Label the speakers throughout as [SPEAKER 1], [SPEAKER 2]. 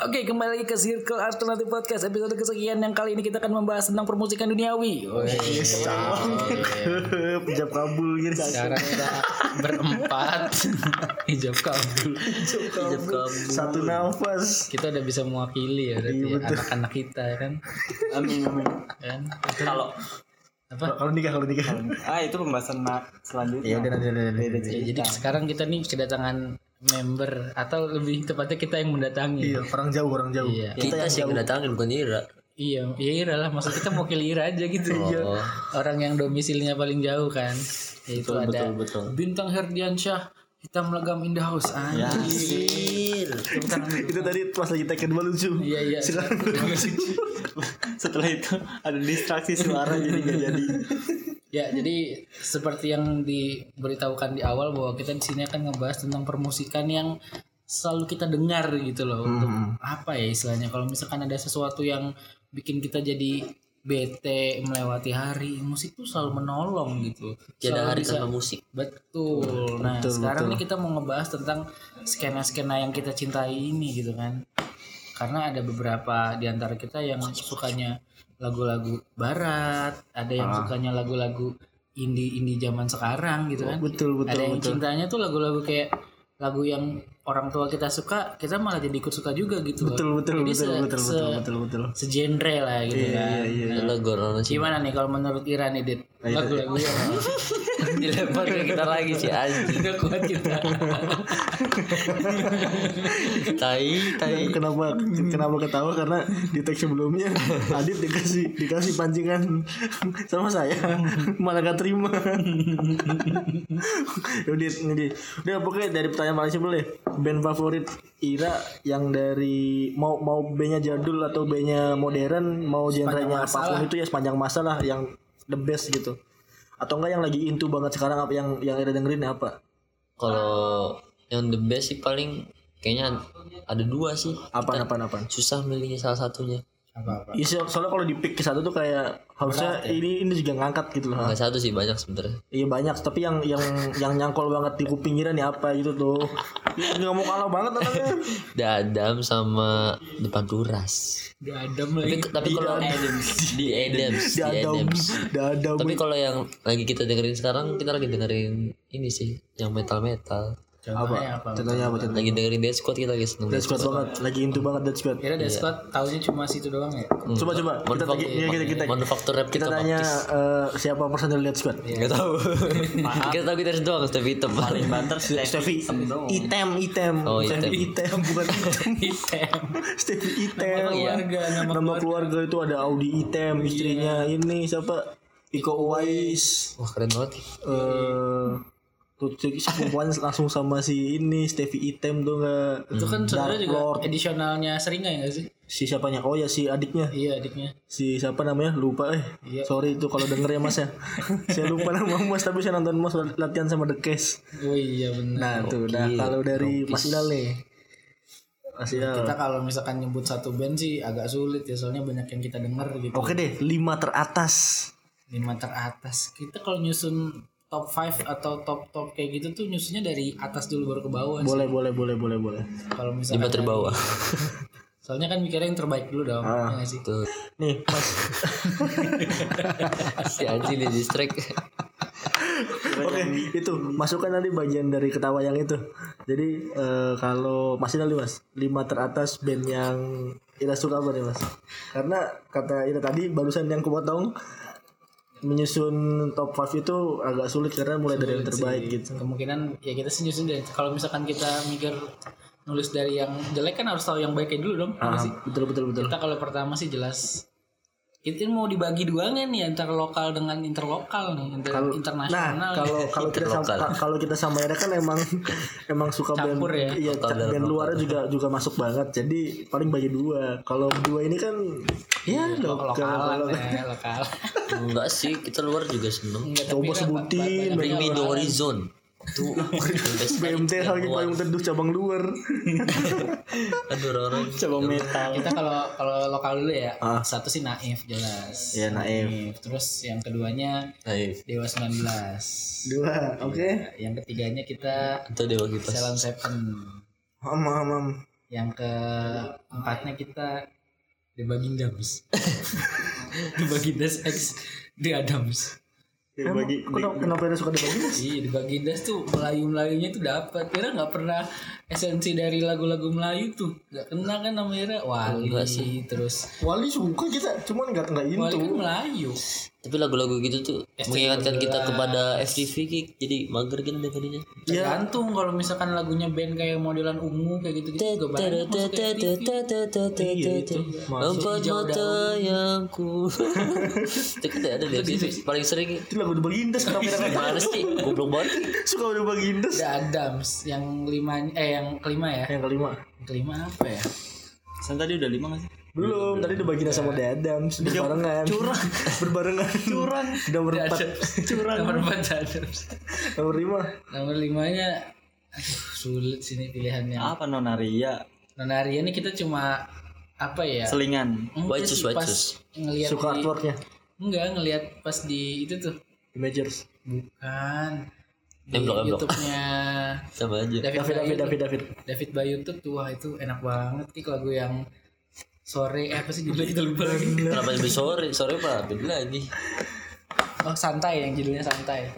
[SPEAKER 1] Oke, kembali lagi ke Circle Alternative Podcast episode kesekian yang kali ini kita akan membahas tentang permusikan duniawi.
[SPEAKER 2] Pijab kabul gitu.
[SPEAKER 1] Sekarang kita berempat hijab kabul.
[SPEAKER 3] Hijab kabul.
[SPEAKER 2] Satu nafas.
[SPEAKER 1] Kita udah bisa mewakili ya berarti ya, anak-anak kita ya kan.
[SPEAKER 2] Amin amin.
[SPEAKER 1] Kan?
[SPEAKER 3] Kalau
[SPEAKER 1] Apa?
[SPEAKER 2] Kalau nikah kalau nikah.
[SPEAKER 3] ah itu pembahasan selanjutnya.
[SPEAKER 2] Ya udah nanti nanti, nanti. nanti.
[SPEAKER 1] Ya, jadi sekarang kita nih kedatangan member atau lebih tepatnya kita yang mendatangi.
[SPEAKER 2] Iya, orang jauh orang jauh.
[SPEAKER 1] Iya.
[SPEAKER 3] Kita
[SPEAKER 2] yang
[SPEAKER 3] sih
[SPEAKER 2] jauh.
[SPEAKER 3] kedatangan bukan Ira.
[SPEAKER 1] Iya, iya Ira lah. Maksud kita mau Ira aja gitu.
[SPEAKER 3] Oh.
[SPEAKER 1] Orang yang domisilinya paling jauh kan. Yaitu ada
[SPEAKER 3] betul, betul.
[SPEAKER 1] Bintang Herdiansyah hitam legam in the house anjir. Tangan dulu.
[SPEAKER 2] Itu tadi pas lagi take kedua lucu.
[SPEAKER 1] Iya iya.
[SPEAKER 3] Setelah itu ada distraksi suara jadi gak jadi.
[SPEAKER 1] Ya, jadi seperti yang diberitahukan di awal bahwa kita di sini akan ngebahas tentang permusikan yang selalu kita dengar gitu loh. Untuk apa ya istilahnya? Kalau misalkan ada sesuatu yang bikin kita jadi bete melewati hari, musik tuh selalu menolong gitu.
[SPEAKER 3] Tiada
[SPEAKER 1] Selalu
[SPEAKER 3] hari
[SPEAKER 1] bisa-
[SPEAKER 3] tanpa musik.
[SPEAKER 1] Betul. Nah, sekarang ini kita mau ngebahas tentang skena-skena yang kita cintai ini gitu kan. Karena ada beberapa di antara kita yang sukanya lagu-lagu barat, ada yang sukanya lagu-lagu indie-indie zaman sekarang gitu kan.
[SPEAKER 2] Betul betul
[SPEAKER 1] ada yang
[SPEAKER 2] betul.
[SPEAKER 1] cintanya tuh lagu-lagu kayak lagu yang orang tua kita suka, kita malah jadi ikut suka juga gitu. loh.
[SPEAKER 2] Betul betul
[SPEAKER 1] Jadi
[SPEAKER 2] betul
[SPEAKER 1] se-
[SPEAKER 2] betul
[SPEAKER 1] se-
[SPEAKER 2] betul betul betul.
[SPEAKER 1] segenre lah gitu kan.
[SPEAKER 3] Adalah Gorono sih.
[SPEAKER 1] Gimana nih kalau menurut Ira nih, Dit?
[SPEAKER 2] Iya.
[SPEAKER 1] Lagu-lagu yang
[SPEAKER 3] Dilempar ke kita lagi sih anjing.
[SPEAKER 1] Gak kuat kita.
[SPEAKER 3] Tai, tai.
[SPEAKER 2] Kenapa kenapa ketawa karena di teks sebelumnya Adit dikasih dikasih pancingan sama saya malah gak terima. Udah ini Dit. Udah pokoknya dari pertanyaan paling simpel deh. Band favorit Ira yang dari mau mau bandnya jadul atau bandnya modern mau genrenya apa pun itu ya sepanjang masa lah yang the best gitu. Atau enggak yang lagi into banget sekarang apa yang yang Ira dengerin apa?
[SPEAKER 3] Kalau yang the best sih paling kayaknya ada dua sih.
[SPEAKER 2] Apaan apaan apaan?
[SPEAKER 3] Susah milihnya salah satunya.
[SPEAKER 1] Apa-apa.
[SPEAKER 2] Iya, so- soalnya kalau di pick ke satu tuh kayak harusnya ini ini juga ngangkat gitu loh.
[SPEAKER 3] Enggak satu sih banyak sebenarnya.
[SPEAKER 2] Iya banyak, tapi yang yang yang nyangkol banget di kuping Ira nih apa gitu tuh. Ya, Nggak mau kalah banget anaknya.
[SPEAKER 3] Dadam sama depan turas.
[SPEAKER 1] Di Adam
[SPEAKER 3] Tapi,
[SPEAKER 1] lagi.
[SPEAKER 3] tapi kalau di Adams,
[SPEAKER 2] Di Adam,
[SPEAKER 3] Adams.
[SPEAKER 2] di Adam.
[SPEAKER 3] Tapi kalau yang lagi kita dengerin sekarang, kita lagi dengerin ini sih, yang metal metal.
[SPEAKER 1] Contohnya apa?
[SPEAKER 2] Contohnya apa contohnya?
[SPEAKER 3] Lagi dengerin Death Squad kita lagi seneng.
[SPEAKER 2] Dead Squad banget, lagi into banget Dead Squad.
[SPEAKER 1] Kira Death Squad taunya cuma situ doang ya?
[SPEAKER 2] Coba coba kita
[SPEAKER 3] Manufaktur,
[SPEAKER 2] kita kita kita,
[SPEAKER 3] manufaktur rap
[SPEAKER 2] kita
[SPEAKER 3] kita,
[SPEAKER 2] tanya eh, siapa personil Dead Squad?
[SPEAKER 3] Gak tau. kita tahu kita harus doang, Steve hitam. Paling banter
[SPEAKER 2] Stevie item item
[SPEAKER 3] Oh,
[SPEAKER 2] Stevie
[SPEAKER 3] item.
[SPEAKER 2] item bukan item
[SPEAKER 1] Item.
[SPEAKER 2] Stevie item
[SPEAKER 1] keluarga, nama
[SPEAKER 2] nama keluarga itu ada Audi item istrinya ini siapa Iko Uwais
[SPEAKER 3] Wah keren banget.
[SPEAKER 2] eh si perempuan langsung sama si ini Stevie Item tuh nggak
[SPEAKER 1] Itu kan sebenarnya
[SPEAKER 2] Dark
[SPEAKER 1] juga
[SPEAKER 2] Lord.
[SPEAKER 1] edisionalnya seringa ya gak sih?
[SPEAKER 2] si siapanya oh ya si adiknya
[SPEAKER 1] Iya adiknya.
[SPEAKER 2] si siapa namanya lupa eh
[SPEAKER 1] Iya.
[SPEAKER 2] sorry itu kalau denger ya mas ya saya lupa nama mas tapi saya nonton mas latihan sama The Case
[SPEAKER 1] Oh iya benar.
[SPEAKER 2] nah tuh nah kalau dari Mas Ilal nih Mas Ilal
[SPEAKER 1] Kita kalau misalkan nyebut satu band sih agak sulit ya soalnya banyak yang kita denger gitu.
[SPEAKER 2] oke deh lima teratas
[SPEAKER 1] Lima teratas. Kita kalau nyusun top 5 atau top top kayak gitu tuh nyusunnya dari atas dulu baru ke bawah sih.
[SPEAKER 2] boleh boleh boleh boleh boleh
[SPEAKER 1] Kalau misalkan
[SPEAKER 3] Lima terbawah.
[SPEAKER 1] Soalnya kan mikirnya yang terbaik dulu dong.
[SPEAKER 2] Ah.
[SPEAKER 1] ya sih?
[SPEAKER 3] Tuh.
[SPEAKER 2] nih Mas
[SPEAKER 3] Si anjing di distract.
[SPEAKER 2] Oke, itu masukkan nanti bagian dari ketawa yang itu. Jadi eh, kalau masih nanti mas, lima teratas band yang Ira suka apa nih mas? Karena kata Ira tadi barusan yang kupotong menyusun top 5 itu agak sulit karena mulai dari yang terbaik gitu.
[SPEAKER 1] Kemungkinan ya kita sih nyusun dari kalau misalkan kita mikir nulis dari yang jelek kan harus tahu yang baiknya dulu dong.
[SPEAKER 2] Ah,
[SPEAKER 1] sih?
[SPEAKER 2] betul betul betul.
[SPEAKER 1] Kita kalau pertama sih jelas kita mau dibagi dua nggak nih antara lokal dengan interlokal nih, inter-
[SPEAKER 2] Kalau
[SPEAKER 1] internasional.
[SPEAKER 2] nah kalau kalau kita kalau kita sama Ira kan emang emang suka band
[SPEAKER 1] Campur ya?
[SPEAKER 2] iya
[SPEAKER 3] Lokal
[SPEAKER 2] band luarnya juga juga masuk banget. Jadi paling bagi dua. Kalau dua ini kan ya lokal.
[SPEAKER 1] lokalan
[SPEAKER 2] lokal.
[SPEAKER 1] ya, lokal.
[SPEAKER 3] Enggak sih, kita luar juga seneng.
[SPEAKER 2] Coba
[SPEAKER 1] tapi kan
[SPEAKER 2] sebutin,
[SPEAKER 3] Bring me the horizon. Tuh,
[SPEAKER 2] BMT lagi paling teduh cabang luar.
[SPEAKER 3] Aduh orang.
[SPEAKER 2] cabang metal.
[SPEAKER 1] Kita kalau kalau lokal dulu ya,
[SPEAKER 2] Ah.
[SPEAKER 1] satu sih Naif jelas.
[SPEAKER 2] Ya, Naif.
[SPEAKER 1] Terus yang keduanya
[SPEAKER 3] Naif.
[SPEAKER 1] Dewa 19.
[SPEAKER 2] Dua, oke.
[SPEAKER 1] Yang ketiganya kita
[SPEAKER 3] Itu dewa kipas.
[SPEAKER 1] Salon Seven.
[SPEAKER 2] Mam, mam.
[SPEAKER 1] yang keempatnya kita The Bagindams The Bagindas X The Adams
[SPEAKER 2] Emang
[SPEAKER 4] bagi
[SPEAKER 2] kenapa, kenapa ada suka dibagi?
[SPEAKER 1] Iya di Bagindas tuh Melayu-Melayunya tuh dapat Kira nggak pernah esensi dari lagu-lagu Melayu tuh nggak kena kan nama Ira Wali
[SPEAKER 3] sih.
[SPEAKER 1] terus
[SPEAKER 2] Wali suka kita, cuman nggak nggak
[SPEAKER 1] Wali kan. Melayu
[SPEAKER 3] Tapi lagu-lagu gitu tuh mengingatkan kita kepada FTV Kik. Jadi mager kan dengerinnya.
[SPEAKER 2] Iya.
[SPEAKER 1] tergantung kalau misalkan lagunya band kayak modelan ungu kayak gitu gitu juga banyak.
[SPEAKER 3] Empat mata yang ku Itu kan ada di FTV Paling sering
[SPEAKER 2] Itu lagu The Bagindas kenapa kita nggak
[SPEAKER 3] Gimana sih Goblok banget
[SPEAKER 2] suka The Bagindas?
[SPEAKER 1] The Adams yang lima eh yang kelima ya
[SPEAKER 2] Yang kelima.
[SPEAKER 1] yang kelima apa ya
[SPEAKER 4] San tadi udah lima gak sih?
[SPEAKER 2] Belum, tadi The Bagindas sama The Adams berbarengan. Curang. berbarengan. Curang. Nomor
[SPEAKER 1] The
[SPEAKER 2] empat.
[SPEAKER 1] Adams. nomor empat The Adams
[SPEAKER 2] Nomor lima.
[SPEAKER 1] nomor limanya aduh sulit sini pilihannya
[SPEAKER 4] Apa Nonaria?
[SPEAKER 1] Nonaria ini kita cuma apa ya
[SPEAKER 4] Selingan.
[SPEAKER 1] Sih, pas
[SPEAKER 3] shoes.
[SPEAKER 1] ngelihat
[SPEAKER 2] Suka
[SPEAKER 1] di-
[SPEAKER 2] artworknya.
[SPEAKER 1] enggak ngelihat pas di itu tuh
[SPEAKER 2] Imagers.
[SPEAKER 1] bukan di. YouTube-nya
[SPEAKER 3] Sama aja
[SPEAKER 1] David,
[SPEAKER 2] David, David. David, David.
[SPEAKER 1] David Bayu tuh wah itu enak banget Kik lagu yang sore eh, apa sih judulnya? Kita lupa lagi.
[SPEAKER 3] Kenapa lebih sore? Sore apa? Beda lagi.
[SPEAKER 1] Oh santai yang judulnya santai.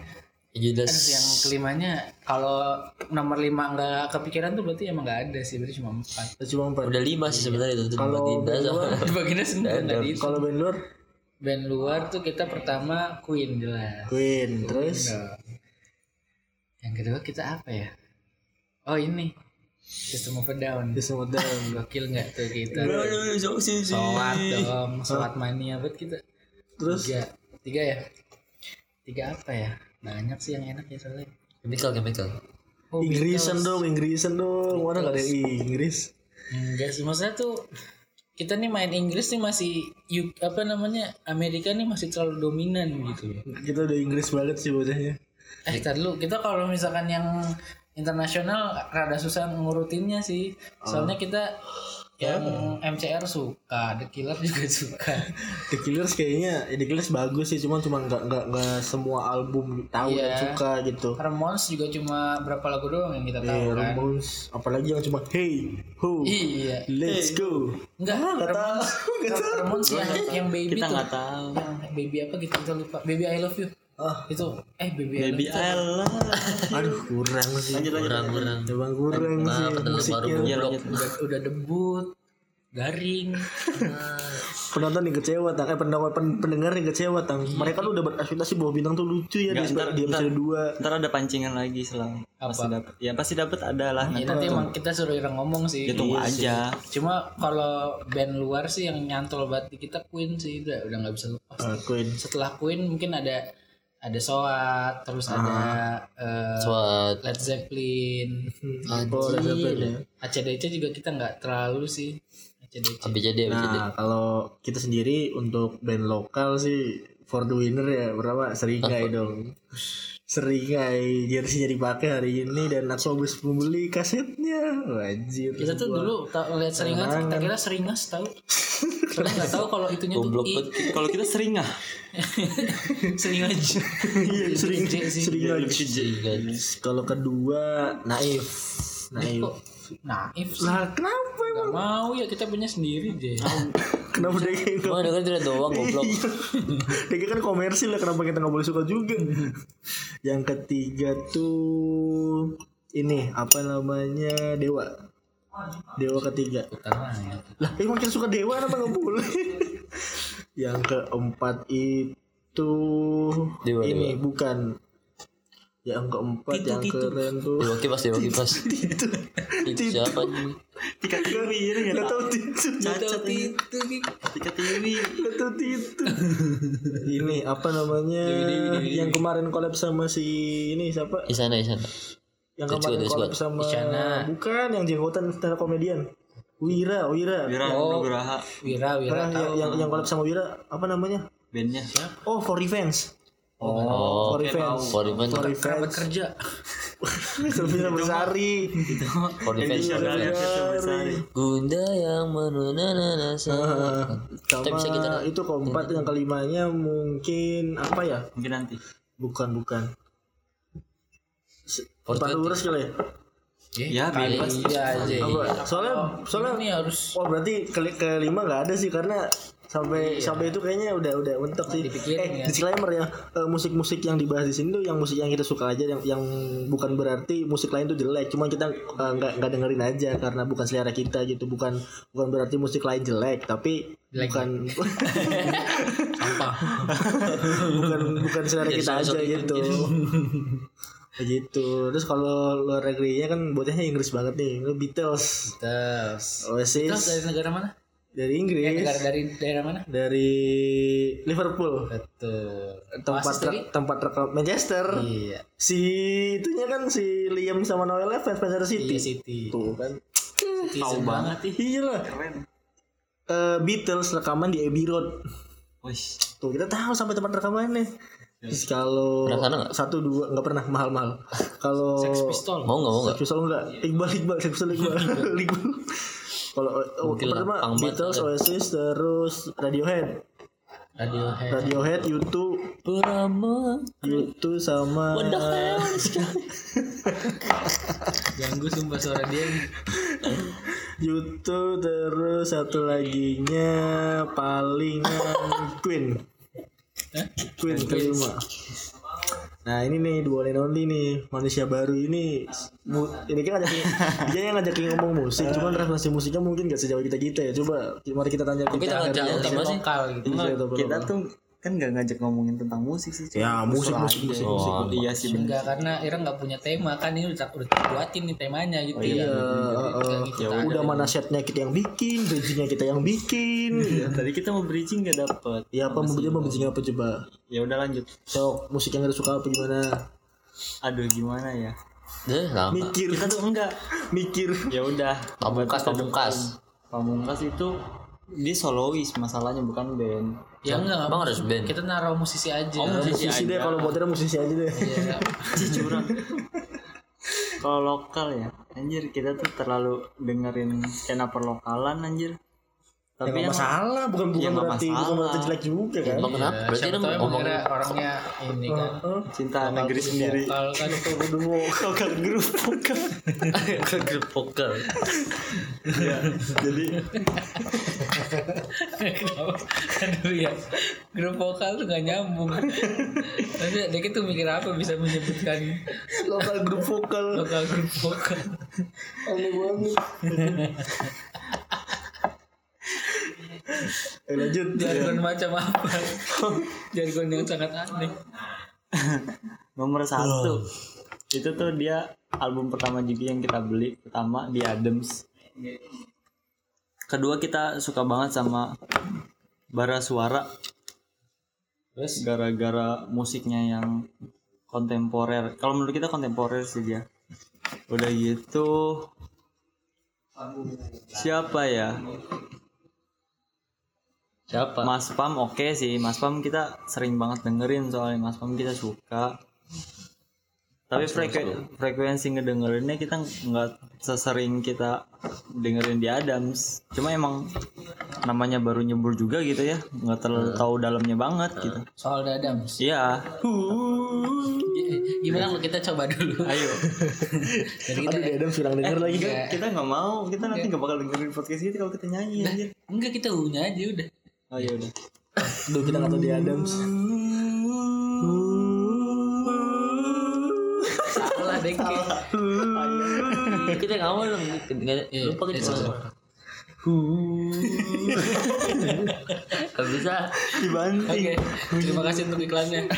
[SPEAKER 1] Terus yang kelimanya kalau nomor lima nggak kepikiran tuh berarti emang nggak ada sih berarti cuma empat.
[SPEAKER 2] Cuma empat.
[SPEAKER 3] Udah lima sih sebenarnya itu
[SPEAKER 2] Kalau band luar,
[SPEAKER 1] bagiannya di
[SPEAKER 2] kalau band luar?
[SPEAKER 1] Band luar tuh kita pertama Queen jelas.
[SPEAKER 2] Queen, terus?
[SPEAKER 1] Dong. yang kedua kita apa ya? Oh ini System of a Down
[SPEAKER 2] di semua down.
[SPEAKER 1] gokil nggak tuh kita
[SPEAKER 3] sih
[SPEAKER 1] Soat dong, soat mania buat kita.
[SPEAKER 2] Terus
[SPEAKER 1] Tiga, tiga ya? Tiga apa ya? Banyak sih yang enak ya soalnya.
[SPEAKER 3] Chemical chemical
[SPEAKER 1] Oh,
[SPEAKER 2] Inggrisan dong, Inggrisan dong. Mana nggak ada Inggris?
[SPEAKER 1] Enggak sih, maksudnya tuh kita nih main Inggris nih masih U- apa namanya Amerika nih masih terlalu dominan gitu loh.
[SPEAKER 2] Kita udah Inggris banget sih bocahnya.
[SPEAKER 1] Eh, tar dulu kita kalau misalkan yang internasional rada susah ngurutinnya sih. Soalnya kita yang MCR suka, The Killer juga suka.
[SPEAKER 2] The Killers kayaknya, ya The Killers bagus sih, cuman cuma nggak nggak nggak semua album tahu dan
[SPEAKER 1] Iya.
[SPEAKER 2] suka gitu.
[SPEAKER 1] Ramones juga cuma berapa lagu doang yang kita tahu
[SPEAKER 2] Eh,
[SPEAKER 1] kan.
[SPEAKER 2] Ramones, apalagi yang cuma Hey, Ho,
[SPEAKER 1] Iya.
[SPEAKER 2] Let's go.
[SPEAKER 1] Enggak,
[SPEAKER 2] nggak
[SPEAKER 1] Ramones, Ramones yang yang baby
[SPEAKER 4] Kita
[SPEAKER 1] tuh.
[SPEAKER 4] nggak tahu.
[SPEAKER 1] Yang baby apa gitu kita lupa. Baby I love you.
[SPEAKER 2] Ah.
[SPEAKER 1] Itu eh baby, I
[SPEAKER 4] Baby
[SPEAKER 1] love you.
[SPEAKER 4] Allah.
[SPEAKER 2] Aduh, kurang sih.
[SPEAKER 3] Kurang kurang
[SPEAKER 2] Emang kurang sih
[SPEAKER 3] pendengar baru
[SPEAKER 2] musiknya.
[SPEAKER 4] Iya
[SPEAKER 3] goblok
[SPEAKER 4] lanjut.
[SPEAKER 1] Udah, udah debut. Garing.
[SPEAKER 2] Penonton yang kecewa, tang. Eh pendengar pen- pendengar yang kecewa, tang. Mereka tuh udah berekspektasi bahwa bintang tuh lucu ya di,
[SPEAKER 4] Nggak, ntar-
[SPEAKER 2] di episode 2
[SPEAKER 4] Ntar ada pancingan lagi selang pasti dapat. Ya pasti dapat ada lah.
[SPEAKER 1] Ya,
[SPEAKER 4] Nanti
[SPEAKER 1] emang kita suruh orang ngomong sih.
[SPEAKER 4] ya tunggu aja.
[SPEAKER 1] Cuma kalau band luar sih yang nyantol banget di kita Queen sih udah udah nggak bisa lepas.
[SPEAKER 2] Ah, Queen.
[SPEAKER 1] Setelah Queen mungkin ada ada Soat, terus ada eh,
[SPEAKER 3] Suat
[SPEAKER 1] Led Zeppelin,
[SPEAKER 2] Oh, udah dapet ya.
[SPEAKER 1] ACDC juga kita nggak terlalu sih ACDC.
[SPEAKER 3] Jadi jadi
[SPEAKER 2] Nah, kalau kita sendiri untuk band lokal sih for the winner ya berapa? Seringai dong. Seringai jersey dipakai hari ini dan aku habis membeli kasetnya. Wajir.
[SPEAKER 1] Kita tuh dulu tak lihat seringas, kita kira seringas tahu. Kita nggak tahu kalau itunya tuh
[SPEAKER 4] Kalau kita sering ah.
[SPEAKER 1] seringas.
[SPEAKER 2] Iya, sering seringai.
[SPEAKER 3] Iya,
[SPEAKER 2] Kalau kedua naif. Naif.
[SPEAKER 1] Naif sih?
[SPEAKER 2] Lah kenapa emang?
[SPEAKER 1] Gak mau ya kita punya sendiri deh.
[SPEAKER 2] Kenapa dia kayak
[SPEAKER 3] Emang denger tidak doang goblok
[SPEAKER 2] Dia kan komersil lah kenapa kita nggak boleh suka juga. Yang ketiga tuh ini apa namanya Dewa. Dewa ketiga.
[SPEAKER 1] Tanah
[SPEAKER 2] Lah emang kita suka Dewa apa nggak boleh? Yang keempat itu
[SPEAKER 3] Dewa,
[SPEAKER 2] ini bukan. Yang keempat yang keren tuh.
[SPEAKER 3] Dewa kipas Dewa kipas
[SPEAKER 2] Itu
[SPEAKER 3] Itu siapa nih
[SPEAKER 4] Tika Tiwi ini nggak
[SPEAKER 2] nggak
[SPEAKER 4] tahu.
[SPEAKER 2] tahu itu.
[SPEAKER 4] Cacat ini.
[SPEAKER 1] itu nih.
[SPEAKER 4] Tika Tiwi.
[SPEAKER 2] Nggak tahu itu. Ini apa namanya? Yang kemarin collab sama si ini siapa?
[SPEAKER 3] Isana Isana
[SPEAKER 2] yang kemarin
[SPEAKER 3] Squad.
[SPEAKER 2] sama
[SPEAKER 1] Isyana.
[SPEAKER 2] bukan yang jenggotan stand up komedian Wira Wira
[SPEAKER 4] Wira Nugraha
[SPEAKER 1] Wira, Wira
[SPEAKER 2] Ah, yang, yang yang collab sama Wira apa namanya
[SPEAKER 4] bandnya.
[SPEAKER 2] oh for revenge
[SPEAKER 3] Oh
[SPEAKER 2] for revenge.
[SPEAKER 3] For Revenge.
[SPEAKER 2] For revenge.
[SPEAKER 1] kerja.
[SPEAKER 2] Sofia Besari
[SPEAKER 3] For Revenge Gunda yang menunana sama
[SPEAKER 2] sama
[SPEAKER 3] bisa kita-
[SPEAKER 2] itu keempat yang kelimanya mungkin apa ya?
[SPEAKER 4] Mungkin nanti.
[SPEAKER 2] bukan bukan. Empat lurus kali ya?
[SPEAKER 4] Ya,
[SPEAKER 1] kali.
[SPEAKER 4] bebas.
[SPEAKER 1] iya aja.
[SPEAKER 2] Apa? Soalnya soalnya
[SPEAKER 1] Ini harus
[SPEAKER 2] Wah berarti ke kelima nggak ada sih karena sampai sampai itu kayaknya udah udah mentok sih.
[SPEAKER 1] Dipikirin
[SPEAKER 2] eh
[SPEAKER 1] ya.
[SPEAKER 2] disclaimer ya eh, musik-musik yang dibahas di sini tuh yang musik yang kita suka aja yang yang bukan berarti musik lain tuh jelek. Cuma kita eh, nggak nggak dengerin aja karena bukan selera kita gitu. Bukan bukan berarti musik lain jelek tapi
[SPEAKER 1] Jelek.
[SPEAKER 2] bukan
[SPEAKER 1] sampah.
[SPEAKER 2] bukan bukan selera
[SPEAKER 3] Jadi
[SPEAKER 2] kita aja gitu. Begitu. Terus kalau luar negerinya kan bocahnya Inggris banget nih. Beatles,
[SPEAKER 1] Terus.
[SPEAKER 2] Oasis
[SPEAKER 1] Terus dari negara mana?
[SPEAKER 2] Dari Inggris.
[SPEAKER 1] negara dari daerah mana?
[SPEAKER 2] dari Liverpool
[SPEAKER 1] Betul.
[SPEAKER 2] tempat re- tempat rekam Manchester
[SPEAKER 1] Iya.
[SPEAKER 2] si itunya kan si Liam sama Noel fans Manchester City
[SPEAKER 1] Iya City.
[SPEAKER 2] tuh kan
[SPEAKER 1] Tahu banget.
[SPEAKER 2] iya lah Eh, Beatles rekaman di Abbey Road
[SPEAKER 4] Wih,
[SPEAKER 2] tuh kita tahu sampai tempat rekamannya Terus kalau
[SPEAKER 3] nggak?
[SPEAKER 2] satu dua nggak pernah mahal mahal kalau
[SPEAKER 1] Sex Pistol.
[SPEAKER 3] Mau nggak mau nggak?
[SPEAKER 2] Sex Pistol enggak Iqbal Iqbal Sex Pistol Iqbal Iqbal kalau oh, pertama Beatles. Oasis terus Radiohead
[SPEAKER 1] Radiohead.
[SPEAKER 2] Radiohead YouTube
[SPEAKER 3] Purama.
[SPEAKER 2] YouTube sama
[SPEAKER 3] What the hell?
[SPEAKER 1] Ganggu sumpah suara dia.
[SPEAKER 2] YouTube terus satu laginya palingan Queen Queen kelima Nah ini nih dua and only nih manusia baru ini mu- ini kan ngajakin dia yang ngajakin ngomong musik cuman referensi musiknya mungkin gak sejauh kita kita ya coba mari kita tanya
[SPEAKER 3] Kita nggak
[SPEAKER 2] Herdi.
[SPEAKER 3] jauh
[SPEAKER 1] Yang
[SPEAKER 3] gimana sih?
[SPEAKER 1] lokal gitu.
[SPEAKER 2] Iya, itu apa-
[SPEAKER 4] kita
[SPEAKER 2] apa.
[SPEAKER 4] tuh kan nggak ngajak ngomongin tentang musik sih.
[SPEAKER 2] ya musik musik
[SPEAKER 4] aja.
[SPEAKER 2] musik musik
[SPEAKER 3] Oh,
[SPEAKER 4] Iya sih.
[SPEAKER 1] Enggak karena Ira nggak punya tema kan ini udah udah buatin nih temanya gitu.
[SPEAKER 2] Iya,
[SPEAKER 1] ya.
[SPEAKER 2] uh,
[SPEAKER 1] Gitu,
[SPEAKER 2] uh, udah mana setnya kita yang bikin, bridgingnya kita yang bikin.
[SPEAKER 4] Ya, tadi kita mau bridging nggak dapet.
[SPEAKER 2] Ya apa mau bridging apa coba?
[SPEAKER 4] Ya udah lanjut.
[SPEAKER 2] Sok musik yang gak suka apa gimana?
[SPEAKER 4] Aduh gimana ya?
[SPEAKER 3] Deh, lama.
[SPEAKER 2] Mikir,
[SPEAKER 4] Kita tuh enggak.
[SPEAKER 2] mikir.
[SPEAKER 4] Ya udah.
[SPEAKER 3] Pamungkas, pamungkas.
[SPEAKER 4] Pamungkas itu dia solois masalahnya bukan band.
[SPEAKER 1] Ya enggak,
[SPEAKER 3] Bang harus band.
[SPEAKER 1] Kita naruh musisi aja.
[SPEAKER 4] Oh, musisi.
[SPEAKER 2] Musisi deh
[SPEAKER 4] aja.
[SPEAKER 2] kalau buatnya musisi aja deh.
[SPEAKER 1] Iya.
[SPEAKER 4] Curang. Kalau lokal ya, anjir kita tuh terlalu dengerin skena perlokalan anjir.
[SPEAKER 2] Ya
[SPEAKER 4] Tapi yang
[SPEAKER 2] masalah, bukan bukan
[SPEAKER 4] Ya,
[SPEAKER 2] berarti bukan
[SPEAKER 4] masalah.
[SPEAKER 2] berarti jelek juga kan.
[SPEAKER 3] Emang kenapa? Berarti
[SPEAKER 1] Siapa
[SPEAKER 3] dia
[SPEAKER 1] tahu emang
[SPEAKER 3] ngomong
[SPEAKER 1] Ira orangnya ini kan.
[SPEAKER 4] Cinta negeri sendiri.
[SPEAKER 1] Vokal kan itu
[SPEAKER 4] Lokal grup lokal.
[SPEAKER 3] ke grup vokal.
[SPEAKER 4] ya, jadi?
[SPEAKER 1] Aduh ya Grup vokal tuh gak nyambung Tapi Deki tuh mikir apa bisa menyebutkan
[SPEAKER 2] Lokal grup vokal.
[SPEAKER 1] Lokal grup vokal
[SPEAKER 2] Aneh banget. Eh lanjut.
[SPEAKER 1] Jargon macam apa? Jargon yang sangat aneh.
[SPEAKER 4] Nomor satu. Itu tuh dia album pertama juga yang kita beli pertama di Adams. Kedua kita suka banget sama bara suara.
[SPEAKER 1] Terus?
[SPEAKER 4] Gara-gara musiknya yang kontemporer. Kalau menurut kita kontemporer sih dia. Udah gitu. Siapa ya
[SPEAKER 3] Siapa?
[SPEAKER 4] Mas Pam oke sih. Mas Pam kita sering banget dengerin soalnya. Mas Pam kita suka. Tapi frekuensi frekuensi ngedengerinnya kita nggak sesering kita dengerin di Adams. Cuma emang namanya baru nyebur juga gitu ya. Nggak terlalu tahu dalamnya banget gitu.
[SPEAKER 1] Soal dadam
[SPEAKER 4] iya.
[SPEAKER 1] Gimana kalau kita coba dulu?
[SPEAKER 4] Ayo.
[SPEAKER 1] Jadi kita
[SPEAKER 2] Aduh, Dedem kurang denger lagi.
[SPEAKER 1] Enggak.
[SPEAKER 4] kita nggak mau. Kita nanti nggak bakal dengerin podcast kita kalau kita nyanyi anjir.
[SPEAKER 1] Enggak kita unya aja udah
[SPEAKER 4] oh iya udah
[SPEAKER 2] Duh kita nggak tahu di Adams.
[SPEAKER 1] Salah Deki
[SPEAKER 3] Kita yang awal dong. Nggak-
[SPEAKER 1] Iya,
[SPEAKER 3] Lupa kita.
[SPEAKER 1] iya, salah.
[SPEAKER 3] Gak bisa.
[SPEAKER 4] dibanting
[SPEAKER 1] Oke Terima kasih untuk iklannya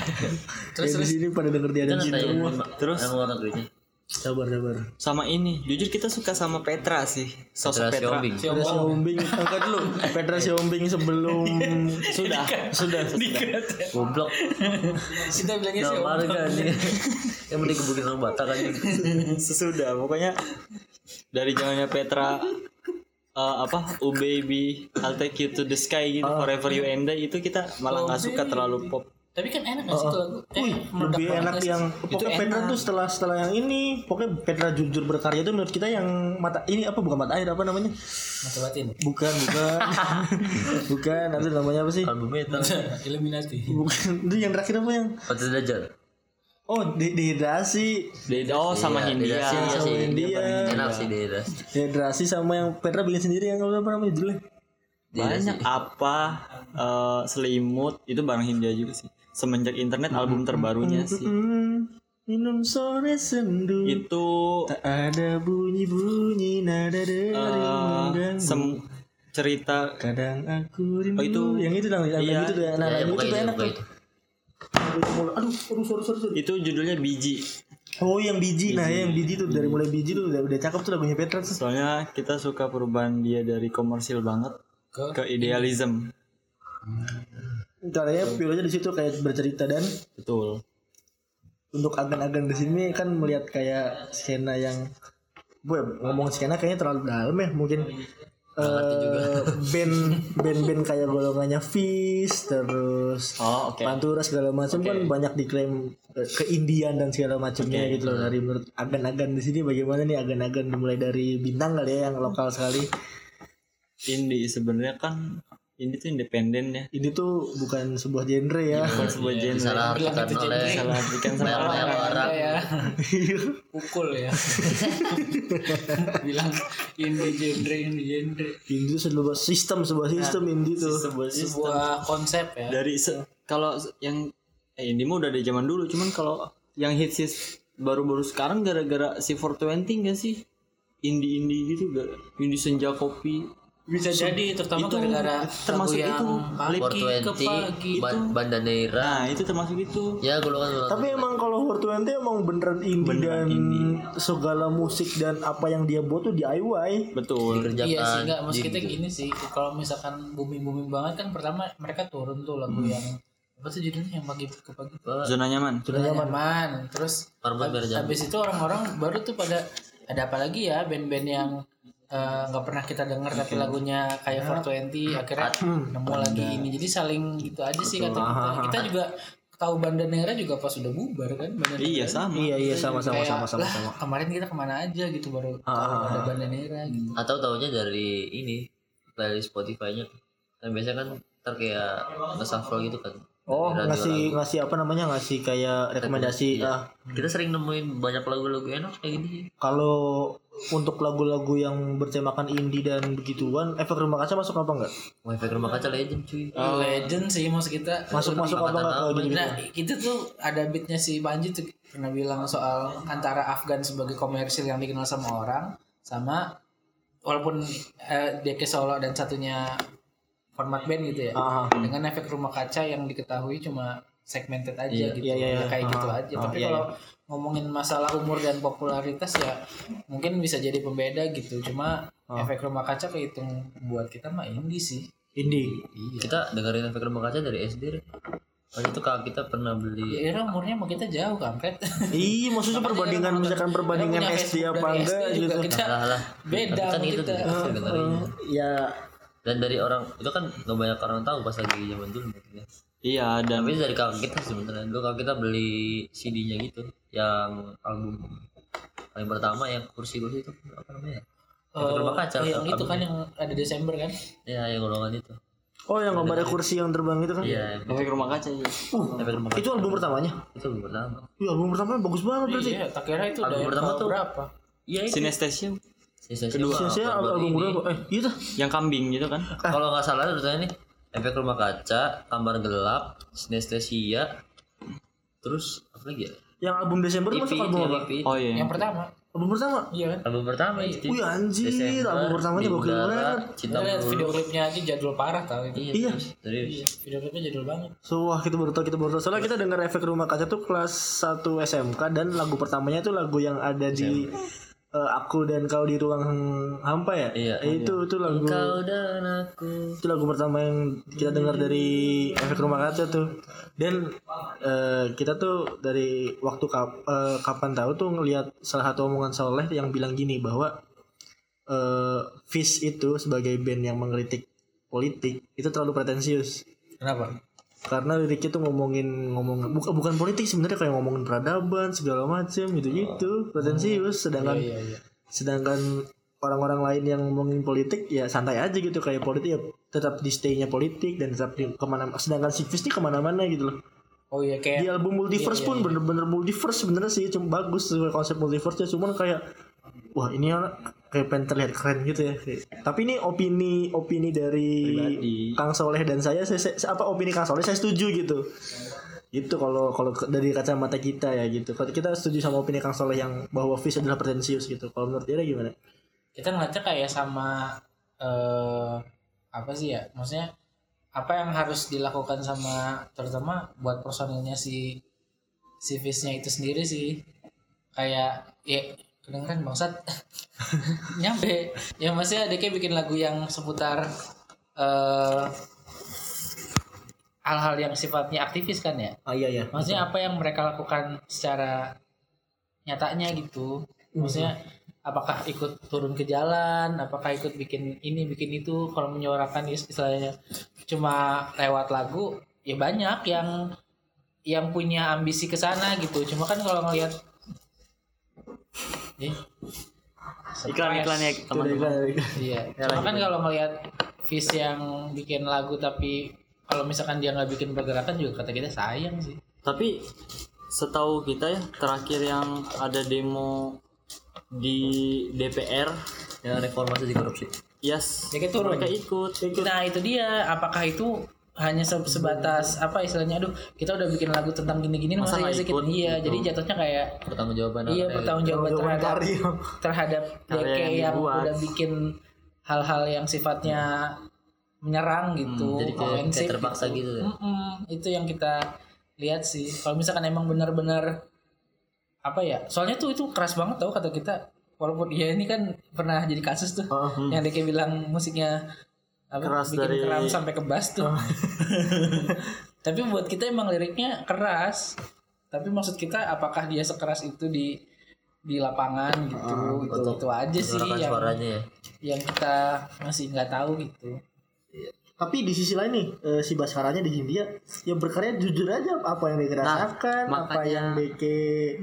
[SPEAKER 1] Terus
[SPEAKER 2] Ya, di
[SPEAKER 1] terus
[SPEAKER 2] sini pada denger di
[SPEAKER 3] Kita
[SPEAKER 2] Adams
[SPEAKER 3] nggak
[SPEAKER 2] semua.
[SPEAKER 3] tanya.
[SPEAKER 4] Terus?
[SPEAKER 3] Yang luar negerinya.
[SPEAKER 2] Sabar sabar.
[SPEAKER 4] sama ini jujur kita suka sama Petra sih sosok
[SPEAKER 3] Petra
[SPEAKER 4] Petra,
[SPEAKER 3] Siombing.
[SPEAKER 1] Si
[SPEAKER 2] Petra Siombing, angkat dulu. Petra Siombing sebelum sudah, sudah, sudah.
[SPEAKER 3] Goblok.
[SPEAKER 1] Kita bilangnya si
[SPEAKER 3] Gak
[SPEAKER 1] Omong
[SPEAKER 3] marga nih. Yang mending kebukin orang Batak aja.
[SPEAKER 4] sesudah pokoknya dari zamannya Petra eh, apa Oh baby I'll take you to the sky gitu forever you and I itu kita malah nggak suka terlalu pop
[SPEAKER 1] Tapi kan enak gak sih itu lagu Eh, meledak
[SPEAKER 2] Lebih enak yang
[SPEAKER 1] Itu
[SPEAKER 2] pokoknya Petra tuh setelah setelah yang ini pokoknya Petra jujur berkarya itu menurut kita yang mata ini apa bukan mata air apa namanya
[SPEAKER 1] Mata batin
[SPEAKER 2] bukan bukan bukan itu namanya apa sih
[SPEAKER 3] Albumnya itu.
[SPEAKER 1] Illuminati
[SPEAKER 2] bukan itu yang terakhir apa yang
[SPEAKER 3] Patris Dajar.
[SPEAKER 2] Oh, di dehidrasi.
[SPEAKER 4] Beda oh sama
[SPEAKER 3] Iya,
[SPEAKER 4] Hindia.
[SPEAKER 3] dehidrasi, iya
[SPEAKER 2] sama
[SPEAKER 3] sih.
[SPEAKER 2] India.
[SPEAKER 3] Enak sih dehidrasi.
[SPEAKER 2] Dehidrasi sama yang Petra bikin sendiri yang apa namanya judulnya?
[SPEAKER 4] Banyak apa eh, selimut itu barang Hindia juga sih. Semenjak internet album terbarunya sih.
[SPEAKER 2] Hmm, minum sore sendu.
[SPEAKER 4] Itu
[SPEAKER 2] Tak ada bunyi-bunyi nada dari
[SPEAKER 4] eh,
[SPEAKER 2] mengganggu.
[SPEAKER 4] sem- cerita
[SPEAKER 2] Kadang aku rindu.
[SPEAKER 4] Oh, itu-
[SPEAKER 2] yang itu dong, yang
[SPEAKER 4] iya.
[SPEAKER 2] itu tuh, nah,
[SPEAKER 3] Ya, ya,
[SPEAKER 2] yang itu
[SPEAKER 3] bukan
[SPEAKER 2] tuh
[SPEAKER 3] itu,
[SPEAKER 2] enak tuh.
[SPEAKER 3] itu.
[SPEAKER 2] Aduh, aduh, sorry, sorry, sorry.
[SPEAKER 4] itu judulnya biji.
[SPEAKER 2] Oh, yang biji. Nah, yang biji tuh dari mulai biji tuh udah udah cakep tuh lagunya Petra tuh.
[SPEAKER 4] Soalnya kita suka perubahan dia dari komersil banget
[SPEAKER 1] Ke-
[SPEAKER 4] ke idealism.
[SPEAKER 2] Caranya Piolonya di situ kayak bercerita. Dan
[SPEAKER 4] Betul.
[SPEAKER 2] untuk agen-agen di sini kan melihat kayak skena yang gue ngomong skena kayaknya terlalu dalam ya mungkin eh band band-band kayak golongannya Fish terus
[SPEAKER 4] Oh, oke.
[SPEAKER 2] Pantura segala macam kan banyak diklaim eh, keindian dan segala macamnya gitu loh. Dari menurut agen-agen di sini bagaimana nih agen-agen? Dimulai dari bintang kali ya yang lokal sekali.
[SPEAKER 4] Indie sebenarnya kan indie tuh independen ya.
[SPEAKER 2] ini tuh bukan sebuah genre ya
[SPEAKER 4] Bukan sebuah genre.
[SPEAKER 3] Salah
[SPEAKER 1] itu
[SPEAKER 3] oleh.
[SPEAKER 4] Salah bikin sama
[SPEAKER 3] banyak
[SPEAKER 4] orang.
[SPEAKER 3] orang.
[SPEAKER 1] ya pukul ya bilang indie genre indie genre
[SPEAKER 2] ini tuh sebuah sistem sebuah sistem indie tuh
[SPEAKER 4] Sebuah sistem.
[SPEAKER 1] sebuah konsep ya
[SPEAKER 4] dari se- kalau yang eh indie mah udah dari zaman dulu cuman kalau yang hits hits baru-baru sekarang gara-gara si 420 gak sih indie indie gitu gak indie senja kopi
[SPEAKER 1] bisa jadi terutama
[SPEAKER 4] itu
[SPEAKER 1] gara-gara
[SPEAKER 4] termasuk
[SPEAKER 1] lagu yang
[SPEAKER 4] itu.
[SPEAKER 1] pagi ke pagi
[SPEAKER 3] 420 ban Bandanera.
[SPEAKER 4] nah itu termasuk itu
[SPEAKER 3] Ya golongan.
[SPEAKER 2] Tapi emang kalau 420 emang beneran indie
[SPEAKER 4] Beneran
[SPEAKER 2] dan
[SPEAKER 4] indie.
[SPEAKER 2] segala musik dan apa yang dia buat tuh DIY.
[SPEAKER 4] betul
[SPEAKER 3] dikerjakan.
[SPEAKER 1] Iya sih enggak maksud kita gini sih kalau misalkan booming booming banget kan pertama mereka turun tuh lagu yang apa sih judulnya yang pagi ke pagi
[SPEAKER 4] zona nyaman
[SPEAKER 2] Sudah nyaman.
[SPEAKER 1] nyaman terus habis itu orang-orang baru tuh pada ada apa lagi ya band-band yang eh, nggak pernah kita dengar tapi lagunya kayak 420 akhirnya nemu lagi ini. Jadi saling gitu aja sih kata kita. Kita juga tahu Bandanera juga pas sudah bubar kan Bandanera
[SPEAKER 4] iya sama.
[SPEAKER 2] Iya iya sama sama
[SPEAKER 1] Kayak,
[SPEAKER 2] sama sama
[SPEAKER 1] lah,
[SPEAKER 2] sama.
[SPEAKER 1] kemarin kita ke mana aja gitu baru tahu ada Bandanera gitu.
[SPEAKER 3] Atau taunya dari ini playlist Spotify-nya. Kan biasanya kan ntar kayak nge-shuffle gitu kan.
[SPEAKER 2] Oh
[SPEAKER 3] radio
[SPEAKER 2] ngasih
[SPEAKER 3] lagu.
[SPEAKER 2] ngasih apa namanya ngasih kayak rekomendasi.
[SPEAKER 3] Iya.
[SPEAKER 2] Ah
[SPEAKER 3] Kita sering nemuin banyak lagu-lagu enak kayak gini.
[SPEAKER 2] kalau untuk lagu-lagu yang bertemakan indie dan begituan, efek rumah kaca masuk apa enggak?
[SPEAKER 3] Mau efek rumah kaca legend cuy.
[SPEAKER 1] legend sih maksud kita
[SPEAKER 2] Masuk masuk apa enggak kalau gitu?
[SPEAKER 1] Nah, itu tuh ada beatnya si Panji tuh pernah bilang soal antara Afgan sebagai komersil yang dikenal sama orang sama walaupun eh, dia ke Solo dan satunya format band gitu ya.
[SPEAKER 2] Ah,
[SPEAKER 1] Dengan efek rumah kaca yang diketahui cuma segmented aja gitu.
[SPEAKER 2] iya, iya,
[SPEAKER 1] Ya,
[SPEAKER 2] iya.
[SPEAKER 1] kayak gitu
[SPEAKER 2] Ah,
[SPEAKER 1] aja.
[SPEAKER 2] ah,
[SPEAKER 1] Tapi
[SPEAKER 2] iya,
[SPEAKER 1] kalau ngomongin masalah umur dan popularitas ya mungkin bisa jadi pembeda gitu. Cuma
[SPEAKER 2] Ah.
[SPEAKER 1] efek rumah kaca kehitung buat kita mah indie sih.
[SPEAKER 2] indie.
[SPEAKER 1] Iya.
[SPEAKER 3] Kita dengerin efek rumah kaca dari SD deh. Waktu itu kakak kita pernah beli
[SPEAKER 1] Ya Ira umurnya mau kita jauh kampret.
[SPEAKER 2] Iya, maksudnya perbandingan misalkan perbandingan SD apa enggak gitu.
[SPEAKER 1] Kita
[SPEAKER 3] lah lah.
[SPEAKER 1] beda
[SPEAKER 3] Tapi kan
[SPEAKER 1] kita.
[SPEAKER 3] efek dengerinnya.
[SPEAKER 2] Ya
[SPEAKER 3] Dan dari orang itu kan gak banyak orang tahu pas lagi zaman dulu maksudnya.
[SPEAKER 4] iya dan
[SPEAKER 3] Tapi dari kakak kita sebenarnya dulu kakak kita beli CD-nya gitu yang album paling pertama yang kursi-kursi itu apa namanya? Efek rumah kaca.
[SPEAKER 1] Oh, yang itu kan yang ada Desember kan?
[SPEAKER 3] Ya, yang golongan itu.
[SPEAKER 2] Oh yang gambarnya kursi yang terbang itu kan?
[SPEAKER 3] Iya,
[SPEAKER 4] efek rumah kaca ya
[SPEAKER 3] efek rumah kaca
[SPEAKER 2] Itu album pertamanya?
[SPEAKER 3] itu album pertama.
[SPEAKER 2] Iya album pertamanya bagus banget berarti.
[SPEAKER 1] Iya, tak kira itu
[SPEAKER 3] Album pertama tuh.
[SPEAKER 1] berapa?
[SPEAKER 3] Iya itu.
[SPEAKER 4] sinestesium
[SPEAKER 3] Sisa
[SPEAKER 4] Kedua.
[SPEAKER 2] Saya album berapa? Eh iya dah.
[SPEAKER 4] yang kambing gitu kan
[SPEAKER 3] Kalau nggak salah tulisannya nih efek rumah kaca, kamar gelap, sinestesia, terus apa lagi ya?
[SPEAKER 2] Yang album Desember
[SPEAKER 3] IP
[SPEAKER 2] masuk
[SPEAKER 3] itu
[SPEAKER 2] album
[SPEAKER 3] yang
[SPEAKER 2] apa?
[SPEAKER 3] Itu.
[SPEAKER 1] Yang
[SPEAKER 4] oh iya
[SPEAKER 1] pertama.
[SPEAKER 2] Album pertama.
[SPEAKER 1] Iya kan?
[SPEAKER 3] Album pertama itu.
[SPEAKER 2] Wih anjir,
[SPEAKER 3] Desember,
[SPEAKER 2] album pertamanya gokil banget.
[SPEAKER 3] Cinta
[SPEAKER 1] Kita lihat video klipnya aja jadul parah tau itu.
[SPEAKER 3] Iya,
[SPEAKER 2] Iya.
[SPEAKER 3] serius.
[SPEAKER 1] Iya, video klipnya jadul banget.
[SPEAKER 2] So, wah kita baru tahu kita baru tahu. Soalnya kita dengar efek rumah kaca tuh kelas 1 SMK dan lagu pertamanya tuh lagu yang ada di eh, aku dan kau di ruang hampa ya.
[SPEAKER 3] Iya.
[SPEAKER 2] Eh, itu itu lagu
[SPEAKER 3] Kau dan aku.
[SPEAKER 2] itu lagu pertama yang kita dengar dari efek rumah kaca tuh. Dan eh, kita tuh dari waktu kap- eh, kapan tahu tuh ngelihat salah satu omongan Soleh yang bilang gini bahwa eh Fish itu sebagai band yang mengkritik politik itu terlalu pretensius
[SPEAKER 1] Kenapa?
[SPEAKER 2] Karena liriknya tuh ngomongin ngomong bukan bukan politik sebenarnya kayak ngomongin peradaban segala macem gitu gitu pretensius sedangkan
[SPEAKER 1] Iya, iya.
[SPEAKER 2] sedangkan orang-orang lain yang ngomongin politik ya santai aja gitu. Kayak politik ya tetap di stay-nya politik dan tetap di ke mana sedangkan si Fish ini ke mana-mana gitu loh.
[SPEAKER 1] Oh iya kayak
[SPEAKER 2] di album multiverse
[SPEAKER 1] iya,
[SPEAKER 2] pun
[SPEAKER 1] iya.
[SPEAKER 2] bener-bener multiverse sebenarnya sih cuma bagus sesuai konsep multiverse nya cuman kayak wah ini kayak pengen terlihat keren gitu ya Kayak- tapi ini opini opini dari
[SPEAKER 4] Pribadi.
[SPEAKER 2] Kang Soleh dan saya, saya, saya- apa opini Kang Soleh? Saya setuju gitu. Itu kalau kalau dari kacamata kita ya gitu. Kalau kita setuju sama opini Kang Soleh yang bahwa Fish adalah pretensius gitu. Kalau menurut dia gimana?
[SPEAKER 1] Kita ngeliatnya kayak sama eh apa sih ya? Maksudnya apa yang harus dilakukan sama terutama buat personilnya si si Fish-nya itu sendiri sih. Kayak ya kedengeran bangsat. Nyampe. Ya maksudnya dia kayak bikin lagu yang seputar eh hal-hal yang sifatnya aktivis kan ya?
[SPEAKER 2] Ah iya ya
[SPEAKER 1] maksudnya apa yang mereka lakukan secara nyatanya gitu? Maksudnya apakah ikut turun ke jalan? Apakah ikut bikin ini bikin itu? Kalau menyuarakan is- istilahnya cuma lewat lagu ya banyak yang yang punya ambisi ke sana gitu. Cuma kan kalau ngelihat Ih,
[SPEAKER 4] iklan iklan ya teman-teman
[SPEAKER 1] Iya. Cuma kan kalau ngelihat Fish yang bikin lagu tapi kalau misalkan dia nggak bikin pergerakan juga kata kita sayang sih.
[SPEAKER 4] tapi setahu kita ya terakhir yang ada demo di DPR
[SPEAKER 3] ya reformasi di korupsi
[SPEAKER 4] yes
[SPEAKER 1] kayak turun.
[SPEAKER 4] mereka ikut
[SPEAKER 1] Nah itu dia. Apakah itu hanya se- sebatas apa istilahnya? Aduh kita udah bikin lagu tentang gini-gini
[SPEAKER 4] Masa
[SPEAKER 1] masa ya
[SPEAKER 4] ikut
[SPEAKER 1] Iya.
[SPEAKER 4] gitu?
[SPEAKER 1] Jadi jatuhnya kayak
[SPEAKER 3] pertanggungjawaban
[SPEAKER 1] iya pertanggungjawaban
[SPEAKER 2] Jawaban
[SPEAKER 1] terhadap
[SPEAKER 2] karya.
[SPEAKER 1] terhadap
[SPEAKER 4] Karya
[SPEAKER 1] DK
[SPEAKER 4] yang
[SPEAKER 1] yang udah bikin hal-hal yang sifatnya menyerang gitu.
[SPEAKER 3] jadi kayak, kayak
[SPEAKER 1] ofensif
[SPEAKER 3] terpaksa gitu, ya.
[SPEAKER 1] Mm-mm, itu yang kita lihat sih. Kalau misalkan emang benar-benar apa ya? Soalnya tuh itu keras banget tau kata kita. Walaupun ya ini kan pernah jadi kasus tuh.
[SPEAKER 2] Oh,
[SPEAKER 1] yang dia kayak bilang musiknya apa,
[SPEAKER 4] Keras
[SPEAKER 1] bikin
[SPEAKER 4] dari-
[SPEAKER 1] keram sampai ke bass tuh. Tapi buat kita emang liriknya keras. Tapi maksud kita apakah dia sekeras itu di di lapangan gitu itu, itu aja sih yang
[SPEAKER 3] suaranya ya.
[SPEAKER 1] yang kita masih nggak tahu gitu.
[SPEAKER 2] Tapi di sisi lain nih eh, si Baskaranya di Hindia yang berkarya jujur aja apa yang dia rasakan apa
[SPEAKER 4] makanya-
[SPEAKER 2] yang Beke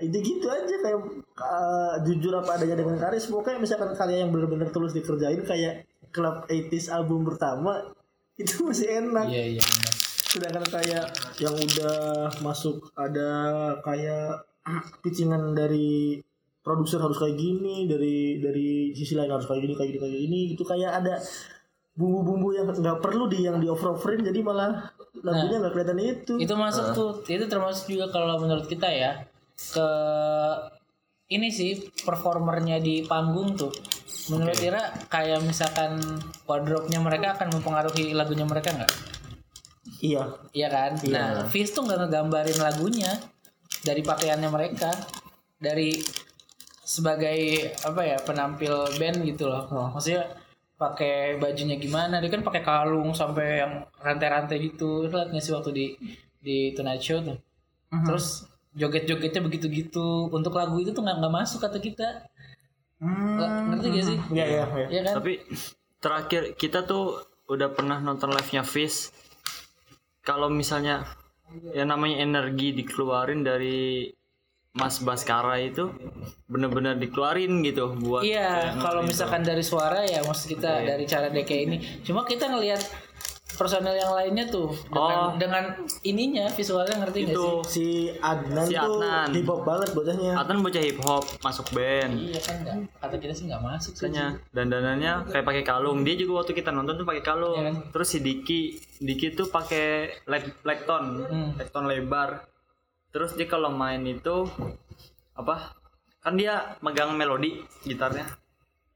[SPEAKER 2] itu gitu aja kayak eh, jujur apa adanya dengan karya pokoknya misalkan karya yang benar-benar tulus dikerjain kayak Club 80s album pertama itu masih enak.
[SPEAKER 1] Iya iya benar.
[SPEAKER 2] sedangkan kayak yang udah masuk ada kayak pitchingan dari produser harus kayak gini dari dari sisi lain harus kayak gini kayak gini kayak gini itu kayak ada bumbu-bumbu yang nggak perlu di yang di over overin jadi malah lagunya nggak kelihatan itu.
[SPEAKER 1] itu masuk tuh. Itu termasuk juga kalau menurut kita ya ke ini sih performernya di panggung tuh menurut Ira kayak misalkan wardrobe-nya mereka akan mempengaruhi lagunya mereka nggak
[SPEAKER 2] iya
[SPEAKER 1] Iya kan? Nah, Fizz tuh nggak ngegambarin lagunya dari pakaiannya mereka, dari sebagai apa ya penampil band gitu loh. Maksudnya pakai bajunya gimana? Dia kan pakai kalung sampai yang rantai-rantai gitu. Lihat nggak sih waktu di di Tonight Show tuh? Terus joget-jogetnya begitu-gitu. Untuk lagu itu tuh nggak nggak masuk kata kita. Nggak- Ngerti gak sih?
[SPEAKER 2] iya iya iya
[SPEAKER 1] Iya kan?
[SPEAKER 4] tapi terakhir kita tuh udah pernah nonton live nya Fish kalau misalnya yang namanya energi dikeluarin dari Mas Baskara itu bener-bener dikeluarin gitu buat
[SPEAKER 1] Iya, kalau misalkan dari suara ya maksud kita dari cara DK ini. Cuma kita ngelihat personel yang lainnya tuh dengan,
[SPEAKER 4] Oh.
[SPEAKER 1] dengan ininya visualnya ngerti nggak
[SPEAKER 4] itu
[SPEAKER 1] sih?
[SPEAKER 2] si Adnan
[SPEAKER 4] Si
[SPEAKER 2] tuh
[SPEAKER 4] Adnan.
[SPEAKER 2] hip hop banget bocahnya
[SPEAKER 4] Atan bocah hip hop masuk band
[SPEAKER 1] Iya kan enggak. Kata kita sih nggak masuk sih.
[SPEAKER 4] Makanya dandanannya kayak pakai kalung. Dia juga waktu kita nonton tuh pakai kalung.
[SPEAKER 1] Iya kan?
[SPEAKER 4] Terus si Diki, Diki tuh pakai leg legton,
[SPEAKER 1] Hmm.
[SPEAKER 4] legton lebar. Terus dia kalau main itu apa? Kan dia megang melodi gitarnya.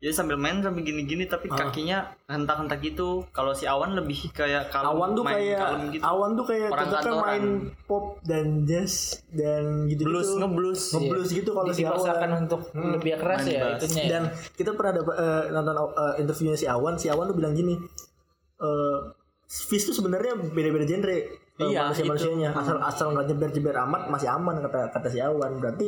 [SPEAKER 4] Jadi sambil main sambil gini-gini tapi
[SPEAKER 2] Ah.
[SPEAKER 4] kakinya hentak-hentak gitu. Kalau si Awan lebih kayak kalung
[SPEAKER 2] Awan tuh
[SPEAKER 4] main
[SPEAKER 2] kayak
[SPEAKER 4] gitu.
[SPEAKER 2] Awan tuh kayak
[SPEAKER 4] Orang
[SPEAKER 2] cocoknya
[SPEAKER 4] kantoran.
[SPEAKER 2] main pop dan jazz dan gitu
[SPEAKER 4] Blues,
[SPEAKER 2] gitu
[SPEAKER 4] ngeblues.
[SPEAKER 2] ngeblues gitu kalau si
[SPEAKER 1] Dipaksakan
[SPEAKER 2] Awan
[SPEAKER 1] untuk lebih keras
[SPEAKER 4] main
[SPEAKER 1] ya
[SPEAKER 4] bass.
[SPEAKER 1] itunya. ya.
[SPEAKER 2] dan kita pernah ada eh, nonton eh, interviewnya si Awan si Awan tuh bilang gini eh Fizz tuh sebenarnya beda-beda genre
[SPEAKER 4] Iya,
[SPEAKER 2] manusia manusianya asal asal nggak jeber jeber amat masih aman kata kata si Awan berarti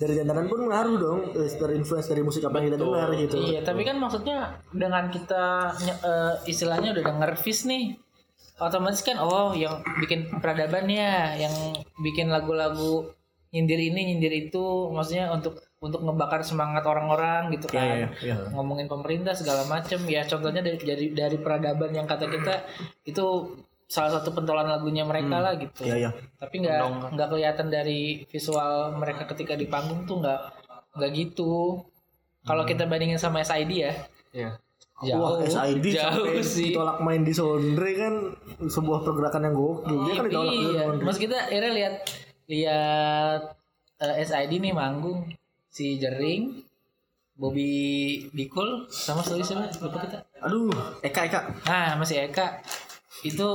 [SPEAKER 2] dari dandanan pun ngaruh dong terinfluence dari musik apa yang kita dengar gitu.
[SPEAKER 1] Iya, tapi kan maksudnya dengan kita eh, istilahnya udah denger Fizz nih, otomatis kan oh yang bikin peradaban ya, yang bikin lagu-lagu nyindir ini nyindir itu, maksudnya untuk untuk ngebakar semangat orang-orang gitu kan,
[SPEAKER 2] Iya, iya, iya.
[SPEAKER 1] ngomongin pemerintah segala macem ya contohnya dari dari dari peradaban yang kata kita itu salah satu pentolan lagunya mereka lah gitu.
[SPEAKER 2] Iya iya.
[SPEAKER 1] tapi nggak nggak kelihatan dari visual mereka ketika di panggung tuh nggak nggak gitu. Kalau kita bandingin sama SID ya.
[SPEAKER 4] Iya.
[SPEAKER 2] Wah
[SPEAKER 1] jauh.
[SPEAKER 2] SID
[SPEAKER 1] jauh
[SPEAKER 2] sampai
[SPEAKER 1] sih.
[SPEAKER 2] ditolak main di Sondre kan sebuah pergerakan yang gokil. Dia kan ditolak di
[SPEAKER 1] iya
[SPEAKER 2] Sondre.
[SPEAKER 1] mas kita akhirnya lihat lihat eh, SID nih manggung. Si Jering Bobby Bikul sama satu siapa? Lupa kita.
[SPEAKER 2] Aduh, Eka Eka.
[SPEAKER 1] nah masih Eka itu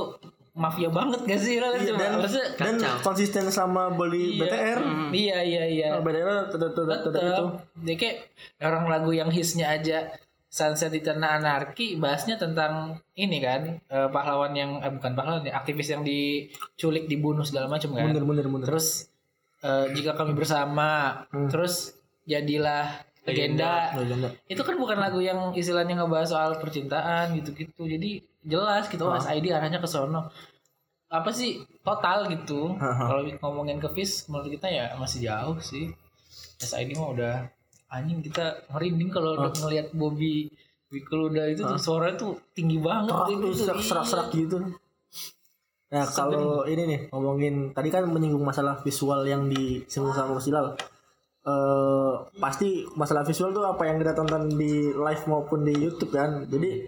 [SPEAKER 1] mafia banget gak sih? Kan
[SPEAKER 2] Iya, dan,
[SPEAKER 1] Maksudnya,
[SPEAKER 2] dan konsisten sama beli BTR.
[SPEAKER 1] iya iya iya.
[SPEAKER 2] Kalau BTR tetap tetap tetap itu.
[SPEAKER 1] Dia kayak orang lagu yang hisnya aja Sunset Eternal Anarchy bahasnya tentang ini kan eh, pahlawan yang eh, bukan pahlawan ya aktivis yang diculik dibunuh segala macam kan.
[SPEAKER 2] Bener bener bener.
[SPEAKER 1] terus eh, jika kami bersama terus jadilah legenda.
[SPEAKER 2] Legenda.
[SPEAKER 1] itu kan bukan lagu yang istilahnya ngebahas soal percintaan gitu-gitu. Jadi jelas gitu oh SID arahnya ke sono. Apa sih? Total gitu. Kalau ngomongin ke Fis menurut kita ya masih jauh sih. SID mah udah anjing kita merinding kalau udah ngelihat Bobby Wikul udah itu tuh suaranya tuh tinggi banget.
[SPEAKER 2] Kerak
[SPEAKER 1] dia
[SPEAKER 2] tuh
[SPEAKER 1] gitu.
[SPEAKER 2] gitu. Nah kalau ini nih ngomongin tadi kan menyinggung masalah visual yang disinggung sama Mas Hilal. Eh pasti masalah visual tuh apa yang kita tonton di live maupun di YouTube kan. Jadi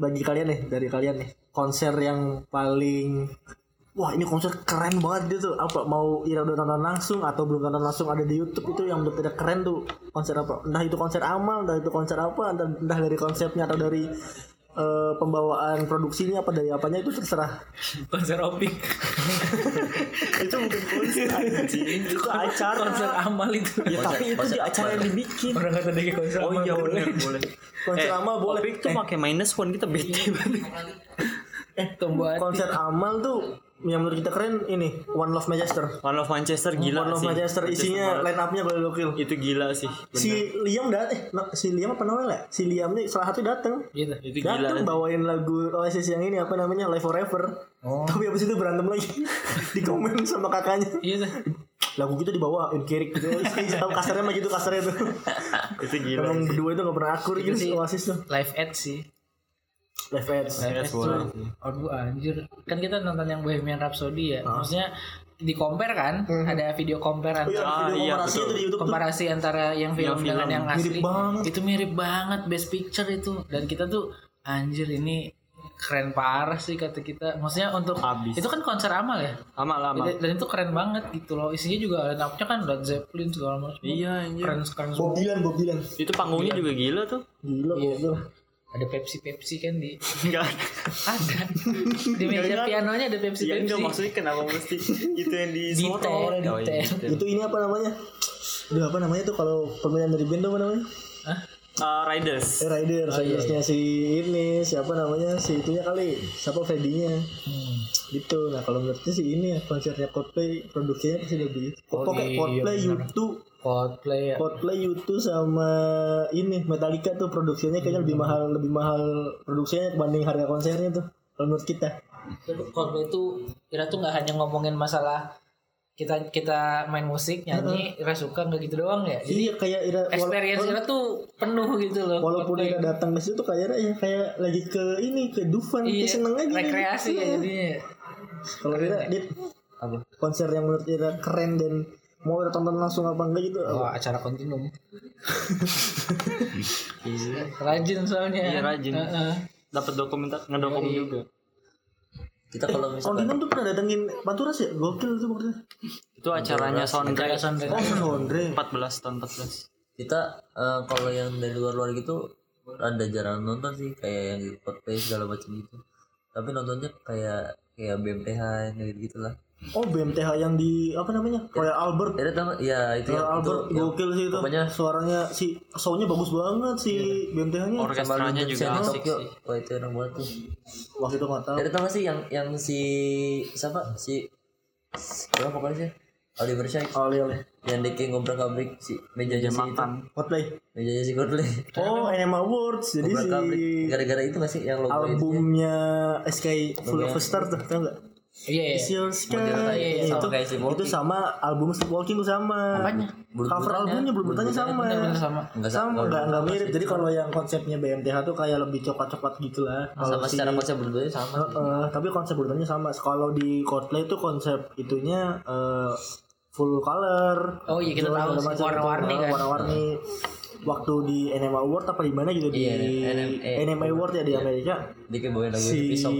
[SPEAKER 2] bagi kalian nih dari kalian nih konser yang paling wah ini konser keren banget gitu. Apa mau Ira udah tonton langsung atau belum tonton langsung ada di YouTube itu yang udah tidak keren tuh. Konser apa? Entah itu konser amal entah itu konser apa entah, entah dari konsepnya atau dari eh, pembawaan produksinya apa dari apanya itu terserah.
[SPEAKER 1] Konser opik.
[SPEAKER 2] Itu bukan konser anjing. Itu ke acara.
[SPEAKER 1] Konser amal itu.
[SPEAKER 2] Ya tapi itu di acara yang dibikin.
[SPEAKER 1] Orang kata dia konser
[SPEAKER 4] Oh
[SPEAKER 1] amal
[SPEAKER 4] iya
[SPEAKER 1] boleh.
[SPEAKER 4] benar boleh.
[SPEAKER 2] konser amal boleh.
[SPEAKER 4] Opik tuh pakai minus one kita bete banget.
[SPEAKER 1] eh
[SPEAKER 2] konser amal tuh yang menurut kita keren ini One Love Manchester.
[SPEAKER 4] One of Manchester gila
[SPEAKER 2] One Love
[SPEAKER 4] sih.
[SPEAKER 2] Manchester isinya line up-nya kalau gokil
[SPEAKER 4] Itu gila sih.
[SPEAKER 2] si Liam datang eh no, si Liam apa namanya si Liam nih salah satu datang
[SPEAKER 1] gitu.
[SPEAKER 4] Itu gila.
[SPEAKER 2] datang bawain lagu Oasis yang ini apa namanya Live Forever.
[SPEAKER 1] Oh.
[SPEAKER 2] tapi abis itu berantem lagi. Di komen sama kakaknya.
[SPEAKER 1] Iya.
[SPEAKER 2] Lagu kita dibawain kirik. Gitu. Kasarnya mah gitu kasarnya tuh
[SPEAKER 4] Itu gila.
[SPEAKER 2] emang berdua itu gak pernah akur gitu
[SPEAKER 1] sih.
[SPEAKER 2] Oasis tuh.
[SPEAKER 1] live ad sih
[SPEAKER 4] Yes, boleh
[SPEAKER 1] tuh aduh anjir kan kita nonton yang Bohemian Rhapsody ya
[SPEAKER 2] Ah.
[SPEAKER 1] maksudnya di compare kan ada video compare
[SPEAKER 2] oh iya
[SPEAKER 1] antara
[SPEAKER 2] video
[SPEAKER 4] iya,
[SPEAKER 2] komparasi
[SPEAKER 4] betul.
[SPEAKER 2] itu di Youtube tuh
[SPEAKER 1] komparasi antara yang film dengan
[SPEAKER 4] film.
[SPEAKER 1] yang
[SPEAKER 2] Mirip
[SPEAKER 1] asli
[SPEAKER 2] banget.
[SPEAKER 1] itu mirip banget best picture itu dan kita tuh anjir ini keren parah sih kata kita maksudnya untuk
[SPEAKER 4] Abis.
[SPEAKER 1] itu kan konser amal ya
[SPEAKER 4] Amal amal.
[SPEAKER 1] dan itu keren banget gitu loh isinya juga line up-nya kan Led Zeppelin segala macam
[SPEAKER 4] Iya anjir.
[SPEAKER 1] keren keren
[SPEAKER 2] Bob Dylan Bob Dylan
[SPEAKER 4] Itu panggungnya juga gila tuh.
[SPEAKER 2] gila
[SPEAKER 1] Iya.
[SPEAKER 2] gokil
[SPEAKER 1] ada Pepsi Pepsi kan di
[SPEAKER 4] Enggak.
[SPEAKER 1] ada. Di meja pianonya ada Pepsi
[SPEAKER 4] Ya
[SPEAKER 1] Pepsi
[SPEAKER 4] enggak maksudnya kenapa mesti itu yang di
[SPEAKER 1] detail
[SPEAKER 4] Oh, iya,
[SPEAKER 1] detail
[SPEAKER 2] itu ini apa namanya? Duh, apa namanya tuh kalau pemilihan dari band tuh apa namanya?
[SPEAKER 1] Hah?
[SPEAKER 4] Uh, Riders.
[SPEAKER 2] Eh, Rider, Ridersnya si ini siapa namanya? Si itunya kali siapa Freddy-nya?
[SPEAKER 1] Hmm.
[SPEAKER 2] gitu. Nah kalau menurutnya sih ini ya konsernya Coldplay produksinya pasti lebih
[SPEAKER 1] Oh,
[SPEAKER 2] pokoknya
[SPEAKER 1] iya,
[SPEAKER 2] Coldplay
[SPEAKER 1] bener.
[SPEAKER 2] U2
[SPEAKER 1] Coldplay ya.
[SPEAKER 2] Coldplay U2 sama ini Metallica tuh produksinya kayaknya lebih mahal lebih mahal produksinya dibanding harga konsernya tuh kalau menurut kita.
[SPEAKER 1] Coldplay itu Ira tuh nggak hanya ngomongin masalah kita kita main musik nyanyi Ira suka nggak gitu doang ya? Jadi
[SPEAKER 2] iya kayak Ira
[SPEAKER 1] experience Ira tuh penuh gitu loh
[SPEAKER 2] walaupun
[SPEAKER 1] Coldplay.
[SPEAKER 2] Ira datang ke situ tuh kayak ya kayak lagi ke ini ke Dufan
[SPEAKER 1] iya,
[SPEAKER 2] kayak seneng aja
[SPEAKER 1] rekreasi ya jadinya.
[SPEAKER 2] Kalau Ira dit
[SPEAKER 1] apa?
[SPEAKER 2] konser yang menurut Ira keren dan mau tonton langsung apa enggak gitu?
[SPEAKER 1] Oh acara kontinum. Rajin soalnya.
[SPEAKER 4] Iya, rajin.
[SPEAKER 1] Heeh.
[SPEAKER 4] Dapat dokumentar ngedokum juga.
[SPEAKER 3] Kita kalau misalkan
[SPEAKER 2] Kontinum tuh pernah datengin Panturas ya? Gokil tuh maksudnya.
[SPEAKER 4] Itu acaranya Soundtrack
[SPEAKER 1] Acara soundtrack.
[SPEAKER 2] oh Sondre.
[SPEAKER 4] 14 tahun 14.
[SPEAKER 3] kita eh, kalau yang dari luar-luar gitu ada jarang nonton sih kayak yang di Coldplay segala macam gitu. Tapi nontonnya kayak kayak BMTH yang kayak gitu lah
[SPEAKER 2] oh BMTH yang di apa namanya? Royal Albert.
[SPEAKER 3] Ya nggak? ya itu
[SPEAKER 2] Royal
[SPEAKER 3] itu
[SPEAKER 2] Albert
[SPEAKER 3] yang
[SPEAKER 2] gokil sih itu.
[SPEAKER 3] Pokoknya
[SPEAKER 2] suaranya si soundnya bagus banget si BMTH-nya
[SPEAKER 4] Orkestranya juga asik
[SPEAKER 3] Tokyo
[SPEAKER 4] sih.
[SPEAKER 3] wah itu enak banget tuh.
[SPEAKER 2] Waktu itu nggak tahu.
[SPEAKER 3] Ya gak sih yang yang si siapa? Si siapa pokoknya sih? Oliver Syekh
[SPEAKER 2] oh
[SPEAKER 3] yang di King Cobra Cabrik si mejanya si itu.
[SPEAKER 2] Coldplay.
[SPEAKER 3] Mejanya si Coldplay.
[SPEAKER 2] Oh NM Awards. Jadi si
[SPEAKER 3] gara-gara itu masih yang logo itu
[SPEAKER 2] albumnya SK Full of Star tuh tau nggak
[SPEAKER 1] Iya, iya.
[SPEAKER 2] Is Your Sky
[SPEAKER 3] Modelnya
[SPEAKER 1] iya,
[SPEAKER 2] itu,
[SPEAKER 3] sama kayak Sleepwalking.
[SPEAKER 2] itu sama album Sleepwalking tuh sama
[SPEAKER 1] Apanya?
[SPEAKER 2] cover albumnya belum bertanya sama
[SPEAKER 1] sama.
[SPEAKER 3] Enggak
[SPEAKER 2] sama nggak nggak mirip jadi kalau yang konsepnya BMTH tuh kayak lebih coklat-coklat gitu lah
[SPEAKER 3] sama
[SPEAKER 2] si
[SPEAKER 3] secara konsep berdua sama sih.
[SPEAKER 2] Eh, tapi konsep bertanya sama kalau di Coldplay itu konsep itunya eh, full color
[SPEAKER 1] Oh iya, kita tahu
[SPEAKER 2] macam
[SPEAKER 1] warna-warni
[SPEAKER 2] itu.
[SPEAKER 1] kan.
[SPEAKER 2] warna-warni waktu di NMA Award apa di mana gitu di
[SPEAKER 3] Iya, NMA.
[SPEAKER 2] NMA Award. Ya di Amerika.
[SPEAKER 3] Dia kayak bawain lagu
[SPEAKER 2] si
[SPEAKER 3] pisau.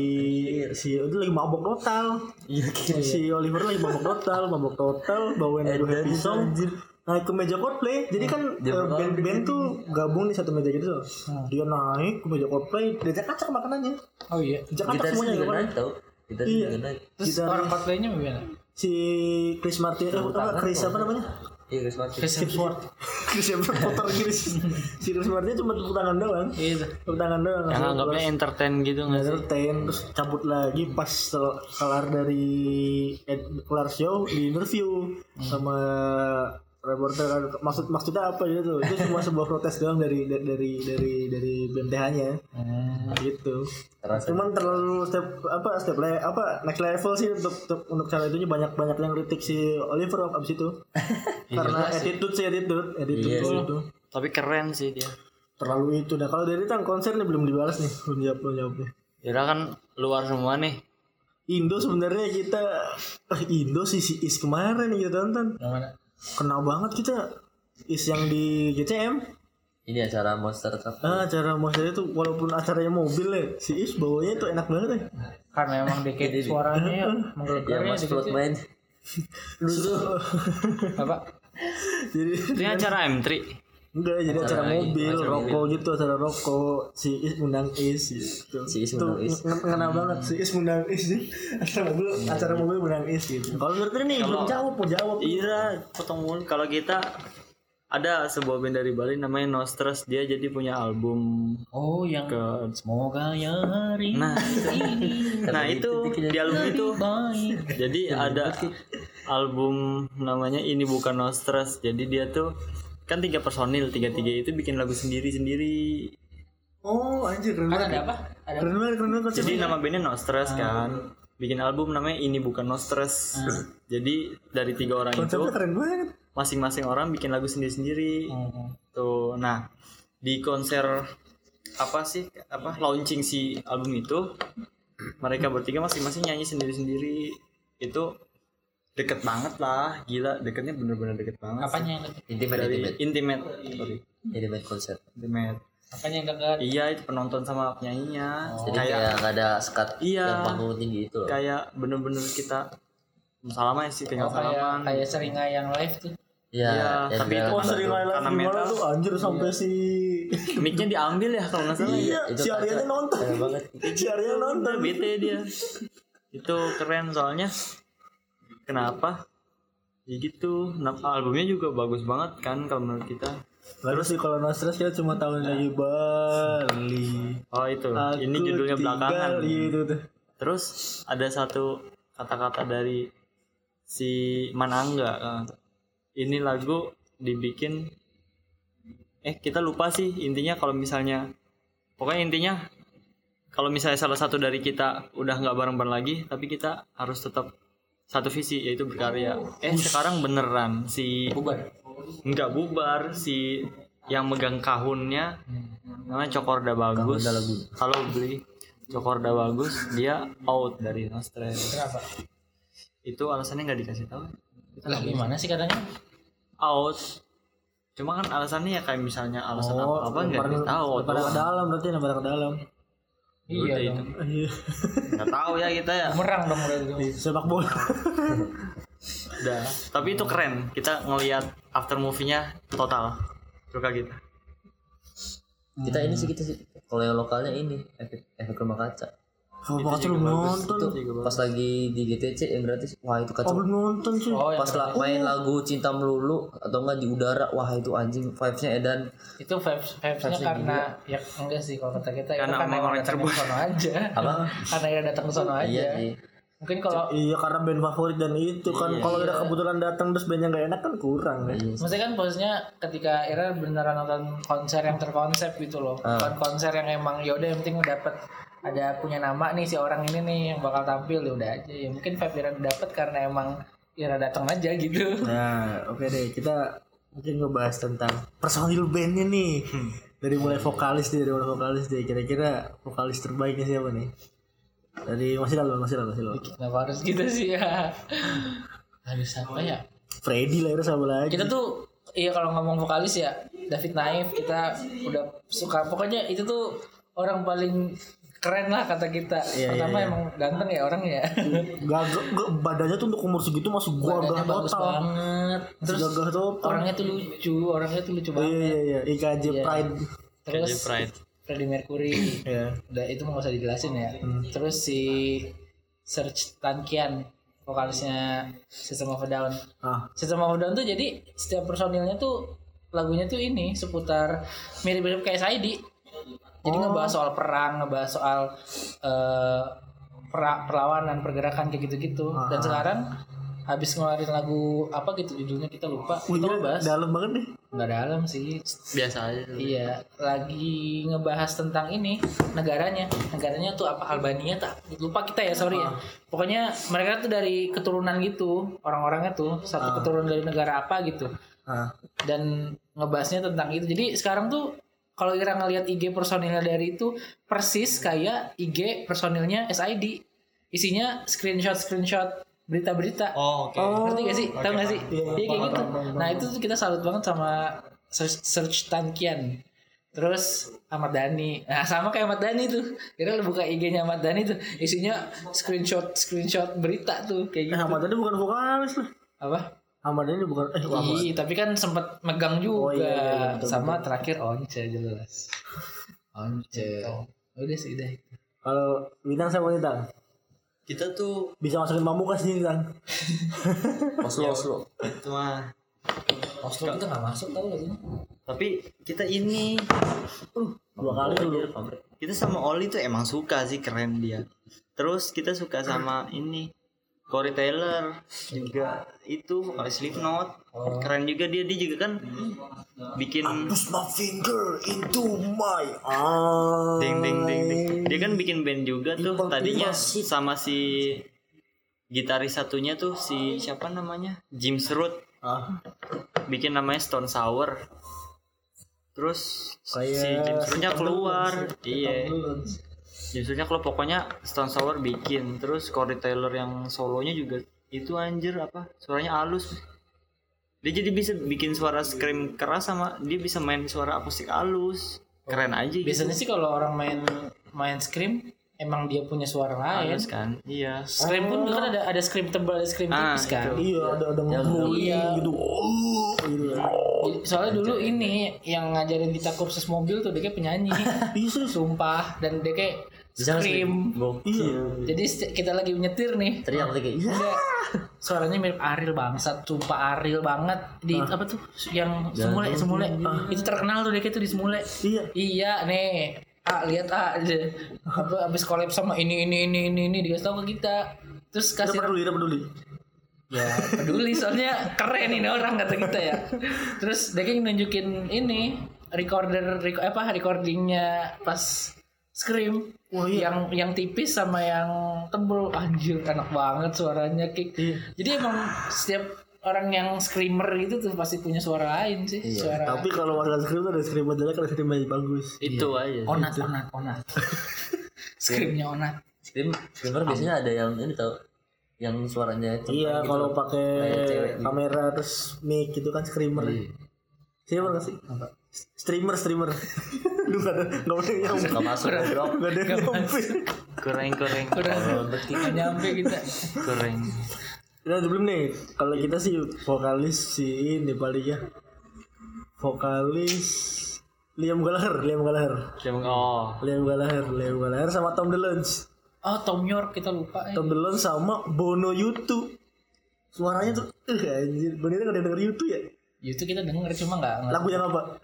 [SPEAKER 2] si itu lagi mabok total.
[SPEAKER 3] Iya
[SPEAKER 2] si Oliver lagi mabok total mabok total bawain lagu Happy Song. naik ke meja Coldplay. Jadi kan
[SPEAKER 3] Dia
[SPEAKER 2] eh, band-band tuh gabung di satu meja gitu tuh. Dia naik ke meja Coldplay. Dia kacak makanannya
[SPEAKER 1] Oh iya.
[SPEAKER 2] Jakarta
[SPEAKER 3] kita
[SPEAKER 2] semuanya
[SPEAKER 3] juga naik tau. Kita
[SPEAKER 2] Iya.
[SPEAKER 3] juga naik.
[SPEAKER 1] Terus orang Coldplay-nya gimana?
[SPEAKER 2] si Chris Martin eh, apa Chris apa namanya
[SPEAKER 3] iya Chris Martin.
[SPEAKER 1] Chris Hemsworth.
[SPEAKER 2] Chris Hemsworth putar gini si Chris Martin cuma tepuk tangan doang.
[SPEAKER 1] Iya.
[SPEAKER 2] tepuk tangan doang.
[SPEAKER 4] Yang anggapnya entertain gitu nggak sih?
[SPEAKER 2] Entertain terus cabut lagi pas kelar dari ed, kelar show di interview sama reporter kan. maksud maksudnya apa gitu? Itu cuma sebuah protes doang dari dari dari dari, dari BMTH-nya gitu.
[SPEAKER 3] Terasa.
[SPEAKER 2] Cuman terlalu step apa step le, apa next level sih untuk untuk, untuk cara itunya banyak banyak yang kritik si Oliver abis itu. Karena attitude sih. attitude attitude
[SPEAKER 3] Iya sih.
[SPEAKER 2] itu.
[SPEAKER 4] Tapi keren sih dia.
[SPEAKER 2] Terlalu itu. Nah kalau dari tang konser nih belum dibalas nih. Belum jawab belum jawabnya
[SPEAKER 4] Kira kan luar semua nih.
[SPEAKER 2] Indo sebenarnya kita eh, Indo sih si Is kemarin nih kita tonton.
[SPEAKER 1] Yang mana?
[SPEAKER 2] Kena banget kita. Is yang di GCM
[SPEAKER 3] ini acara monster truck
[SPEAKER 2] ah acara monster itu walaupun acaranya mobil ya si Is bawanya tuh enak banget ya.
[SPEAKER 1] Karena emang dikit suaranya ya
[SPEAKER 3] ya
[SPEAKER 1] menggelegar ya
[SPEAKER 3] mas float main
[SPEAKER 1] Apa?
[SPEAKER 2] jadi
[SPEAKER 4] ini acara M3
[SPEAKER 2] enggak jadi acara,
[SPEAKER 3] Acara
[SPEAKER 2] mobil
[SPEAKER 3] acara
[SPEAKER 2] rokok gitu acara rokok. Si Is undang Is gitu.
[SPEAKER 3] Si Is
[SPEAKER 2] Tuh,
[SPEAKER 3] undang Is.
[SPEAKER 2] ngena banget. Si Is undang Is nih acara mobil acara mobil undang Is gitu. Kalau menurut ini belum jawab mau jawab.
[SPEAKER 4] Iya potong mulu kalau kita ada sebuah band dari Bali namanya Nostres. Dia jadi punya album
[SPEAKER 1] Oh yang
[SPEAKER 4] ke
[SPEAKER 1] semoga ya hari
[SPEAKER 4] nah
[SPEAKER 1] ini
[SPEAKER 4] nah itu di album itu.
[SPEAKER 1] baik.
[SPEAKER 4] jadi ada album namanya ini bukan Nostres. Jadi dia tuh kan tiga personil tiga tiga itu bikin lagu sendiri sendiri
[SPEAKER 2] oh anjir keren banget.
[SPEAKER 1] ada apa? Ada
[SPEAKER 2] keren banget keren banget.
[SPEAKER 4] Jadi nama bandnya Nostres kan. Bikin album namanya ini bukan Nostres jadi dari tiga orang itu
[SPEAKER 2] keren banget.
[SPEAKER 4] masing-masing orang bikin lagu sendiri-sendiri.
[SPEAKER 1] Hmm.
[SPEAKER 4] tuh nah di konser apa sih apa launching si album itu mereka bertiga masing-masing nyanyi sendiri-sendiri. Itu deket banget lah gila deketnya bener-bener deket banget
[SPEAKER 1] Apanya yang dekat?
[SPEAKER 3] intimate
[SPEAKER 4] dari
[SPEAKER 3] intimate.
[SPEAKER 4] intimate sorry.
[SPEAKER 3] Intimate konser.
[SPEAKER 4] Intimate.
[SPEAKER 1] Apanya yang dekat?
[SPEAKER 4] iya itu penonton sama penyanyinya.
[SPEAKER 3] Jadi
[SPEAKER 4] kayak
[SPEAKER 3] kayak nggak ada sekat
[SPEAKER 4] Iya.
[SPEAKER 3] yang panggung tinggi itu loh.
[SPEAKER 4] Kayak bener-bener kita salaman ya sih tinggal
[SPEAKER 1] Oh, kayak
[SPEAKER 4] salaman.
[SPEAKER 1] kayak sering yang live tuh.
[SPEAKER 3] ya,
[SPEAKER 4] Iya,
[SPEAKER 3] yang
[SPEAKER 4] tapi itu
[SPEAKER 2] Oh
[SPEAKER 3] lagi
[SPEAKER 2] sering live
[SPEAKER 4] Karena metal.
[SPEAKER 2] tuh? Anjir sampai si
[SPEAKER 4] mic-nya diambil ya kalau nggak salah ya.
[SPEAKER 2] Iya
[SPEAKER 3] itu
[SPEAKER 2] si
[SPEAKER 3] kacau.
[SPEAKER 2] nonton.
[SPEAKER 3] Keren banget.
[SPEAKER 2] Si Arya nonton.
[SPEAKER 4] Udah bete dia. Itu keren soalnya kenapa? Ya gitu. Nah, albumnya juga bagus banget kan kalau menurut kita.
[SPEAKER 2] Lalu sih kalau no stress kita cuma tahu lagi Bali.
[SPEAKER 4] Oh itu.
[SPEAKER 2] Aku
[SPEAKER 4] ini judulnya belakangan.
[SPEAKER 2] itu tuh.
[SPEAKER 4] Terus ada satu kata-kata dari si Manangga. Ini lagu dibikin eh kita lupa sih intinya kalau misalnya pokoknya intinya kalau misalnya salah satu dari kita udah nggak bareng-bareng lagi tapi kita harus tetap satu visi yaitu berkarya. Eh sekarang beneran si
[SPEAKER 1] Bubar.
[SPEAKER 4] nggak bubar. Si yang megang kahunnya namanya Cokorda bagus. Kalau beli Cokorda bagus dia out dari Nostres
[SPEAKER 1] Kenapa?
[SPEAKER 4] itu alasannya nggak dikasih tahu. Kita
[SPEAKER 1] Lah gimana sih katanya?
[SPEAKER 4] out. Cuma kan alasannya ya kayak misalnya alasan
[SPEAKER 2] Oh,
[SPEAKER 4] apa apa nggak tahu.
[SPEAKER 2] Pada ke dalam berarti lempar ke dalam
[SPEAKER 1] Iya
[SPEAKER 4] Udah
[SPEAKER 1] dong.
[SPEAKER 4] itu.
[SPEAKER 2] Iya.
[SPEAKER 4] Nggak tahu ya kita ya.
[SPEAKER 1] Bumerang dong berarti.
[SPEAKER 2] Sepak bola.
[SPEAKER 4] Udah. Tapi itu keren. Kita ngelihat after movie-nya total. Suka kita.
[SPEAKER 3] Kita ini sih kita sih. Kalau yang lokalnya ini efek efek rumah kaca
[SPEAKER 2] Kalau bakal belum nonton.
[SPEAKER 3] Itu pas lagi di GTC yang gratis. Wah itu
[SPEAKER 2] Oh
[SPEAKER 3] kacau
[SPEAKER 2] belum nonton sih
[SPEAKER 1] Oh,
[SPEAKER 3] pas la- main lagu cinta melulu atau enggak di udara. Wah itu anjing. Vibesnya edan.
[SPEAKER 1] Itu vibes vibesnya karena ya enggak sih kalau kata kita
[SPEAKER 4] Karena
[SPEAKER 1] itu karena datang ke
[SPEAKER 4] Cirebon.
[SPEAKER 1] sono aja.
[SPEAKER 3] Apa?
[SPEAKER 1] karena yang datang ke sono aja.
[SPEAKER 3] iya sih.
[SPEAKER 1] Mungkin kalau
[SPEAKER 2] Iya karena band favorit dan itu kan. Kalau udah kebetulan datang terus bandnya nggak enak kan kurang kan.
[SPEAKER 1] Maksudnya kan posisinya ketika Ira beneran nonton konser yang terkonsep gitu loh. Bukan konser yang emang yaudah yang penting dapet ada punya nama nih si orang ini nih yang bakal tampil ya udah aja ya mungkin vibe Ira dapet karena emang Ira datang aja gitu
[SPEAKER 2] Nah oke deh kita mungkin ngebahas tentang personil bandnya nih. Dari mulai vokalis deh, dari mulai vokalis deh. Kira-kira vokalis terbaiknya siapa nih? Dari masih lalu, masih lalu, masih lalu.
[SPEAKER 1] Kenapa harus gitu sih ya Aduh siapa ya
[SPEAKER 2] Freddy lah itu sama lagi.
[SPEAKER 1] Kita tuh Iya kalau ngomong vokalis ya David Naif kita udah suka Pokoknya itu tuh orang paling keren lah kata kita. Pertama emang ganteng ya orang ya.
[SPEAKER 2] Gagah, gak- badannya tuh untuk umur segitu masih gagah
[SPEAKER 1] bagus
[SPEAKER 2] total.
[SPEAKER 1] banget. Terus
[SPEAKER 2] Gagah total.
[SPEAKER 1] orangnya tuh lucu Orangnya tuh lucu
[SPEAKER 2] Iya
[SPEAKER 1] banget.
[SPEAKER 2] iya iya, IKJ Pride.
[SPEAKER 1] Terus
[SPEAKER 4] Pride.
[SPEAKER 1] Freddie Mercury.
[SPEAKER 2] Iya.
[SPEAKER 1] udah itu mau gak usah dijelasin ya. Terus si Serge Tankian vokalisnya System of a Down.
[SPEAKER 2] Ah,
[SPEAKER 1] System of a Down tuh jadi setiap personilnya tuh lagunya tuh ini seputar mirip-mirip kayak Saidi jadi ngebahas soal perang ngebahas soal eh, pera- perlawanan pergerakan kayak gitu-gitu dan sekarang habis ngeluarin lagu apa gitu judulnya kita lupa
[SPEAKER 2] Wih,
[SPEAKER 1] kita
[SPEAKER 2] gila,
[SPEAKER 1] bahas
[SPEAKER 2] dalam banget nih.
[SPEAKER 1] nggak dalam sih
[SPEAKER 4] Biasa aja.
[SPEAKER 1] Iya, lagi ngebahas tentang ini negaranya. Negaranya tuh apa Albania tak lupa kita ya, sorry ya. Pokoknya mereka tuh dari keturunan gitu, orang-orangnya tuh satu keturunan dari negara apa gitu.
[SPEAKER 2] Ah,
[SPEAKER 1] Dan ngebahasnya tentang itu. Jadi sekarang tuh kalau Ira ngelihat IG personilnya dari itu persis kayak IG personilnya SID. Isinya screenshot-screenshot berita-berita.
[SPEAKER 4] Oh, oke.
[SPEAKER 1] Ngerti gak sih? Tahu gak sih?
[SPEAKER 2] Iya,
[SPEAKER 1] Iya kayak gitu. Nah itu tuh kita salut banget sama Search, Search Tankian. Terus Ahmad Dhani. Nah sama kayak Ahmad Dhani tuh. Kira lu buka IG-nya Ahmad Dhani tuh. Isinya screenshot screenshot berita tuh
[SPEAKER 2] eh
[SPEAKER 1] kayak gitu.
[SPEAKER 2] Ahmad ini bukan vokalis lah.
[SPEAKER 1] Apa?
[SPEAKER 2] Ahmad ini bukan eh Ahmad.
[SPEAKER 1] Iya, tapi kan sempat megang juga.
[SPEAKER 2] Oh, iya, iya, iya, betul,
[SPEAKER 1] sama terakhir Once jelas. Once. Udah sih udah.
[SPEAKER 2] Kalau Bintang sama nih Tang?
[SPEAKER 3] Kita tuh
[SPEAKER 2] Bisa masukin Pamukas nih Tang.
[SPEAKER 3] Oslo Oslo.
[SPEAKER 4] Itu mah.
[SPEAKER 1] Oslo kita nggak masuk tau gak sih?
[SPEAKER 4] Tapi kita ini
[SPEAKER 2] Dua kali dulu.
[SPEAKER 4] kita sama Oli tuh emang suka sih keren dia. Terus kita suka sama ini Corey Taylor juga itu vokalis Slipknot. Keren juga dia dia juga kan bikin
[SPEAKER 2] Push my finger into my eye.
[SPEAKER 4] ding ding ding ding. Dia kan bikin band juga tuh tadinya sama si gitaris satunya tuh si siapa namanya? Jim Root
[SPEAKER 2] Ah,
[SPEAKER 4] bikin namanya Stone Sour. Terus
[SPEAKER 2] Kayak
[SPEAKER 4] si James Rootnya keluar, iya. Rootnya keluar pokoknya Stone Sour bikin. Terus Corey Taylor yang solonya juga itu anjir apa? Suaranya halus. Dia jadi bisa bikin suara scream keras sama dia bisa main suara akustik halus. Keren aja gitu.
[SPEAKER 1] Biasanya sih kalau orang main main scream emang dia punya suara lain.
[SPEAKER 4] halus kan? Iya.
[SPEAKER 1] Scream pun kan ada ada scream tebal, ada scream
[SPEAKER 4] Ah,
[SPEAKER 1] tipis kan.
[SPEAKER 2] Iya, ada ada ngomongin
[SPEAKER 1] Iya.
[SPEAKER 2] gitu. Oh, gitu.
[SPEAKER 1] Jadi- Soalnya dulu ini yang ngajarin kita kursus mobil tuh dia kayak penyanyi.
[SPEAKER 2] Bisa
[SPEAKER 1] Sumpah dan dia kayak scream.
[SPEAKER 2] Iya.
[SPEAKER 1] Jadi kita lagi nyetir nih.
[SPEAKER 3] Teriak lagi. Iya.
[SPEAKER 1] Udah, suaranya mirip Ariel bangsat, sumpah Ariel banget di apa tuh yang semule semule itu terkenal tuh dia tuh di semule.
[SPEAKER 2] Iya.
[SPEAKER 1] Iya nih. Ah lihat ah aja. Apa abis collab sama ini ini ini ini ini dikasih tahu ke kita. Terus kasih
[SPEAKER 2] peduli, kita peduli.
[SPEAKER 1] ya peduli soalnya keren ini orang kata kita ya. Terus dia kayak nunjukin ini recorder reco- apa recordingnya pas scream
[SPEAKER 2] Wah, iya.
[SPEAKER 1] yang yang tipis sama yang tebel anjir enak banget suaranya kick
[SPEAKER 2] Iya.
[SPEAKER 1] jadi emang setiap orang yang screamer itu tuh pasti punya suara lain sih suara
[SPEAKER 2] Tapi kalau masalah scream tuh ada scream jelek, ada scream yang bagus.
[SPEAKER 3] Itu aja.
[SPEAKER 1] onat onat onat screamnya onat
[SPEAKER 3] Scream, screamer biasanya ada yang ini tau yang suaranya itu
[SPEAKER 2] Iya,
[SPEAKER 3] gitu.
[SPEAKER 2] kalau pakai
[SPEAKER 3] gitu.
[SPEAKER 2] kamera terus mic gitu kan screamer. Siapa nggak sih? Streamer, streamer. Lu gak ada, gak boleh nyampe.
[SPEAKER 3] Nggak masuk bro.
[SPEAKER 2] Gak ada yang nyampe.
[SPEAKER 4] Kurang kurang
[SPEAKER 1] udah nggak nyampe kita
[SPEAKER 4] kurang.
[SPEAKER 2] Nah, belum nih. Kalau kita sih vokalis si ini paling ya. Vokalis Liam Gallagher, Liam Gallagher.
[SPEAKER 4] Siapa- Oh,
[SPEAKER 2] Liam Gallagher, Liam Gallagher sama Tom DeLonge.
[SPEAKER 1] oh Tom York kita lupa ya.
[SPEAKER 2] Tom DeLonge sama Bono YouTube. Suaranya tuh, eh anjir. Benernya gak ada denger YouTube ya?
[SPEAKER 1] itu kita denger cuma nggak-
[SPEAKER 2] Lagu yang apa?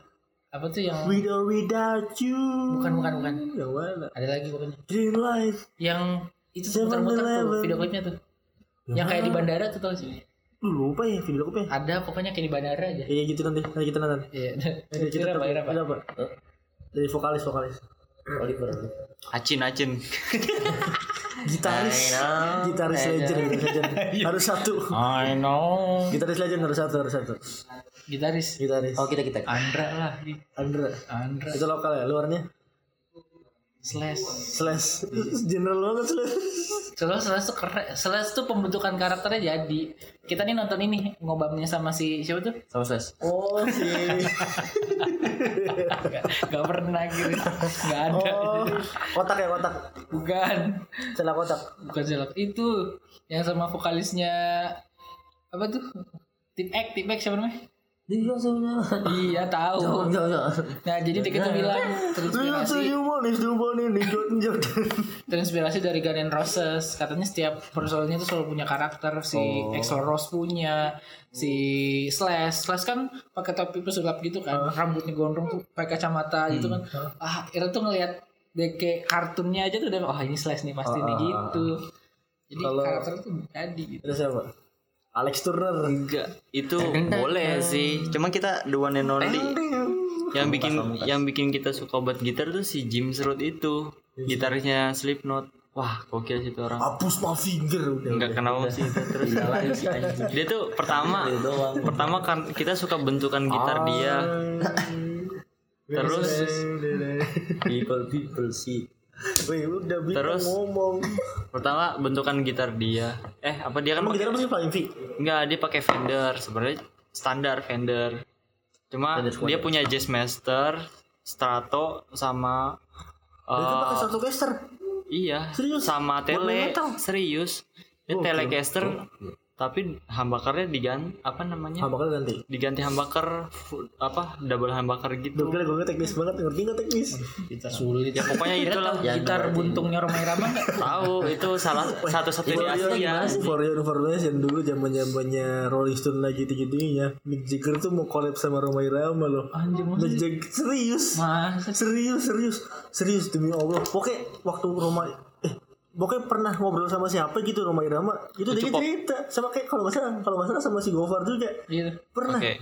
[SPEAKER 1] Apa tuh yang
[SPEAKER 2] With or without you.
[SPEAKER 1] bukan bukan bukan
[SPEAKER 2] Yang mana?
[SPEAKER 1] ada lagi pokoknya
[SPEAKER 2] Dream life.
[SPEAKER 1] yang itu tuh muter-muter tuh video klipnya tuh. Yang kayak di bandara tuh tau sih.
[SPEAKER 2] Lu lupa ya video klipnya
[SPEAKER 1] Ada pokoknya kayak di bandara aja.
[SPEAKER 2] Iya gitu nanti nanti kita nonton
[SPEAKER 1] Iya.
[SPEAKER 2] Dari kita
[SPEAKER 1] Kira apa? Kira apa?
[SPEAKER 2] Ada apa? Dari vokalis vokalis
[SPEAKER 3] Oliver
[SPEAKER 4] acin acin
[SPEAKER 2] Gitaris Gitaris legend legend Harus satu
[SPEAKER 1] I know.
[SPEAKER 2] Gitaris legend harus satu harus satu
[SPEAKER 1] Gitaris.
[SPEAKER 2] Gitaris
[SPEAKER 3] oh kita kita
[SPEAKER 1] Andra lah.
[SPEAKER 2] Andra
[SPEAKER 1] Andra.
[SPEAKER 2] Itu lokal ya luarnya
[SPEAKER 1] Slash.
[SPEAKER 2] Slash General banget Slash
[SPEAKER 1] Slash, Slash tuh keren. Slash tuh pembentukan karakternya jadi. Kita nih nonton ini ngobamnya sama si siapa tuh?
[SPEAKER 3] sama Slash
[SPEAKER 2] Oh si
[SPEAKER 1] Gak, gak pernah gitu. Gak ada.
[SPEAKER 2] Oh Kotak ya kotak
[SPEAKER 1] Bukan.
[SPEAKER 2] Celah kotak
[SPEAKER 1] Bukan Zelak. Itu yang sama vokalisnya apa tuh? Tip X, Tip X siapa namanya?
[SPEAKER 3] Dia sebenarnya
[SPEAKER 1] Iya tahu. Nah jadi dia tuh bilang
[SPEAKER 2] the Jordan Jordan
[SPEAKER 1] terinspirasi dari Guns N' Roses. Katanya setiap personelnya itu selalu punya karakter. Si Axl Rose punya, si Slash. Slash kan pakai topi pesulap gitu kan, rambutnya gondrong tuh pakai kacamata gitu kan. Ah, kira tuh ngelihat kayak kartunnya aja tuh udah oh ini Slash nih pasti nih gitu. Jadi karakter tuh jadi gitu.
[SPEAKER 2] Terus siapa? Alex Turner.
[SPEAKER 4] Enggak itu boleh sih. Cuma kita the one and only. Yang bikin yang bikin kita suka buat gitar tuh si Jim Root itu. Gitarisnya Slipknot. Wah gokil sih itu orang.
[SPEAKER 2] Hapus my finger udah
[SPEAKER 4] nggak kenal sih itu. Terus dia tuh pertama. Pertama kan kita suka bentukan gitar dia. Terus
[SPEAKER 3] people people sih
[SPEAKER 2] Wih udah bisa
[SPEAKER 4] Terus?
[SPEAKER 2] ngomong
[SPEAKER 4] pertama bentukan gitar dia eh apa dia kan
[SPEAKER 2] Emang gitar apa sih Flying V?
[SPEAKER 4] Enggak, dia pakai Fender. Sebenarnya standar Fender. Cuma dia punya Jazzmaster, Strato sama
[SPEAKER 2] Dia kan
[SPEAKER 4] eh,
[SPEAKER 2] pakai satu caster
[SPEAKER 4] iya,
[SPEAKER 2] Serius?
[SPEAKER 4] sama tele. Serius. Dia telecaster tapi humbuckernya diganti apa namanya?
[SPEAKER 2] Bakal ganti
[SPEAKER 4] Diganti. Humbucker fu- apa double humbucker gitu.
[SPEAKER 2] Gokil gue teknis banget ngerti gak teknis
[SPEAKER 1] Sulit.
[SPEAKER 4] Ya pokoknya itulah
[SPEAKER 1] gitar buntungnya Romai Rama nggak?
[SPEAKER 4] tahu itu salah satu-satu di Asia.
[SPEAKER 2] For your information dulu zaman zamannya Rolling Stone lagi tinggi tingginya Mick Jagger tuh mau collab sama Roma Irama loh.
[SPEAKER 1] Anjir
[SPEAKER 2] Mick Jagger serius. Serius serius. Serius demi Allah. Pokoknya waktu Roma eh pokoknya pernah ngobrol sama siapa gitu Roma Irama itu dia cerita. Sama kayak kalau nggak salah kalau nggak salah sama si Gofar juga
[SPEAKER 1] gitu.
[SPEAKER 2] pernah.
[SPEAKER 4] Oke.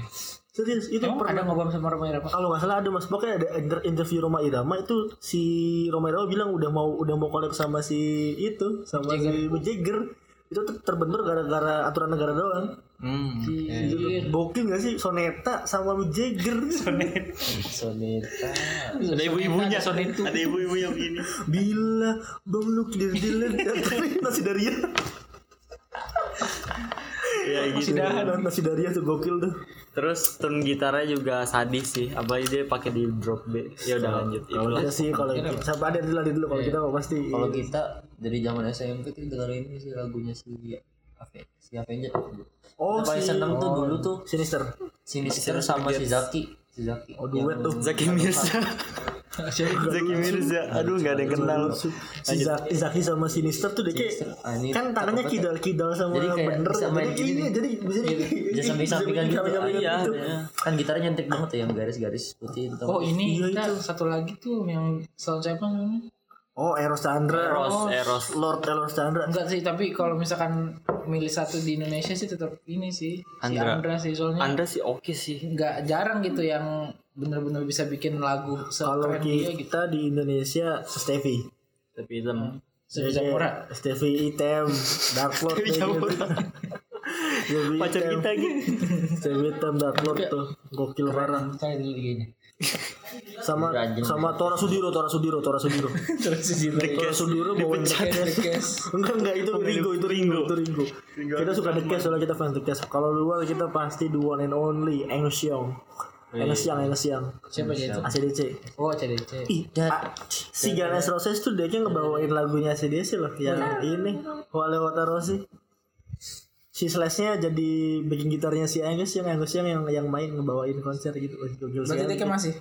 [SPEAKER 2] serius itu
[SPEAKER 1] Emang
[SPEAKER 2] pernah.
[SPEAKER 1] ada ngobam sama Romai Rama?
[SPEAKER 2] kalau nggak salah ada mas. Pokoknya ada inter- interview Roma Irama itu si Roma Irama bilang udah mau udah mau collab sama si itu sama si Mick Jagger itu terbentur gara-gara aturan negara doang
[SPEAKER 4] Hmm.
[SPEAKER 2] Gitu. Gokil gak sih Soneta sama Mick Jagger
[SPEAKER 3] Soneta
[SPEAKER 4] Ada ibu-ibunya.
[SPEAKER 1] Soneta.
[SPEAKER 4] Ada ibu-ibu yang gini.
[SPEAKER 2] Bila bang lu kilir kilir nasi daria
[SPEAKER 4] Ya gitu.
[SPEAKER 2] nasi daria tuh gokil tuh
[SPEAKER 4] Terus tone gitarnya juga sadis sih. Apalagi dia pakai di drop B. Ya udah lanjut.
[SPEAKER 2] kalau kita sih kalau kita sampai ada dulu dulu. Kalau kita mah pasti.
[SPEAKER 3] Kalau kita dari zaman SMP kita dengerin ini sih lagunya si Ave si Avenger.
[SPEAKER 2] Oh
[SPEAKER 3] Kita paling
[SPEAKER 2] si
[SPEAKER 3] seneng tuh dulu tuh
[SPEAKER 2] Sinister.
[SPEAKER 3] Sinister sama si Zaki si Zaki
[SPEAKER 2] oh duet tuh
[SPEAKER 4] Zaki Mirza. Zaki Mirza. Aduh nggak ada yang kenal.
[SPEAKER 2] si Zaki, Zaki sama Sinister tuh deh kayak
[SPEAKER 3] Ah, ini
[SPEAKER 2] kan tangannya kidal kidal sama
[SPEAKER 3] Jadi kayak
[SPEAKER 2] bener
[SPEAKER 3] bisa main
[SPEAKER 2] jadi
[SPEAKER 3] gini
[SPEAKER 2] iya
[SPEAKER 3] nih.
[SPEAKER 2] jadi bisa
[SPEAKER 3] Dia samping-sampingan gitu.
[SPEAKER 2] samping-sampingan
[SPEAKER 3] Iya,
[SPEAKER 2] gitu.
[SPEAKER 3] kan gitarnya nyentik banget ya yang garis-garis putih itu.
[SPEAKER 1] Oh ini
[SPEAKER 2] Iya,
[SPEAKER 1] satu lagi tuh yang sound siapa namanya?
[SPEAKER 2] Oh Eros Chandra
[SPEAKER 4] Eros, Eros.
[SPEAKER 2] Lord Eros Chandra
[SPEAKER 1] Enggak sih, tapi kalau misalkan milih satu di Indonesia sih tetap ini sih. Si
[SPEAKER 4] Andra.
[SPEAKER 1] Andra sih soalnya
[SPEAKER 4] Anda sih oke sih.
[SPEAKER 1] nggak jarang gitu yang bener-bener bisa bikin lagu
[SPEAKER 2] kalau
[SPEAKER 1] sekeren dia gitu.
[SPEAKER 2] kita di Indonesia Stevie
[SPEAKER 4] Tapi hitam.
[SPEAKER 1] Sebisa murah.
[SPEAKER 2] Stevie Item Dark Lord kayak gitu. Stevie
[SPEAKER 4] Pacar
[SPEAKER 2] Item.
[SPEAKER 4] kita gitu.
[SPEAKER 2] Stevie Item Dark Lord tuh gokil parah
[SPEAKER 1] Cari dulu gini.
[SPEAKER 2] Sama sama Tora Sudiro Tora Sudiro Tora Sudiro. Tora Sudiro The Case.
[SPEAKER 1] Kes.
[SPEAKER 2] enggak enggak itu Ringo itu Ringo itu Ringo. Kita suka The Case soalnya kita fans The Case kalau luar kita pasti the one and only Angus Young Angus Young Angus Young
[SPEAKER 1] Siapa dia itu?
[SPEAKER 2] ACDC
[SPEAKER 1] Oh, CDC.
[SPEAKER 2] Ih, ah, si N' Roses tuh dia ngebawain lagunya ACDC loh yang ini. Wale Wata Rossi si Slash-nya jadi bikin gitarnya si Angus yang Angus yang yang yang main ngebawain konser gitu. Gokil
[SPEAKER 1] Berarti dia masih?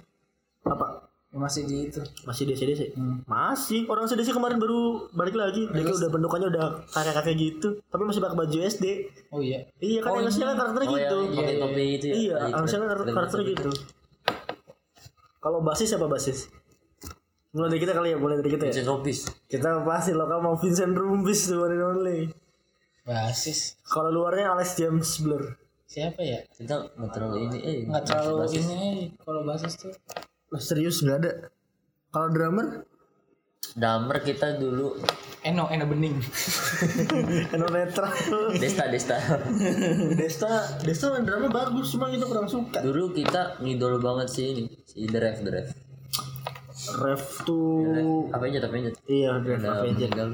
[SPEAKER 2] Apa?
[SPEAKER 1] Masih di itu.
[SPEAKER 2] masih di ACDC masih. Orang ACDC kemarin baru balik lagi. Dia udah bentukannya udah kakek kakek gitu. Tapi masih pakai baju SD
[SPEAKER 1] Oh iya.
[SPEAKER 2] iya kan Angus yang kan karakternya
[SPEAKER 3] Oh
[SPEAKER 2] gitu.
[SPEAKER 3] yang pakai topi itu ya.
[SPEAKER 2] iya
[SPEAKER 3] Iya,
[SPEAKER 2] kan karakternya
[SPEAKER 3] keren
[SPEAKER 2] gitu. Kalau basis siapa basis? Mulai dari kita kali ya mulai dari kita ya.
[SPEAKER 3] Vincent Robis
[SPEAKER 2] kita pasti lokal mau Vincent Rumbis tuh one and only
[SPEAKER 1] basis.
[SPEAKER 2] Kalau luarnya Alex James Blur.
[SPEAKER 1] Siapa ya?
[SPEAKER 3] Kita nggak terlalu ini eh
[SPEAKER 1] nggak terlalu ini kalau basis tuh.
[SPEAKER 2] Lah, serius nggak ada. Kalau drummer?
[SPEAKER 3] Damer kita dulu.
[SPEAKER 1] Eno Eno Bening.
[SPEAKER 2] Eno Netral
[SPEAKER 3] Desta Desta.
[SPEAKER 2] Desta Desta main drummer bagus cuma kita kurang suka.
[SPEAKER 3] Dulu kita ngidol banget sih ini si The Ref The Ref.
[SPEAKER 2] Ref tuh
[SPEAKER 3] apa aja tapi aja
[SPEAKER 2] iya Ref
[SPEAKER 3] udah
[SPEAKER 2] Avenger
[SPEAKER 3] meninggal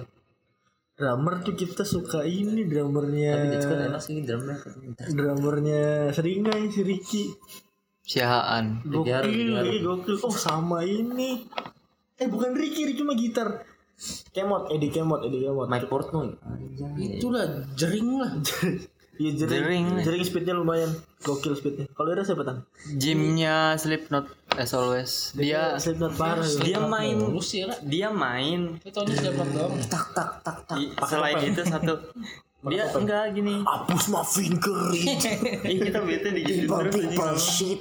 [SPEAKER 2] drummer tuh kita suka ini drummernya.
[SPEAKER 3] Tapi dia kan enak sih drumnya
[SPEAKER 2] drummernya Seringai si Ricky?
[SPEAKER 4] Siahaan.
[SPEAKER 2] Gokil Ricky gokil. Oh sama ini. Eh bukan Ricky Ricky mah gitar. Kemot Eddie Kemot Eddie Kemot.
[SPEAKER 3] Mike Portnoy.
[SPEAKER 1] Itulah jering lah
[SPEAKER 2] Iya jering,
[SPEAKER 4] Jering.
[SPEAKER 2] jering, speednya lumayan. Gokil speednya. Kalau ada siapa tan?
[SPEAKER 4] Gymnya Slipknot as always. Dia
[SPEAKER 2] Slipknot parah ya.
[SPEAKER 4] dia main.
[SPEAKER 1] Lah
[SPEAKER 4] dia main
[SPEAKER 1] itu
[SPEAKER 2] tak tak tak tak.
[SPEAKER 4] I- selain itu satu. Dia enggak gini.
[SPEAKER 2] Hapus my finger
[SPEAKER 4] Ih, kita bete di gitu terus.
[SPEAKER 2] people shit.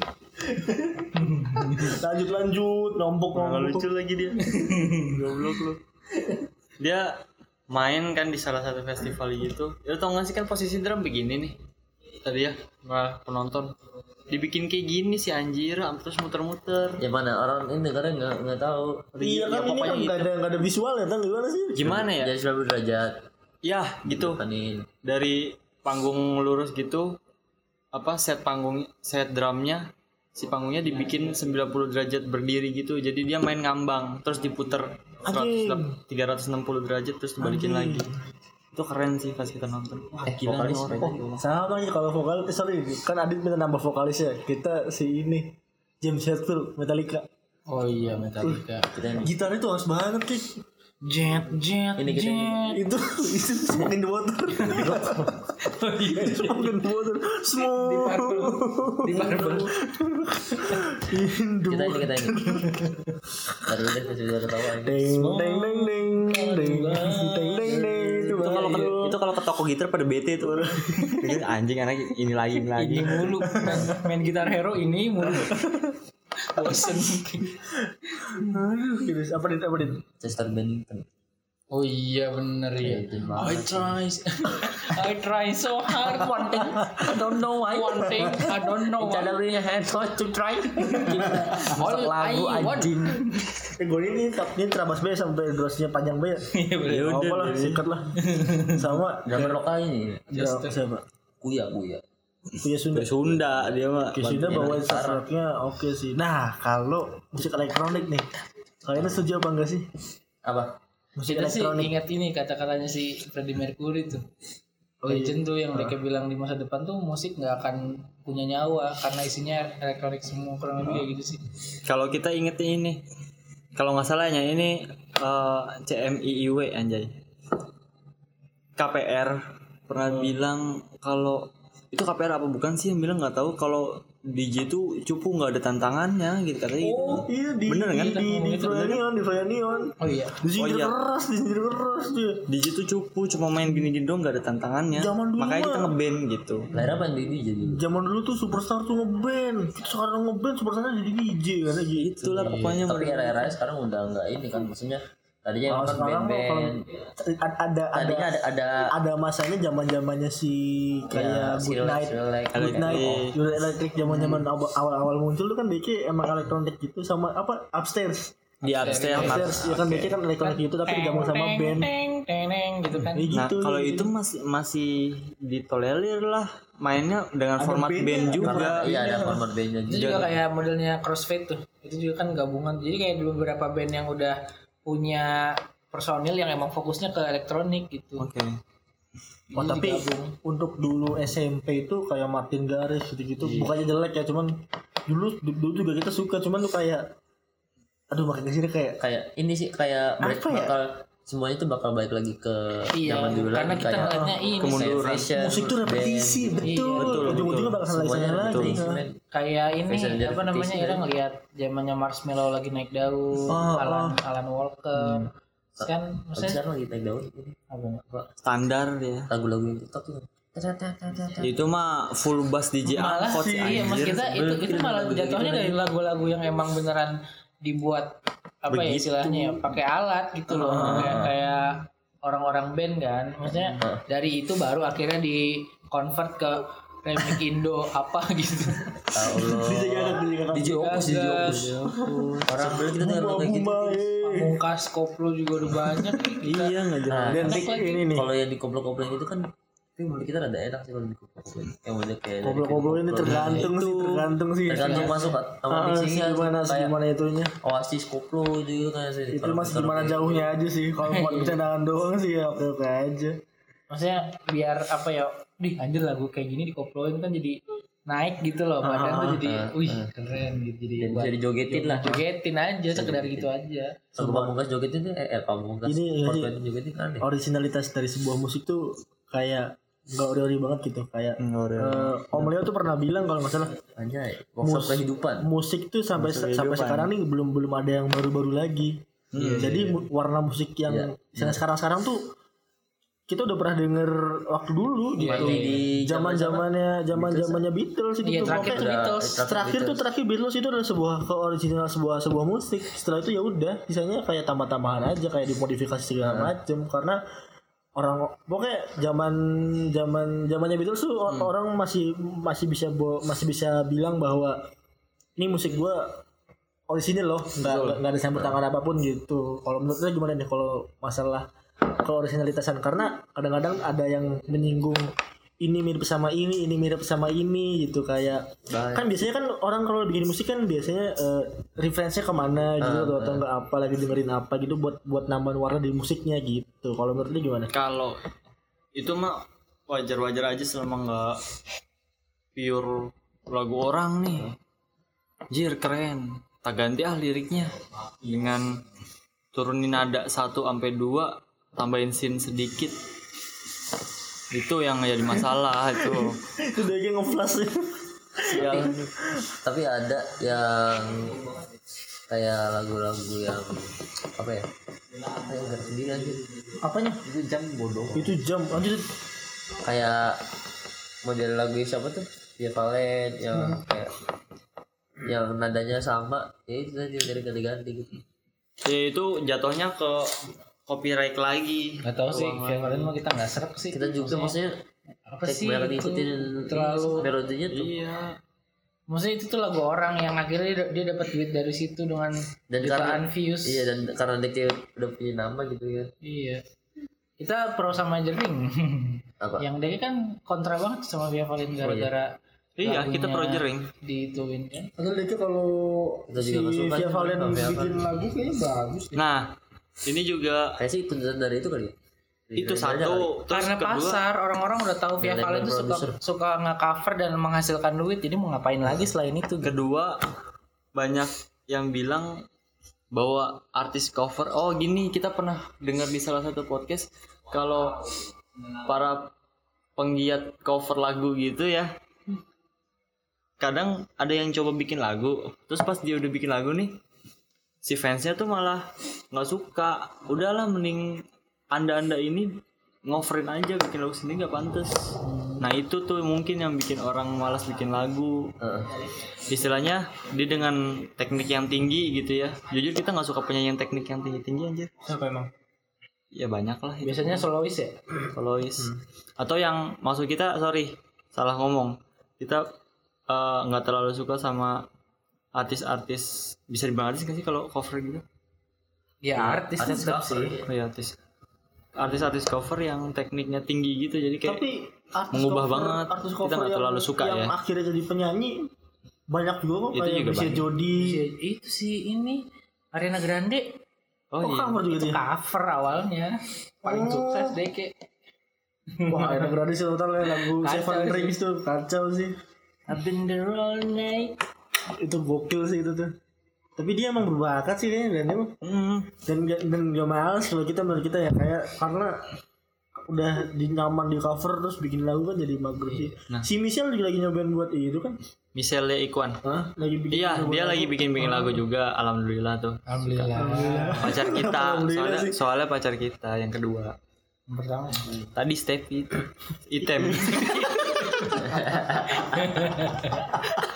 [SPEAKER 2] Lanjut lanjut. Nombok
[SPEAKER 4] Nggak
[SPEAKER 2] nombok.
[SPEAKER 4] lucu lagi dia. Goblok lu. Dia main kan di salah satu festival gitu ya tau gak sih kan posisi drum begini nih? Tadi ya nggak penonton. Dibikin kayak gini sih anjir terus muter-muter.
[SPEAKER 3] Ya mana orang ini karena nggak nggak tahu.
[SPEAKER 2] Iya kan ini kan nggak ada nggak ada visual ya tan gimana sih?
[SPEAKER 4] Gimana ya?
[SPEAKER 3] Jadi selalu derajat.
[SPEAKER 4] Ya gitu.
[SPEAKER 3] Kan ini
[SPEAKER 4] dari panggung lurus gitu apa set panggung set drumnya si panggungnya dibikin 90 derajat berdiri gitu. Jadi dia main ngambang terus diputer. 100, 360 derajat terus dibalikin lagi. Itu keren sih pas kita nonton. Wah gila nih orang.
[SPEAKER 2] sama aja kalau vokal eh, sorry kan Adit minta nambah vokalisnya kita si ini James Hetfield Metallica.
[SPEAKER 1] Oh iya Metallica.
[SPEAKER 3] Kita ini
[SPEAKER 2] gitarnya tuh harus banget sih
[SPEAKER 1] Jet, jet,
[SPEAKER 3] ini kita,
[SPEAKER 1] jet.
[SPEAKER 2] Itu, itu smoking the water. oh, iya, iya. Smoking the water. Smoke.
[SPEAKER 1] Di purple.
[SPEAKER 2] Di kita water.
[SPEAKER 3] Kita ini, kita ini. Baru kita sudah ketawa.
[SPEAKER 2] Ding, ding, ding, ding. Ding, ding, ding, ding. Itu
[SPEAKER 4] kalau ke, itu kalau ke toko gitar pada bete itu. Anjing anak ini lagi ini lagi.
[SPEAKER 1] Ini mulu. Main, main gitar hero ini mulu bosen
[SPEAKER 2] aduh gitu. apa dit apa dit?
[SPEAKER 3] Chester Bennington
[SPEAKER 1] oh iya bener ya. I try. I try so hard one thing. I don't know why. One thing I don't know why.
[SPEAKER 3] bring your hand to try.
[SPEAKER 1] All
[SPEAKER 4] lagu
[SPEAKER 1] I want
[SPEAKER 4] anjing.
[SPEAKER 2] Eh gue ini ini terabas B sampai durasinya panjang B ya
[SPEAKER 1] Iya, bener.
[SPEAKER 4] ya
[SPEAKER 2] apa
[SPEAKER 4] udah
[SPEAKER 2] lah sikat lah. Sama.
[SPEAKER 3] Drummer lokal ini.
[SPEAKER 2] Siapa?
[SPEAKER 3] kuya kuya
[SPEAKER 2] punya Sunda
[SPEAKER 4] Sunda dia mah
[SPEAKER 2] Kisida bawain soundtracknya oke sih. Nah kalau musik elektronik nih, kalian setuju apa enggak sih?
[SPEAKER 3] apa
[SPEAKER 2] Musik
[SPEAKER 1] kita sih
[SPEAKER 2] elektronik.
[SPEAKER 1] ingat ini kata-katanya si Freddie Mercury tuh
[SPEAKER 2] Oh, iya.
[SPEAKER 1] Legend tuh yang mereka bilang di masa depan tuh musik nggak akan punya nyawa karena isinya elektronik semua kurang lebih kayak gitu sih.
[SPEAKER 4] kalau kita inget ini kalau nggak salahnya ini eh, CMIIW anjay KPR pernah bilang kalau itu KPR apa bukan sih yang bilang nggak tahu kalau DJ itu cupu nggak ada tantangannya gitu katanya gitu.
[SPEAKER 2] Oh iya di
[SPEAKER 4] Bener kan?
[SPEAKER 2] di di, di Flyanion, di Flyanion.
[SPEAKER 1] Oh iya.
[SPEAKER 2] Disindir
[SPEAKER 4] Oh, iya.
[SPEAKER 2] keras, disindir keras dia.
[SPEAKER 4] DJ itu cupu cuma main gini-gini doang nggak ada tantangannya
[SPEAKER 2] Zaman dulu
[SPEAKER 4] makanya kita ngeband gitu
[SPEAKER 3] lahir apa yang di DJ dulu
[SPEAKER 2] Zaman dulu tuh superstar tuh ngeband. Sekarang ngeband superstarnya jadi DJ karena gitu.
[SPEAKER 4] itulah pokoknya
[SPEAKER 3] tapi era-era sekarang udah nggak ini kan maksudnya tadinya
[SPEAKER 2] Kalau sekarang kalau
[SPEAKER 3] band-band.
[SPEAKER 2] ada ada ada
[SPEAKER 3] tadinya ada ada.
[SPEAKER 2] ada masanya zaman zamannya si kayak
[SPEAKER 3] si
[SPEAKER 2] Good Night Good Night Good Electric zaman zaman awal-awal muncul tuh kan DK emang elektronik gitu sama apa upstairs.
[SPEAKER 4] Di upstairs. Nah,
[SPEAKER 2] upstairs. ya kan DK kan elektronik gitu tapi digabung sama band.
[SPEAKER 1] Teng teng teng gitu kan.
[SPEAKER 2] Kayak
[SPEAKER 4] nah
[SPEAKER 2] gitu
[SPEAKER 4] kalau itu masih masih ditolerir lah. Mainnya dengan format band juga.
[SPEAKER 3] Iya ada format bandnya
[SPEAKER 1] Itu juga kayak modelnya crossfade tuh. Itu juga kan gabungan. Jadi kayak beberapa band yang udah punya personil yang emang fokusnya ke elektronik gitu.
[SPEAKER 4] oke
[SPEAKER 2] Oh, tapi untuk dulu SMP itu kayak Martin Garrix gitu-gitu bukannya jelek ya cuman dulu dulu juga kita suka cuman tuh kayak aduh makin ke sini kayak
[SPEAKER 3] kayak ini sih kayak break
[SPEAKER 2] Apa ya?
[SPEAKER 3] bakal semuanya itu bakal balik lagi ke
[SPEAKER 1] Iya,
[SPEAKER 3] zaman dulu
[SPEAKER 1] karena
[SPEAKER 3] lagi
[SPEAKER 1] kita
[SPEAKER 3] kayak
[SPEAKER 1] ngeliatnya ini
[SPEAKER 3] kemunduran
[SPEAKER 2] musik tuh repetisi
[SPEAKER 3] band,
[SPEAKER 2] betul.
[SPEAKER 4] Betul,
[SPEAKER 2] ujung-ujungnya bakal
[SPEAKER 3] semuanya
[SPEAKER 2] lagi
[SPEAKER 3] men.
[SPEAKER 1] kayak ini apa namanya Ira
[SPEAKER 3] kan?
[SPEAKER 1] ngelihat zamannya Marshmallow lagi naik daun,
[SPEAKER 2] Oh,
[SPEAKER 1] Alan Alan Walker. Terus kan maksudnya
[SPEAKER 3] sekarang lagi down
[SPEAKER 1] apa
[SPEAKER 3] apa?
[SPEAKER 4] Standar dia.
[SPEAKER 3] Lagu-lagu yang TikTok tuh.
[SPEAKER 4] Itu mah full bass DJ
[SPEAKER 1] malah
[SPEAKER 4] angkot
[SPEAKER 1] sih iya mas kita itu itu malah jatuhnya dari lagu-lagu yang emang beneran dibuat apa ya istilahnya ya pakai alat gitu loh.
[SPEAKER 3] Ah.
[SPEAKER 1] kayak kayak orang-orang band kan. Maksudnya
[SPEAKER 3] Ah.
[SPEAKER 1] dari itu baru akhirnya di convert ke remix Indo apa gitu.
[SPEAKER 3] Allah DJ Opus DJ Opus orang kita tinggal kayak gitu.
[SPEAKER 1] pamungkas koplo juga udah banyak.
[SPEAKER 4] Iya nggak jelas.
[SPEAKER 3] Nah,
[SPEAKER 2] Dan ini nih.
[SPEAKER 3] kalau yang di koplo-koplo itu kan tapi menurut kita rada enak sih kalau di koplo-koplo yang model kayak
[SPEAKER 2] Goblok-goblok ini tergantung sih, tergantung sih.
[SPEAKER 3] tergantung masuk sama
[SPEAKER 2] Ah,
[SPEAKER 3] mixingnya
[SPEAKER 2] gimana
[SPEAKER 3] kayak
[SPEAKER 2] gimana itunya.
[SPEAKER 3] Oasis koplo itu gitu kan sih.
[SPEAKER 2] Itu
[SPEAKER 3] Kalau
[SPEAKER 2] mas
[SPEAKER 3] kita
[SPEAKER 2] gimana jauhnya aja sih. Kalau buat bercandaan doang sih ya oke oke aja.
[SPEAKER 1] maksudnya biar apa ya di anjir lagu kayak gini dikoploin kan jadi naik gitu loh badan tuh jadi wih keren gitu jadi
[SPEAKER 3] Dan
[SPEAKER 1] buat
[SPEAKER 3] bisa dijogetin lah
[SPEAKER 1] jogetin aja sekedar gitu aja
[SPEAKER 3] lagu pamungkas jogetin tuh eh, eh pamungkas
[SPEAKER 2] Ini,
[SPEAKER 3] Fort
[SPEAKER 2] ini.
[SPEAKER 3] Jogetin kan
[SPEAKER 2] Originalitas dari sebuah musik tuh kayak nggak ori-ori banget gitu kayak eh, Om Leo tuh pernah bilang kalau nggak salah
[SPEAKER 3] anjay workshop kehidupan.
[SPEAKER 2] musik tuh sampai sampai sekarang nih belum belum ada yang baru-baru lagi. Jadi mu- warna musik yang misalnya sekarang-sekarang tuh kita udah pernah denger waktu dulu gitu.
[SPEAKER 3] Di
[SPEAKER 2] Zaman zamannya zaman zamannya Beatles itu
[SPEAKER 1] iya
[SPEAKER 2] tuh
[SPEAKER 1] terakhir tuh
[SPEAKER 2] pokoknya
[SPEAKER 1] Beatles.
[SPEAKER 3] Terakhir
[SPEAKER 2] terakhir tuh terakhir Beatles itu adalah sebuah ke original sebuah sebuah musik. Setelah itu ya udah, sisanya kayak tambah-tambahan aja kayak dimodifikasi segala macem. Karena orang pokoknya zaman zaman zamannya Beatles tuh or- orang masih masih bisa bo- masih bisa bilang bahwa ini musik gua orisinil loh nggak ada campur tangan apa pun gitu. Kalau menurut saya gimana nih kalau masalah keorisinalitasan karena kadang-kadang ada yang menyinggung ini mirip sama ini ini mirip sama ini gitu kayak kan biasanya kan orang kalau bikin musik kan biasanya eh, referensinya ke mana gitu atau, atau enggak apa lagi dengerin apa gitu buat buat nambahin warna di musiknya gitu. Kalau menurut lu gimana?
[SPEAKER 4] Kalau itu mah wajar-wajar aja selama nggak pure lagu orang nih. Jir keren. Tak ganti ah liriknya. Dengan turunin nada 1 sampai 2 tambahin sin sedikit itu yang jadi masalah itu.
[SPEAKER 2] Itu dia ngeflash. Ya
[SPEAKER 3] tapi ada yang kayak lagu-lagu yang apa ya? Apa yang garis sendiri aja.
[SPEAKER 2] Apanya?
[SPEAKER 3] Itu jam bodoh.
[SPEAKER 2] Itu jam anjir.
[SPEAKER 3] Kayak model lagu siapa tuh? Via Valen yang kayak yang nadanya sama. Ya itu tadi dari ganti-ganti gitu.
[SPEAKER 4] Ya itu jatuhnya ke copyright lagi.
[SPEAKER 1] Nggak tahu sih Via Valen mah kita nggak serap sih.
[SPEAKER 3] Kita juga maksudnya
[SPEAKER 1] apa
[SPEAKER 3] kayak
[SPEAKER 1] sih itu? terlalu
[SPEAKER 3] melodinya tuh.
[SPEAKER 4] Iya.
[SPEAKER 1] Maksudnya itu tuh lagu orang yang akhirnya dia, dia dapat duit dari situ dengan
[SPEAKER 3] Dan
[SPEAKER 1] jutaan views.
[SPEAKER 3] iya dan karena dia kayak udah punya nama gitu ya.
[SPEAKER 1] Iya. Kita pro sama Jering.
[SPEAKER 3] apa?
[SPEAKER 1] Yang dia kan kontra banget sama Via Valen gara-gara
[SPEAKER 4] iya
[SPEAKER 1] lagunya
[SPEAKER 4] kita projering
[SPEAKER 1] diituin kan.
[SPEAKER 2] Padahal dia kalau
[SPEAKER 3] Kita
[SPEAKER 2] si Via Valen bikin lagu kayaknya bagus
[SPEAKER 4] nah ini juga
[SPEAKER 3] kayak sih tuntutan dari itu kali ya? Dari
[SPEAKER 4] itu satu terus
[SPEAKER 1] Karena
[SPEAKER 4] kedua
[SPEAKER 1] pasar orang-orang udah tahu Via Valen tuh suka suka nge-cover dan menghasilkan duit. Jadi mau ngapain lagi selain itu? gitu.
[SPEAKER 4] kedua banyak yang bilang bahwa artis cover oh gini kita pernah dengar di salah satu podcast kalau para penggiat cover lagu gitu ya kadang ada yang coba bikin lagu terus pas dia udah bikin lagu nih si fansnya tuh malah nggak suka. Udahlah mending anda anda ini ngoverin aja bikin lagu sendiri nggak pantas. Nah itu tuh mungkin yang bikin orang malas bikin lagu.
[SPEAKER 3] Heeh.
[SPEAKER 4] istilahnya dia dengan teknik yang tinggi gitu ya. Jujur kita nggak suka penyanyi yang teknik yang tinggi tinggi anjir.
[SPEAKER 1] Siapa emang?
[SPEAKER 4] ya banyak lah. Itu
[SPEAKER 1] Biasanya solois ya?
[SPEAKER 4] solois. Atau yang maksud kita sorry salah ngomong. Kita eh, nggak terlalu suka sama artis-artis bisa dibilang artis nggak sih kalau cover gitu
[SPEAKER 1] Ya artis
[SPEAKER 3] artis
[SPEAKER 1] tetap
[SPEAKER 3] cover,
[SPEAKER 1] sih.
[SPEAKER 3] iya.
[SPEAKER 4] oh ya artis artis-artis cover yang tekniknya tinggi gitu jadi kayak
[SPEAKER 2] tapi artis
[SPEAKER 4] mengubah
[SPEAKER 2] cover-
[SPEAKER 4] banget.
[SPEAKER 2] artis
[SPEAKER 4] Kita
[SPEAKER 2] cover
[SPEAKER 4] nggak
[SPEAKER 2] yang-
[SPEAKER 4] terlalu suka
[SPEAKER 2] yang
[SPEAKER 4] ya.
[SPEAKER 2] akhirnya jadi penyanyi banyak juga kok
[SPEAKER 4] Itu
[SPEAKER 2] kayak
[SPEAKER 4] juga banyak.
[SPEAKER 2] Jody
[SPEAKER 1] Itu sih ini Ariana Grande
[SPEAKER 4] oh
[SPEAKER 2] oh,
[SPEAKER 4] iya
[SPEAKER 2] cover juga dia
[SPEAKER 1] cover awalnya paling
[SPEAKER 2] Oh.
[SPEAKER 1] sukses deh kayak
[SPEAKER 2] wah Ariana Grande sih total ya lagu Seven. Rings tuh kacau sih
[SPEAKER 1] I've been there all night
[SPEAKER 2] itu gokil sih itu tuh. Tapi dia emang berbakat sih kayaknya dan. Emang
[SPEAKER 4] Hmm,
[SPEAKER 2] dan gak, dan gak males kalau kita menurut kita ya. Kayak karena udah di nyaman di cover terus bikin lagu kan jadi mager sih.
[SPEAKER 4] Nah.
[SPEAKER 2] si Michelle juga lagi nyobain buat itu kan?
[SPEAKER 4] Michelle Iquan.
[SPEAKER 2] Hah? lagi bikin
[SPEAKER 4] iya dia
[SPEAKER 2] lagu.
[SPEAKER 4] lagi bikin bikin lagu juga alhamdulillah tuh.
[SPEAKER 1] Alhamdulillah.
[SPEAKER 4] Pacar kita.
[SPEAKER 2] Alhamdulillah
[SPEAKER 4] soalnya
[SPEAKER 2] sih.
[SPEAKER 4] soalnya pacar kita yang kedua.
[SPEAKER 1] Yang pertama.
[SPEAKER 4] Tadi Steffi. Itu item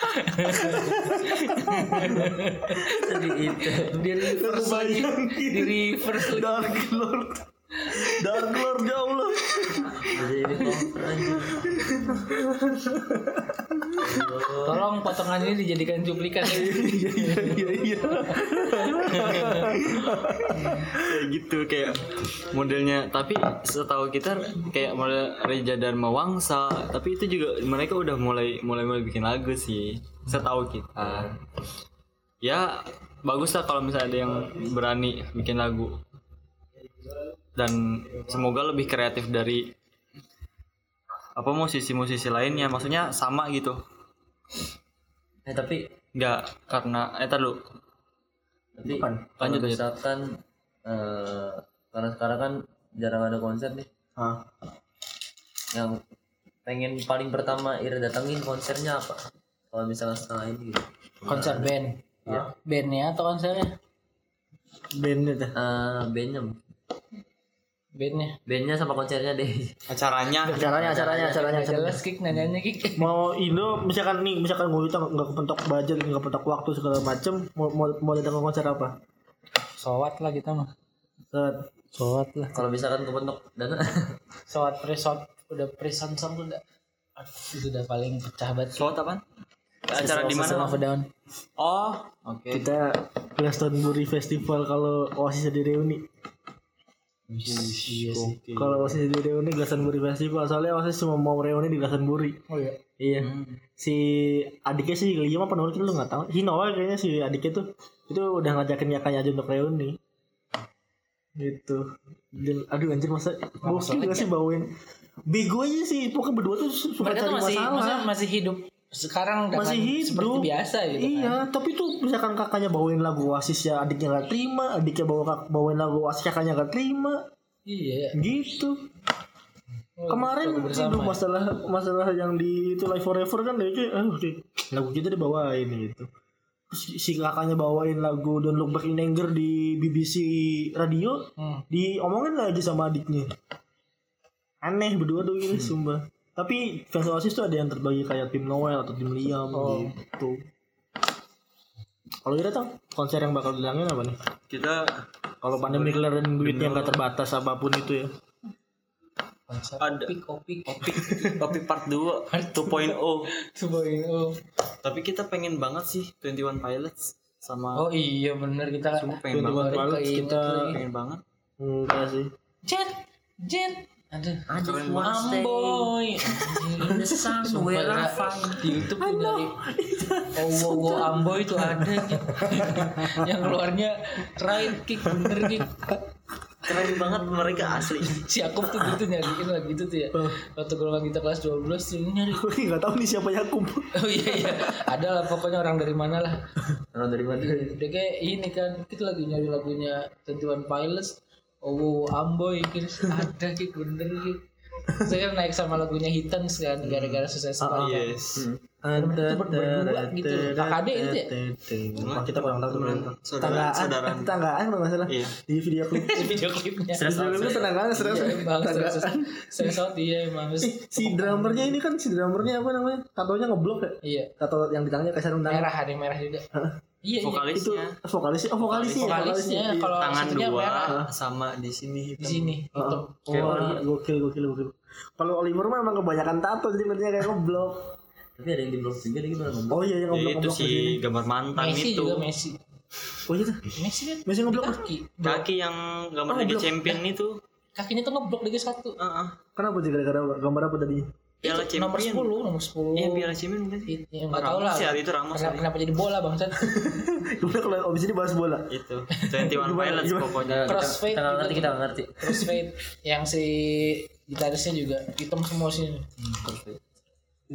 [SPEAKER 3] Jadi itu.
[SPEAKER 1] di reverse lagi di reverse lagi
[SPEAKER 2] Dark Lord. Dark Lord ya Allah.
[SPEAKER 3] Jadi ini cover anjing.
[SPEAKER 1] Tolong potongan ini dijadikan cuplikan ya.
[SPEAKER 2] Iya iya iya.
[SPEAKER 4] kayak gitu kayak modelnya tapi setahu kita kayak model Reja Dharma Wangsa tapi itu juga mereka udah mulai mulai mulai bikin lagu sih setahu kita ya bagus lah kalau misalnya ada yang berani bikin lagu dan semoga lebih kreatif dari apa musisi-musisi lainnya? Maksudnya sama gitu.
[SPEAKER 3] Eh tapi
[SPEAKER 4] nggak karena eh tar dulu.
[SPEAKER 3] Tapi
[SPEAKER 4] Lanjut,
[SPEAKER 3] kalau
[SPEAKER 4] lanjut.
[SPEAKER 3] misalkan eh karena sekarang kan jarang ada konser nih.
[SPEAKER 2] Ah,
[SPEAKER 3] yang pengen paling pertama Ira datengin konsernya apa? Kalau misalkan setelah ini gitu.
[SPEAKER 1] Konser band.
[SPEAKER 3] Iya.
[SPEAKER 1] bandnya atau konsernya?
[SPEAKER 2] Bandnya dah.
[SPEAKER 3] Eh, bandnya
[SPEAKER 1] bandnya
[SPEAKER 3] bandnya sama konsernya deh
[SPEAKER 4] acaranya
[SPEAKER 2] Acaranya acaranya acaranya.
[SPEAKER 1] Jelas kick nanyanya kick
[SPEAKER 2] Mau Indo misalkan nih misalkan gue kita nggak kepentok budget nggak kepentok waktu segala macem mau mau mau datang ke konser apa?
[SPEAKER 1] sowat lah kita mah
[SPEAKER 2] Set.
[SPEAKER 1] sowat lah
[SPEAKER 3] kalau misalkan kebentuk dana
[SPEAKER 1] sowat presot udah preson song tuh udah aduh, itu udah paling pecah banget
[SPEAKER 4] Slot apaan? Acara di mana?
[SPEAKER 1] of a Down
[SPEAKER 4] Oh, oke.
[SPEAKER 2] Kita Glastonbury Festival kalau Oasis di reuni.
[SPEAKER 1] Iya sih
[SPEAKER 2] Kalau Oasis di reuni Glastonbury Festival soalnya Oasis cuma mau reuni di Glastonbury.
[SPEAKER 1] oh iya
[SPEAKER 2] Iya. Si adiknya sih Liam apa namanya lu nggak tahu. Hinoa kayaknya si adiknya tuh itu udah ngajakin Yakanya aja untuk reuni. Gitu. Dan aduh anjir masa gokil gak sih bawain Bego aja sih, pokoknya berdua tuh suka
[SPEAKER 1] mereka
[SPEAKER 2] cari
[SPEAKER 1] tuh masih
[SPEAKER 2] masalah.
[SPEAKER 1] maksudnya masih hidup sekarang
[SPEAKER 2] Masih hidup.
[SPEAKER 1] seperti biasa gitu kan.
[SPEAKER 2] Iya, tapi tuh misalkan kakaknya bawain lagu Oasis ya adiknya gak terima, adiknya bawa bawain lagu Oasis kakaknya gak terima,
[SPEAKER 1] iya
[SPEAKER 2] gitu. Kemarin
[SPEAKER 1] lagu bersama
[SPEAKER 2] itu
[SPEAKER 1] ya.
[SPEAKER 2] masalah masalah yang di itu Live Forever kan dia deh, lagu kita dibawain gitu. Si kakaknya bawain lagu Don't Look Back in Anger di BBC radio,
[SPEAKER 1] Hmm.
[SPEAKER 2] diomongin lagi sama adiknya. Aneh berdua tuh ini sumpah. Tapi fans Oasis tuh ada yang terbagi kayak tim Noel atau tim Liam gitu. Kalau kita tahu konser yang bakal dilangin apa nih?
[SPEAKER 4] Kita
[SPEAKER 2] Kalau pandemi kelarin duitnya nggak terbatas apa pun itu ya.
[SPEAKER 1] konser
[SPEAKER 4] Ada.
[SPEAKER 1] opik opik
[SPEAKER 4] topik topik part 2 2.0.
[SPEAKER 1] Sebagai oh.
[SPEAKER 4] Tapi kita pengen banget sih 21 Pilots sama
[SPEAKER 1] oh iya bener kita
[SPEAKER 4] Sungguh pengen banget.
[SPEAKER 2] Pilots kita.
[SPEAKER 4] Pengen banget.
[SPEAKER 2] enggak sih.
[SPEAKER 1] Jet Jet Aduh
[SPEAKER 3] stay
[SPEAKER 1] Amboy.
[SPEAKER 3] In the sun where I find
[SPEAKER 1] Di Youtube tuh dari Oh wow, wow Amboy itu ada gitu. Yang keluarnya right kick bener kick
[SPEAKER 3] keren banget mereka asli.
[SPEAKER 1] Si tuh gitu nyariin lagi gitu tuh ya. Waktu golongan kita kelas 12 tuh nyari.
[SPEAKER 2] Nggak tahu nih siapa Yakub.
[SPEAKER 1] Oh iya iya. Ada lah pokoknya orang dari mana lah.
[SPEAKER 3] Orang dari mana?
[SPEAKER 1] Kayak ini kan Kita lagi nyari lagunya 21 Pilots Oh Amboy gitu Ada gitu bener gitu Saya kan naik sama lagunya Hitens kan Gara-gara sukses sepanjang
[SPEAKER 4] Yes.
[SPEAKER 1] Itu berdua gitu. KKD itu ya?
[SPEAKER 2] Wah, kita kurang tahu teman.
[SPEAKER 4] Saudara
[SPEAKER 2] Tanggaan,
[SPEAKER 4] saudara.
[SPEAKER 2] eh, tanggaan kalau nggak salah.
[SPEAKER 4] Iya.
[SPEAKER 2] Di video klip.
[SPEAKER 1] Di video klipnya
[SPEAKER 2] serius.
[SPEAKER 1] Iya emang
[SPEAKER 2] Tanggaan.
[SPEAKER 1] Saya out iya emang
[SPEAKER 2] Eh, si drummernya ini kan si drummernya apa namanya? Tatonya ngeblok ya?
[SPEAKER 1] Iya
[SPEAKER 2] Tato yang di tangannya.
[SPEAKER 1] Merah ada yang merah juga Iya iya
[SPEAKER 2] Itu
[SPEAKER 4] Vokalisnya
[SPEAKER 2] vokalisnya, oh vokalisnya,
[SPEAKER 1] Vokalisnya kalau
[SPEAKER 4] tangan dua
[SPEAKER 1] merah
[SPEAKER 4] sama di sini
[SPEAKER 1] Di sini gitu
[SPEAKER 2] Oh, gokil, gokil, gokil. Kalau Oliver mah emang kebanyakan tato jadi berarti kayak ngeblok.
[SPEAKER 3] Tapi ada yang di juga nih gimana ngomong
[SPEAKER 2] Oh iya yang
[SPEAKER 4] Ya,
[SPEAKER 2] ngeblok
[SPEAKER 4] itu si gambar mantan
[SPEAKER 1] Messi
[SPEAKER 4] itu.
[SPEAKER 1] juga Messi.
[SPEAKER 2] Oh iya tuh.
[SPEAKER 1] Messi kan
[SPEAKER 2] Messi ngeblok.
[SPEAKER 1] kaki.
[SPEAKER 4] Kaki yang gambar
[SPEAKER 2] Oh,
[SPEAKER 4] Liga
[SPEAKER 2] blok.
[SPEAKER 4] Champion itu.
[SPEAKER 1] Kakinya tuh ngeblok Liga 1
[SPEAKER 4] Heeh.
[SPEAKER 2] Kenapa sih gara-gara gambar apa tadi?
[SPEAKER 4] Piala
[SPEAKER 1] Nomor 10
[SPEAKER 4] Champion
[SPEAKER 1] Nomor 10
[SPEAKER 4] Iya Piala Champion bukan sih?
[SPEAKER 1] Ya nggak tahu lah.
[SPEAKER 4] ya itu Ramos
[SPEAKER 1] Kenapa, kenapa jadi bola bangsat
[SPEAKER 2] Udah kalau abis ini bahas bola.
[SPEAKER 4] itu. 21 Pilots
[SPEAKER 2] gimana?
[SPEAKER 4] pokoknya.
[SPEAKER 1] Crossfade
[SPEAKER 3] kita ngerti kita ngerti.
[SPEAKER 1] Crossfade Yang si Gitarisnya juga Hitam semua sih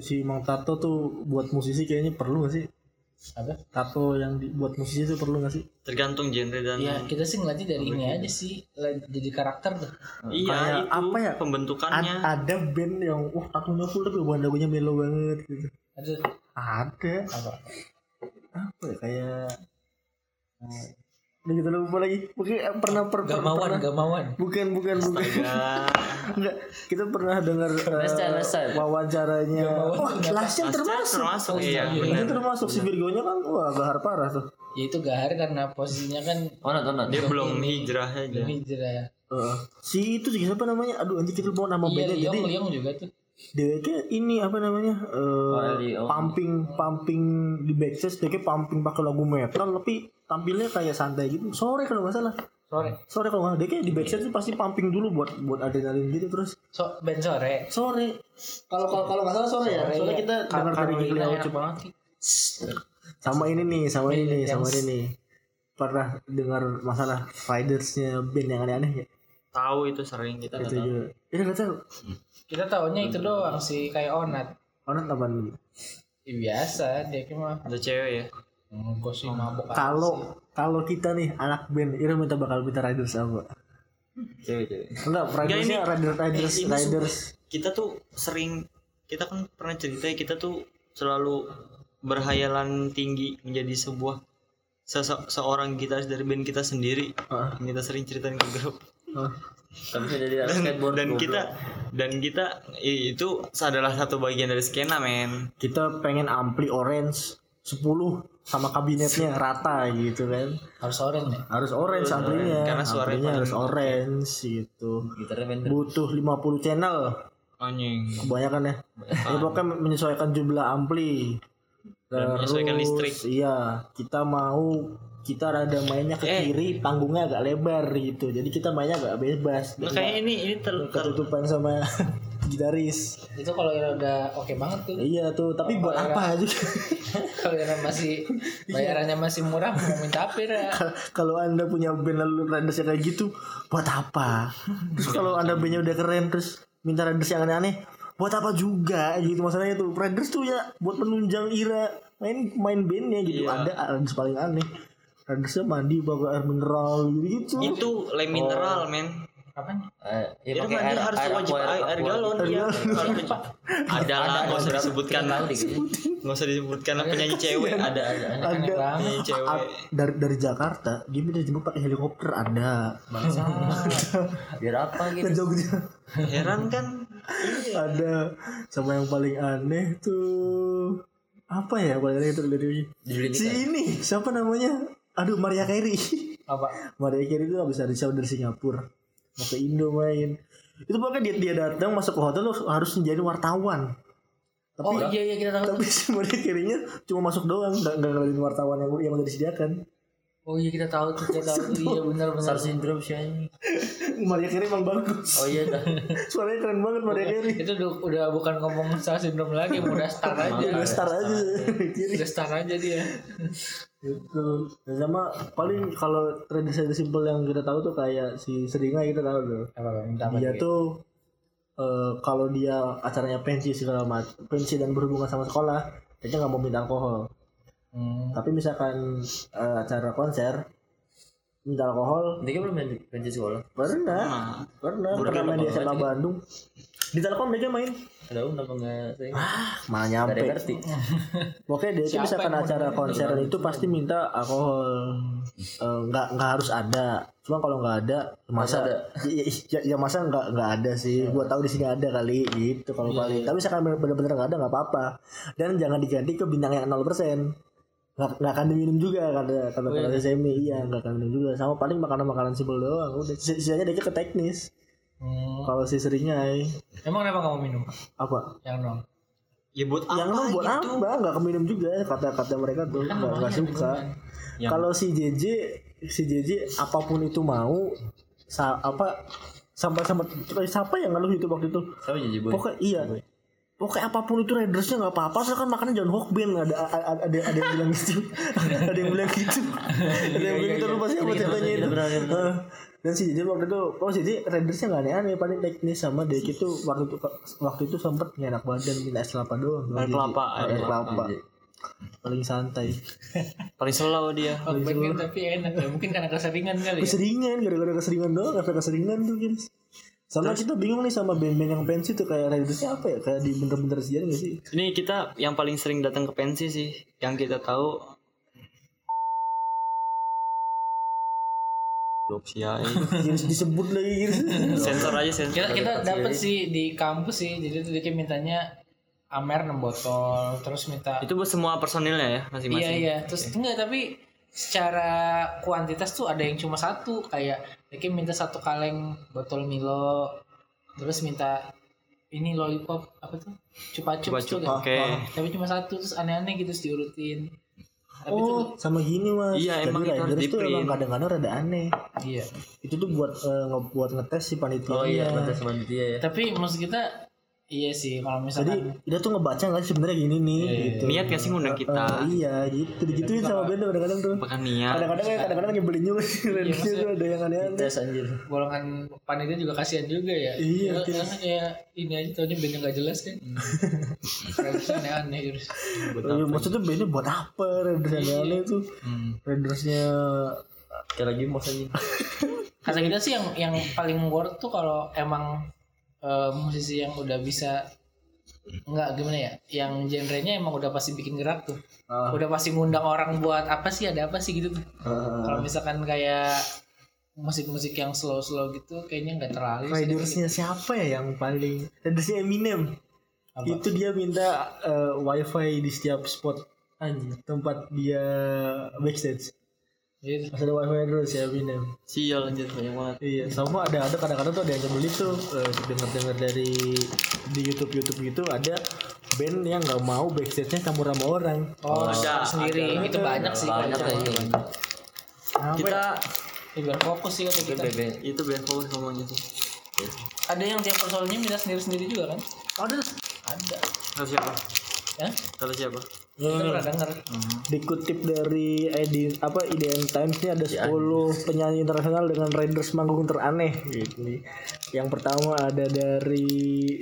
[SPEAKER 2] Si Mang Tato tuh buat musisi kayaknya perlu gak sih?
[SPEAKER 1] Apa?
[SPEAKER 2] Tato yang dibuat musisi itu perlu gak sih?
[SPEAKER 4] tergantung genre dan
[SPEAKER 1] Ya kita sih ngeliatnya dari ini aja sih Jadi karakter tuh
[SPEAKER 4] iya
[SPEAKER 2] Kayak
[SPEAKER 4] itu
[SPEAKER 2] apa ya?
[SPEAKER 4] pembentukannya
[SPEAKER 2] Ad- ada band yang wah tatonya full tapi bahan lagunya melo banget gitu.
[SPEAKER 1] Ada
[SPEAKER 2] Ada.
[SPEAKER 1] apa?
[SPEAKER 2] Apa ya kayak eh, gitu lupa lagi. Mungkin eh, pernah per, per-
[SPEAKER 1] Gamawan,
[SPEAKER 2] pernah-
[SPEAKER 1] Gamawan.
[SPEAKER 2] Bukan, bukan, bukan. Enggak, kita pernah dengar
[SPEAKER 3] Lester, Lester.
[SPEAKER 2] wawancaranya. Wah, Lasian termasuk.
[SPEAKER 4] termasuk iya
[SPEAKER 2] Ini
[SPEAKER 4] benar
[SPEAKER 2] termasuk si Virgonya kan wah gahar parah tuh.
[SPEAKER 1] Ya itu Gahar karena posisinya kan
[SPEAKER 3] Onat, onat.
[SPEAKER 4] dia belum hijrah aja
[SPEAKER 1] hijrah.
[SPEAKER 2] Heeh. si itu siapa namanya? Aduh, nanti kita mau nama
[SPEAKER 1] Iya,
[SPEAKER 2] beda
[SPEAKER 1] Liong,
[SPEAKER 2] jadi
[SPEAKER 1] Liong juga tuh.
[SPEAKER 2] Dia kayak ini apa namanya? eh
[SPEAKER 3] Liong.
[SPEAKER 2] pumping pumping di backstage dia kayak pumping pakai lagu metal tapi tampilnya kayak santai gitu. Sore kalau nggak salah.
[SPEAKER 1] Sore.
[SPEAKER 2] Sore kalau nggak kayak di backstage tuh pasti pumping dulu buat buat adrenalin gitu terus
[SPEAKER 1] So, band sore.
[SPEAKER 2] sore. Kalau kalau kalau nggak salah sore ya. Soalnya kita dengar dari Gigi
[SPEAKER 1] Carolina
[SPEAKER 2] Leo
[SPEAKER 1] enak banget sih.
[SPEAKER 2] sama ini nih sama ini nih sama ini nih pernah dengar masalah ridersnya band yang aneh-aneh ya
[SPEAKER 4] tahu itu sering kita
[SPEAKER 2] itu juga ini nggak tahu
[SPEAKER 1] Kita taunya itu doang sih kayak Onat.
[SPEAKER 2] orang apa nih
[SPEAKER 1] Ya, biasa dia cuma
[SPEAKER 4] ada cewek ya?
[SPEAKER 1] Gue sih mabok
[SPEAKER 2] kalau kalau kita nih anak band Ira minta bakal minta riders apa?
[SPEAKER 3] Cewek, cewek.
[SPEAKER 2] enggak ridersnya
[SPEAKER 4] ini-
[SPEAKER 2] riders riders
[SPEAKER 4] eh,
[SPEAKER 2] riders.
[SPEAKER 4] kita tuh sering kita kan pernah cerita ya, kita tuh selalu berhayalan tinggi menjadi sebuah sese- seorang gitaris dari band kita sendiri. Yang kita sering ceritain ke grup.
[SPEAKER 2] Ah.
[SPEAKER 3] Tapi skateboard.
[SPEAKER 4] dan
[SPEAKER 3] goblok.
[SPEAKER 4] kita dan kita itu adalah satu bagian dari skena men.
[SPEAKER 2] Kita pengen ampli orange 10 sama kabinetnya rata gitu kan.
[SPEAKER 1] Harus orange ya
[SPEAKER 2] harus orange amplinya.
[SPEAKER 4] Karena suaranya
[SPEAKER 2] harus orange gitu. Butuh 50 channel.
[SPEAKER 4] Anjing.
[SPEAKER 2] Kebanyakan ya. Ya pokoknya menyesuaikan jumlah ampli.
[SPEAKER 4] Dan menyesuaikan listrik.
[SPEAKER 2] iya kita mau kita rada mainnya ke
[SPEAKER 4] Eh.
[SPEAKER 2] kiri panggungnya agak lebar gitu. Jadi kita mainnya agak bebas.
[SPEAKER 4] Makanya ini ini ter, ter-
[SPEAKER 2] ketutupan sama gitaris.
[SPEAKER 1] Itu kalau Ira udah oke banget tuh.
[SPEAKER 2] Iya tuh tapi buat
[SPEAKER 1] Kalau
[SPEAKER 2] apa juga
[SPEAKER 1] kalau Ira masih bayarannya masih murah mau minta apa Ira
[SPEAKER 2] kalau anda punya band lalu riders kayak gitu buat apa? Terus kalau anda bandnya udah keren terus minta riders yang aneh-aneh buat apa juga? Gitu masalahnya tuh riders tuh ya buat menunjang Ira main main bandnya gitu.
[SPEAKER 4] Iya.
[SPEAKER 2] ada paling aneh ridersnya mandi pakai air mineral gitu gitu
[SPEAKER 4] itu lem mineral men.
[SPEAKER 1] Apanya?
[SPEAKER 3] Eh, ya
[SPEAKER 4] Itu
[SPEAKER 3] pakai
[SPEAKER 4] mandi
[SPEAKER 3] air,
[SPEAKER 4] harus
[SPEAKER 3] air
[SPEAKER 4] wajib
[SPEAKER 3] aqua,
[SPEAKER 4] air, air galon iya. Kalau penye- ada lah nggak usah disebutkan
[SPEAKER 3] dikit.
[SPEAKER 4] nggak usah disebutkan lah penyanyi cewek. Ada ada.
[SPEAKER 1] Aneh
[SPEAKER 2] ada.
[SPEAKER 1] banget.
[SPEAKER 4] penyanyi cewek.
[SPEAKER 2] Dari dari Jakarta dia minta jemput pakai helikopter ada.
[SPEAKER 1] Bangsa.
[SPEAKER 3] Biar apa gitu?
[SPEAKER 2] Jogja.
[SPEAKER 4] Heran kan?
[SPEAKER 2] Ada. Sama yang paling aneh tuh apa ya? Paling aneh itu dari si ini siapa namanya aduh Maria Carey
[SPEAKER 1] Apa?
[SPEAKER 2] Maria Carey itu habis dari show dari Singapura mau ke Indo main itu pokoknya dia dia datang masuk ke hotel lu harus menjadi wartawan
[SPEAKER 1] Oh
[SPEAKER 2] tapi
[SPEAKER 1] iya iya kita tahu.
[SPEAKER 2] tapi si Maria Carey-nya cuma masuk doang nggak nggak ngeliatin wartawan yang yang udah disediakan
[SPEAKER 1] Oh iya kita tahu tuh kita tahu tuh iya benar benar.
[SPEAKER 3] Star syndrome sih anjing.
[SPEAKER 2] Maria Carey emang bagus
[SPEAKER 3] Oh iya
[SPEAKER 2] suaranya keren banget Maria Carey
[SPEAKER 1] Itu udah, udah bukan ngomong salah sindrom lagi, udah star aja.
[SPEAKER 2] udah star aja
[SPEAKER 1] Udah star aja dia.
[SPEAKER 2] Gitu. Dan sama paling kalau tradisi simpel yang kita tahu tuh kayak si Seringai kita tahu tuh dia tuh eh, kalau dia acaranya pensi segala macam pensi dan berhubungan sama sekolah dia nggak mau minta alkohol.
[SPEAKER 1] Hmm.
[SPEAKER 2] tapi misalkan eh, acara konser minta alkohol
[SPEAKER 3] Dia kan belum pensi- pensi sekolah.
[SPEAKER 2] pernah pernah pernah main di SMA Bandung di Telkom dia main
[SPEAKER 3] Ada um nama nggak saya.
[SPEAKER 2] mana
[SPEAKER 3] Gak
[SPEAKER 2] nyampe
[SPEAKER 3] ngerti.
[SPEAKER 2] Pokoknya dia
[SPEAKER 1] Siapa
[SPEAKER 2] misalkan acara konser itu pasti minta alkohol. Eh, nggak nggak harus ada. Cuma kalau nggak ada masa
[SPEAKER 3] ada.
[SPEAKER 2] Ya, ya, ya masa nggak nggak ada sih. Gua tahu di sini ada kali gitu kalau paling. Tapi misalkan bener-bener nggak ada nggak apa-apa. Dan jangan diganti ke bintang yang 0% nggak nggak akan diminum juga kata kata kata semi. Iya nggak akan minum juga. Sama paling makanan makanan simpel doang. Udah sis- sisanya dia ke teknis.
[SPEAKER 1] Hmm.
[SPEAKER 2] kalau si seringai.
[SPEAKER 1] Emang kenapa kamu minum?
[SPEAKER 2] apa?
[SPEAKER 1] Yang nol.
[SPEAKER 4] ya buat
[SPEAKER 2] yang
[SPEAKER 4] apa
[SPEAKER 2] nol buat
[SPEAKER 4] gitu?
[SPEAKER 2] apa? Nggak keminum juga kata kata mereka tuh.
[SPEAKER 1] Kan
[SPEAKER 2] nggak nggak suka.
[SPEAKER 4] Yang-
[SPEAKER 2] kalau si JJ si JJ apa pun itu mau sa apa sampai sampai siapa yang ngeluh itu waktu itu?
[SPEAKER 3] Siapa jadi boy?
[SPEAKER 2] pokoknya iya pokoknya apa pun itu Raidersnya nggak apa-apa soalnya kan makannya jangan hokben ada ada ada, ada yang bilang gitu. Ada yang bilang gitu. Ada yang bilang gitu lupa siapa ceritanya itu. dan si JJ waktu itu oh si JJ Raidersnya nggak aneh-aneh paling teknis sama Dek itu waktu itu waktu itu sempet nggak enak badan minta es kelapa doang.
[SPEAKER 4] Air kelapa,
[SPEAKER 2] air kelapa paling santai.
[SPEAKER 4] Paling slow dia.
[SPEAKER 1] Kan tapi enak ya. Mungkin karena keseringan kali ya.
[SPEAKER 2] keseringan gara-gara keseringan doang karena keseringan tuh guys sama kita bingung nih sama band-band yang pensi tuh kayak Raidersnya apa ya? Kayak di bener-bener sejarah gak sih?
[SPEAKER 4] Ini kita yang paling sering datang ke pensi sih yang kita tahu.
[SPEAKER 2] Girs disebut lagi Girs.
[SPEAKER 4] sensor aja sensor.
[SPEAKER 1] Kita kita dapat sih di kampus sih jadi tuh dia mintanya Amer 6 botol terus minta
[SPEAKER 4] itu buat semua personilnya ya
[SPEAKER 1] iya
[SPEAKER 4] masing-masing
[SPEAKER 1] iya terus enggak tapi secara kuantitas tuh ada yang cuma satu kayak dia minta satu kaleng botol Milo terus minta ini lollipop apa tuh cupa cup
[SPEAKER 4] Cupa-cup,
[SPEAKER 1] tuh
[SPEAKER 4] oke.
[SPEAKER 1] tapi cuma satu terus aneh-aneh gitu terus diurutin tapi tuh
[SPEAKER 2] Oh, sama gini mas.
[SPEAKER 4] Iya,
[SPEAKER 2] Jadi
[SPEAKER 4] emang itu harus
[SPEAKER 2] riders tuh
[SPEAKER 4] di-print.
[SPEAKER 2] emang kadang-kadang rada aneh.
[SPEAKER 1] iya
[SPEAKER 2] Itu tuh buat eh, ngebuat ngetes si panitia.
[SPEAKER 3] Oh iya, ngetes panitia ya.
[SPEAKER 1] tapi maksud kita iya sih kalau
[SPEAKER 2] Jadi
[SPEAKER 1] misalkan
[SPEAKER 2] dia tuh ngebaca nggak sih sebenarnya gini nih gitu.
[SPEAKER 4] niat gak sih ngundang kita?
[SPEAKER 2] Eh, iya gitu. Digituin sama band tuh kadang-kadang tuh.
[SPEAKER 4] apakah niat.
[SPEAKER 2] Kadang-kadang ya kadang-kadang nyebelin juga sih Ridersnya tuh ada yang aneh-aneh.
[SPEAKER 3] Tes anjir.
[SPEAKER 1] golongan panitia juga kasihan juga ya.
[SPEAKER 2] Iya,
[SPEAKER 1] Ya,
[SPEAKER 2] tis.
[SPEAKER 1] karena kayak ini aja taunya band yang gak jelas kan. Raiders aneh-aneh terus.
[SPEAKER 2] Eh, Maksudnya bandnya buat apa? Raiders yang aneh tuh. Raidersnya
[SPEAKER 3] Kayak lagi anjing.
[SPEAKER 1] kata kita sih yang yang paling worth tuh kalau emang eh, musisi yang udah bisa nggak gimana ya yang genrenya emang udah pasti bikin gerak tuh
[SPEAKER 2] Ah.
[SPEAKER 1] udah pasti ngundang orang buat apa sih ada apa sih gitu tuh
[SPEAKER 2] Ah.
[SPEAKER 1] kalau misalkan kayak musik-musik yang slow-slow gitu kayaknya nggak terlalu.
[SPEAKER 2] Ridersnya siapa ya yang paling Raidersnya Eminem
[SPEAKER 1] Apa?
[SPEAKER 2] Itu dia minta eh, wifi di setiap spot Anjir, tempat dia backstage
[SPEAKER 1] Gitu.
[SPEAKER 2] Pas ada wifi terus ya Eminem
[SPEAKER 4] sial anjir banyak banget
[SPEAKER 2] Iya, sama ada ada kadang-kadang tuh ada yang nyebelin tuh eh, dengar-dengar dari di YouTube YouTube gitu ada band yang nggak mau backstage-nya campur sama orang.
[SPEAKER 1] Oh,
[SPEAKER 4] Ada,
[SPEAKER 1] sendiri itu banyak sih
[SPEAKER 3] Banyak kayaknya.
[SPEAKER 2] Apa
[SPEAKER 4] kita
[SPEAKER 1] Ya, fokus sih kata kita.
[SPEAKER 3] BB.
[SPEAKER 4] itu band fokus ngomongnya sih
[SPEAKER 1] Ada yang tiap personilnya minta sendiri-sendiri juga kan?
[SPEAKER 2] Ada
[SPEAKER 1] Ada.
[SPEAKER 4] kalau siapa
[SPEAKER 1] Ya?
[SPEAKER 4] kalau siapa
[SPEAKER 1] Kita pernah denger.
[SPEAKER 2] dikutip dari ID apa IDN Times ini ada 10 penyanyi internasional dengan Raiders manggung teraneh gitu. Yang pertama ada dari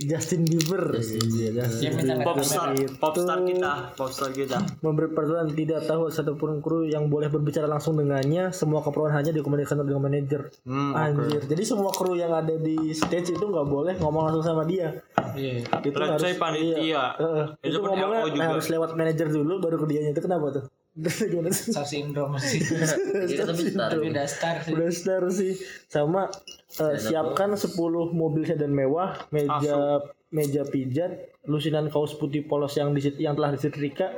[SPEAKER 2] Justin Bieber. Iya,
[SPEAKER 1] Dia
[SPEAKER 2] Justin Bieber.
[SPEAKER 4] popstar
[SPEAKER 2] itu
[SPEAKER 4] popstar kita popstar kita
[SPEAKER 2] memberi peraturan tidak tahu satupun kru yang boleh berbicara langsung dengannya semua keperluan hanya dikomunikasikan dengan manajer
[SPEAKER 4] hmm,
[SPEAKER 2] anjir jadi semua kru yang ada di stage itu nggak boleh ngomong langsung sama dia
[SPEAKER 1] Iya.
[SPEAKER 2] itu
[SPEAKER 4] Let's say panitia.
[SPEAKER 2] iya. Heeh.
[SPEAKER 4] Itu
[SPEAKER 2] itu ngomongnya
[SPEAKER 4] juga.
[SPEAKER 2] harus lewat manajer dulu baru ke dianya itu kenapa tuh? Gimana tuh
[SPEAKER 1] Star syndrome sih.
[SPEAKER 3] Jadi bentar.
[SPEAKER 1] Tapi udah star sih.
[SPEAKER 2] udah star sih. Sama eh, siapkan 10 mobil sedan mewah meja meja pijat lusinan kaos putih polos yang disit yang telah disetrika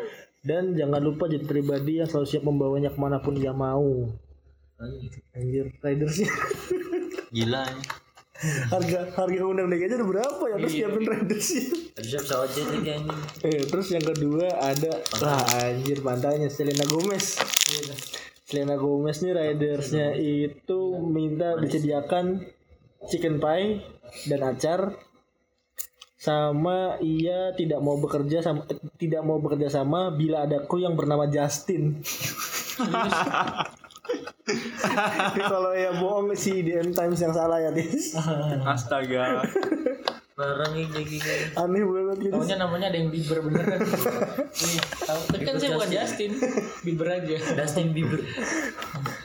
[SPEAKER 2] dan jangan lupa jet pribadi yang selalu siap membawanya ke mana pun ia mau. Anjir. Ridersnya
[SPEAKER 4] gila ya.
[SPEAKER 2] Harga harga undang aja udah berapa ya? Terus siapin ridersnya
[SPEAKER 3] Harusnya pesawat jet nih
[SPEAKER 2] eh, terus yang kedua ada wah anjir pantainya Selena Gomez. Selena Gomez nih ridersnya itu minta disediakan chicken pie dan acar sama ia tidak mau bekerja sama eh, tidak mau bekerja sama bila ada kru yang bernama Justin. Ini kalau ya bohong si DN Times yang salah ya Tis.
[SPEAKER 4] astaga
[SPEAKER 3] Barang kayak gini.
[SPEAKER 2] Aneh banget gitu.
[SPEAKER 1] Taunya namanya ada yang Bieber beneran. Iya, tahu. Tapi kan saya bukan Justin. Bieber aja.
[SPEAKER 3] Justin Bieber.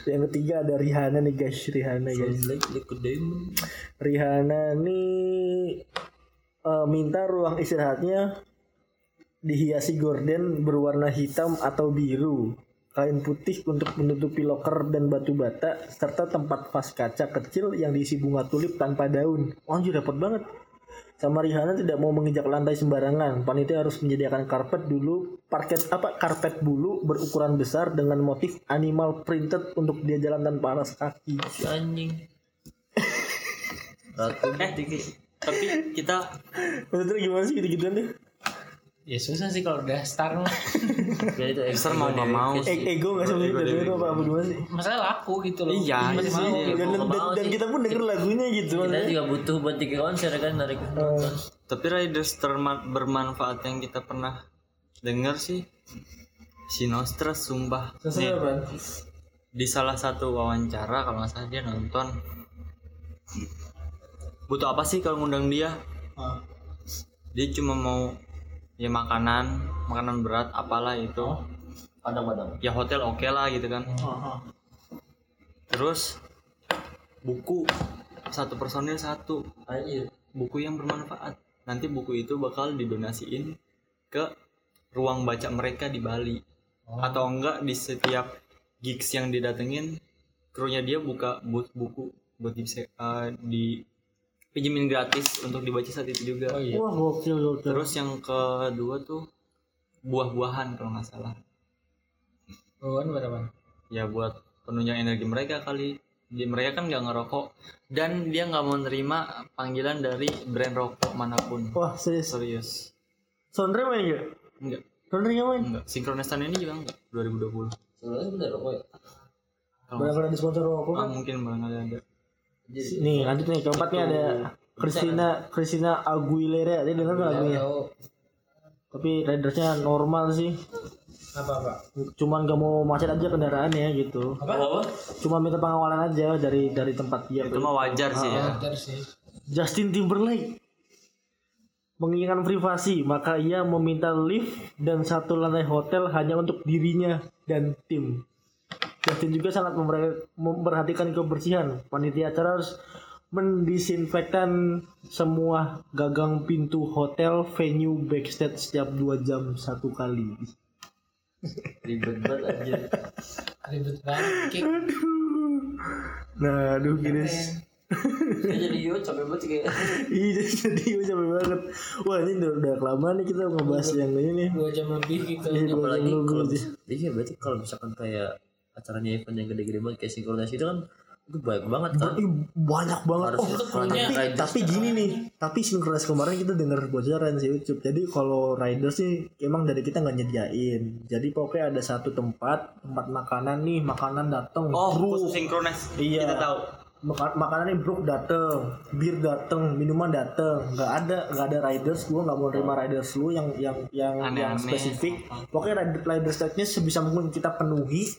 [SPEAKER 2] Yang ketiga ada Rihanna nih guys, Rihanna guys.
[SPEAKER 3] Like like a diamond.
[SPEAKER 2] Rihanna nih eh, minta ruang istirahatnya dihiasi gorden berwarna hitam atau biru, kain putih untuk menutupi loker dan batu bata, serta tempat vas kaca kecil yang diisi bunga tulip tanpa daun. Oh, anjir dapat banget. Sama Rihanna tidak mau menginjak lantai sembarangan. Panitia harus menyediakan karpet dulu, parket apa karpet bulu berukuran besar dengan motif animal printed untuk dia jalan tanpa alas kaki.
[SPEAKER 3] Si anjing. Ratu
[SPEAKER 4] eh tapi kita
[SPEAKER 2] Maksudnya gimana sih gitu-gituan deh?
[SPEAKER 1] Ya susah sih kalau udah star mah.
[SPEAKER 3] ya itu
[SPEAKER 4] Besar mau nggak mau
[SPEAKER 2] E- ego gak sih maksudnya itu apa apa gimana sih?
[SPEAKER 1] Masalah laku gitu loh.
[SPEAKER 4] Iya,
[SPEAKER 1] Masih
[SPEAKER 4] iya
[SPEAKER 1] mau.
[SPEAKER 4] sih.
[SPEAKER 2] Dan, dan, dan, dan kita pun denger lagunya gitu
[SPEAKER 3] Kita juga butuh buat tiket konser kan dari penonton.
[SPEAKER 4] tapi riders bermanfaat yang kita pernah dengar sih si Nostras sumpah
[SPEAKER 2] Sesuai
[SPEAKER 4] Nih,
[SPEAKER 2] apa?
[SPEAKER 4] di salah satu wawancara kalau nggak salah dia nonton butuh apa sih kalau ngundang dia
[SPEAKER 2] Ah.
[SPEAKER 4] dia cuma mau ya makanan makanan berat apalah itu.
[SPEAKER 3] Padang-padang.
[SPEAKER 4] ya hotel oke lah gitu kan.
[SPEAKER 2] Ah,
[SPEAKER 4] terus buku. Satu personil satu.
[SPEAKER 3] Anjir.
[SPEAKER 4] buku yang bermanfaat. Nanti buku itu bakal didonasiin ke ruang baca mereka di Bali. Atau enggak di setiap gigs yang didatengin krunya dia buka booth buku buat di eh, di pinjemin gratis untuk dibaca saat itu juga
[SPEAKER 1] Oh iya.
[SPEAKER 2] Wah gokil gokil.
[SPEAKER 4] terus yang kedua tuh buah-buahan kalau nggak salah
[SPEAKER 1] Bawaan berapa?
[SPEAKER 4] ya buat penunjang energi mereka kali di mereka kan nggak ngerokok dan dia nggak mau nerima panggilan dari brand rokok mana pun
[SPEAKER 2] Wah serius.
[SPEAKER 4] serius
[SPEAKER 2] Sondre main gak?
[SPEAKER 4] enggak
[SPEAKER 2] Sondre nggak main?
[SPEAKER 4] enggak sinkronistan ini juga enggak 2020
[SPEAKER 3] sebenarnya sebentar rokok ya
[SPEAKER 4] kalau
[SPEAKER 2] Banyak ada sponsor rokok
[SPEAKER 4] ah,
[SPEAKER 2] kan?
[SPEAKER 4] mungkin barangkali ada
[SPEAKER 2] Nih lanjut nih keempat nih ada Christina Christina Aguilera. Dia dengar nggak lagunya? Tapi ridersnya normal sih.
[SPEAKER 1] apa apa?
[SPEAKER 2] Cuman gak mau macet aja kendaraannya gitu.
[SPEAKER 1] Apa?
[SPEAKER 3] apa
[SPEAKER 2] Cuma minta pengawalan aja dari dari tempat dia.
[SPEAKER 4] itu mah wajar sih ya
[SPEAKER 1] Wajar sih.
[SPEAKER 2] Justin Timberlake menginginkan privasi, maka ia meminta lift dan satu lantai hotel hanya untuk dirinya dan tim. Justin juga sangat memper- memperhatikan kebersihan. Panitia acara harus mendisinfektan semua gagang pintu hotel, venue, backstage setiap dua jam satu kali.
[SPEAKER 3] ribet banget aja
[SPEAKER 1] Ribet banget.
[SPEAKER 2] Nah, aduh gini.
[SPEAKER 3] Saya jadi yo capek banget kayak
[SPEAKER 2] Iya jadi capek banget. Wah ini udah, udah kelamaan nih kita ngebahas yang ini nih.
[SPEAKER 1] Dua jam lebih gitu.
[SPEAKER 2] Iya, dua jam lebih.
[SPEAKER 3] iya berarti kalau misalkan kayak acaranya event yang gede-gede banget kayak sinkronis itu kan itu banyak banget kan
[SPEAKER 2] banyak banget.
[SPEAKER 3] harus
[SPEAKER 2] Oh,
[SPEAKER 3] tapi,
[SPEAKER 2] tapi gini nih tapi sinkronis kemarin kita dengar bocoran sih YouTube jadi kalau riders sih emang dari kita nggak nyediain. Jadi pokoknya ada satu tempat tempat makanan nih makanan datang
[SPEAKER 4] oh
[SPEAKER 2] bro.
[SPEAKER 4] khusus sinkronis
[SPEAKER 2] Iya.
[SPEAKER 4] kita tahu.
[SPEAKER 2] Maka- makanan nih bro dateng bir dateng minuman dateng. Nggak ada nggak ada riders gua nggak mau terima riders lu yang yang yang yang
[SPEAKER 4] Aneh-aneh.
[SPEAKER 2] spesifik. Pokoknya rider- riders tagnya sebisa mungkin kita penuhi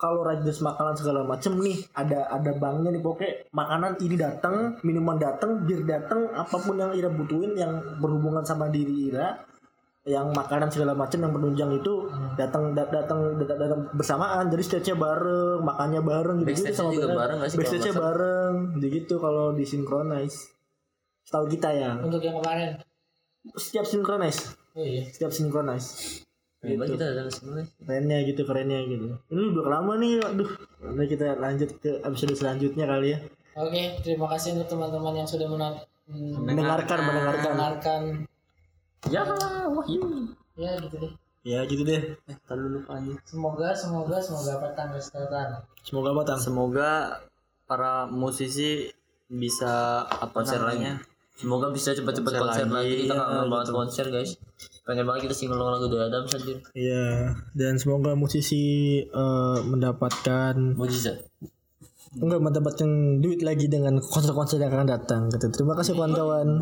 [SPEAKER 2] kalau riders makanan segala macem nih ada ada banknya nih pokoknya makanan ini datang minuman datang bir datang apa pun yang Ira butuhin yang berhubungan sama diri Ira yang makanan segala macam yang penunjang itu datang dat- datang dat- datang bersamaan. Jadi stage-nya bareng makannya bareng gitu
[SPEAKER 3] Backstage-nya juga
[SPEAKER 2] band.
[SPEAKER 3] bareng sih nggak
[SPEAKER 2] bareng gitu kalau disinkronize setahu kita ya.
[SPEAKER 1] Untuk yang kemarin.
[SPEAKER 2] setiap sinkronize
[SPEAKER 1] Oh iya.
[SPEAKER 2] setiap sinkronize
[SPEAKER 3] Gimana kita ada sebenarnya
[SPEAKER 2] kerennya gitu kerennya gitu. Ini udah lama nih aduh nanti kita lanjut ke episode selanjutnya kali ya.
[SPEAKER 1] Oke, terima kasih untuk teman-teman yang sudah mena- mm,
[SPEAKER 2] mendengarkan mendengarkan
[SPEAKER 1] mendengarkan.
[SPEAKER 3] ya wahyu.
[SPEAKER 1] Ya gitu deh.
[SPEAKER 2] ya gitu deh.
[SPEAKER 4] Tadi lupa aja.
[SPEAKER 1] Semoga semoga semoga petang kesehatan.
[SPEAKER 2] semoga batang
[SPEAKER 4] Semoga para musisi bisa apa
[SPEAKER 3] lagi
[SPEAKER 4] namanya?
[SPEAKER 3] Semoga bisa cepet-cepet
[SPEAKER 4] Konser
[SPEAKER 3] konser,
[SPEAKER 4] lagi,
[SPEAKER 3] lagi kita
[SPEAKER 2] ya,
[SPEAKER 3] kangen banget konser guys. Pengen banget kita single lagu The Adams anjir.
[SPEAKER 2] Iya, dan semoga musisi eh, mendapatkan
[SPEAKER 3] mujizat.
[SPEAKER 2] Enggak mendapatkan duit lagi dengan konser-konser yang akan datang gitu. Terima kasih kawan-kawan.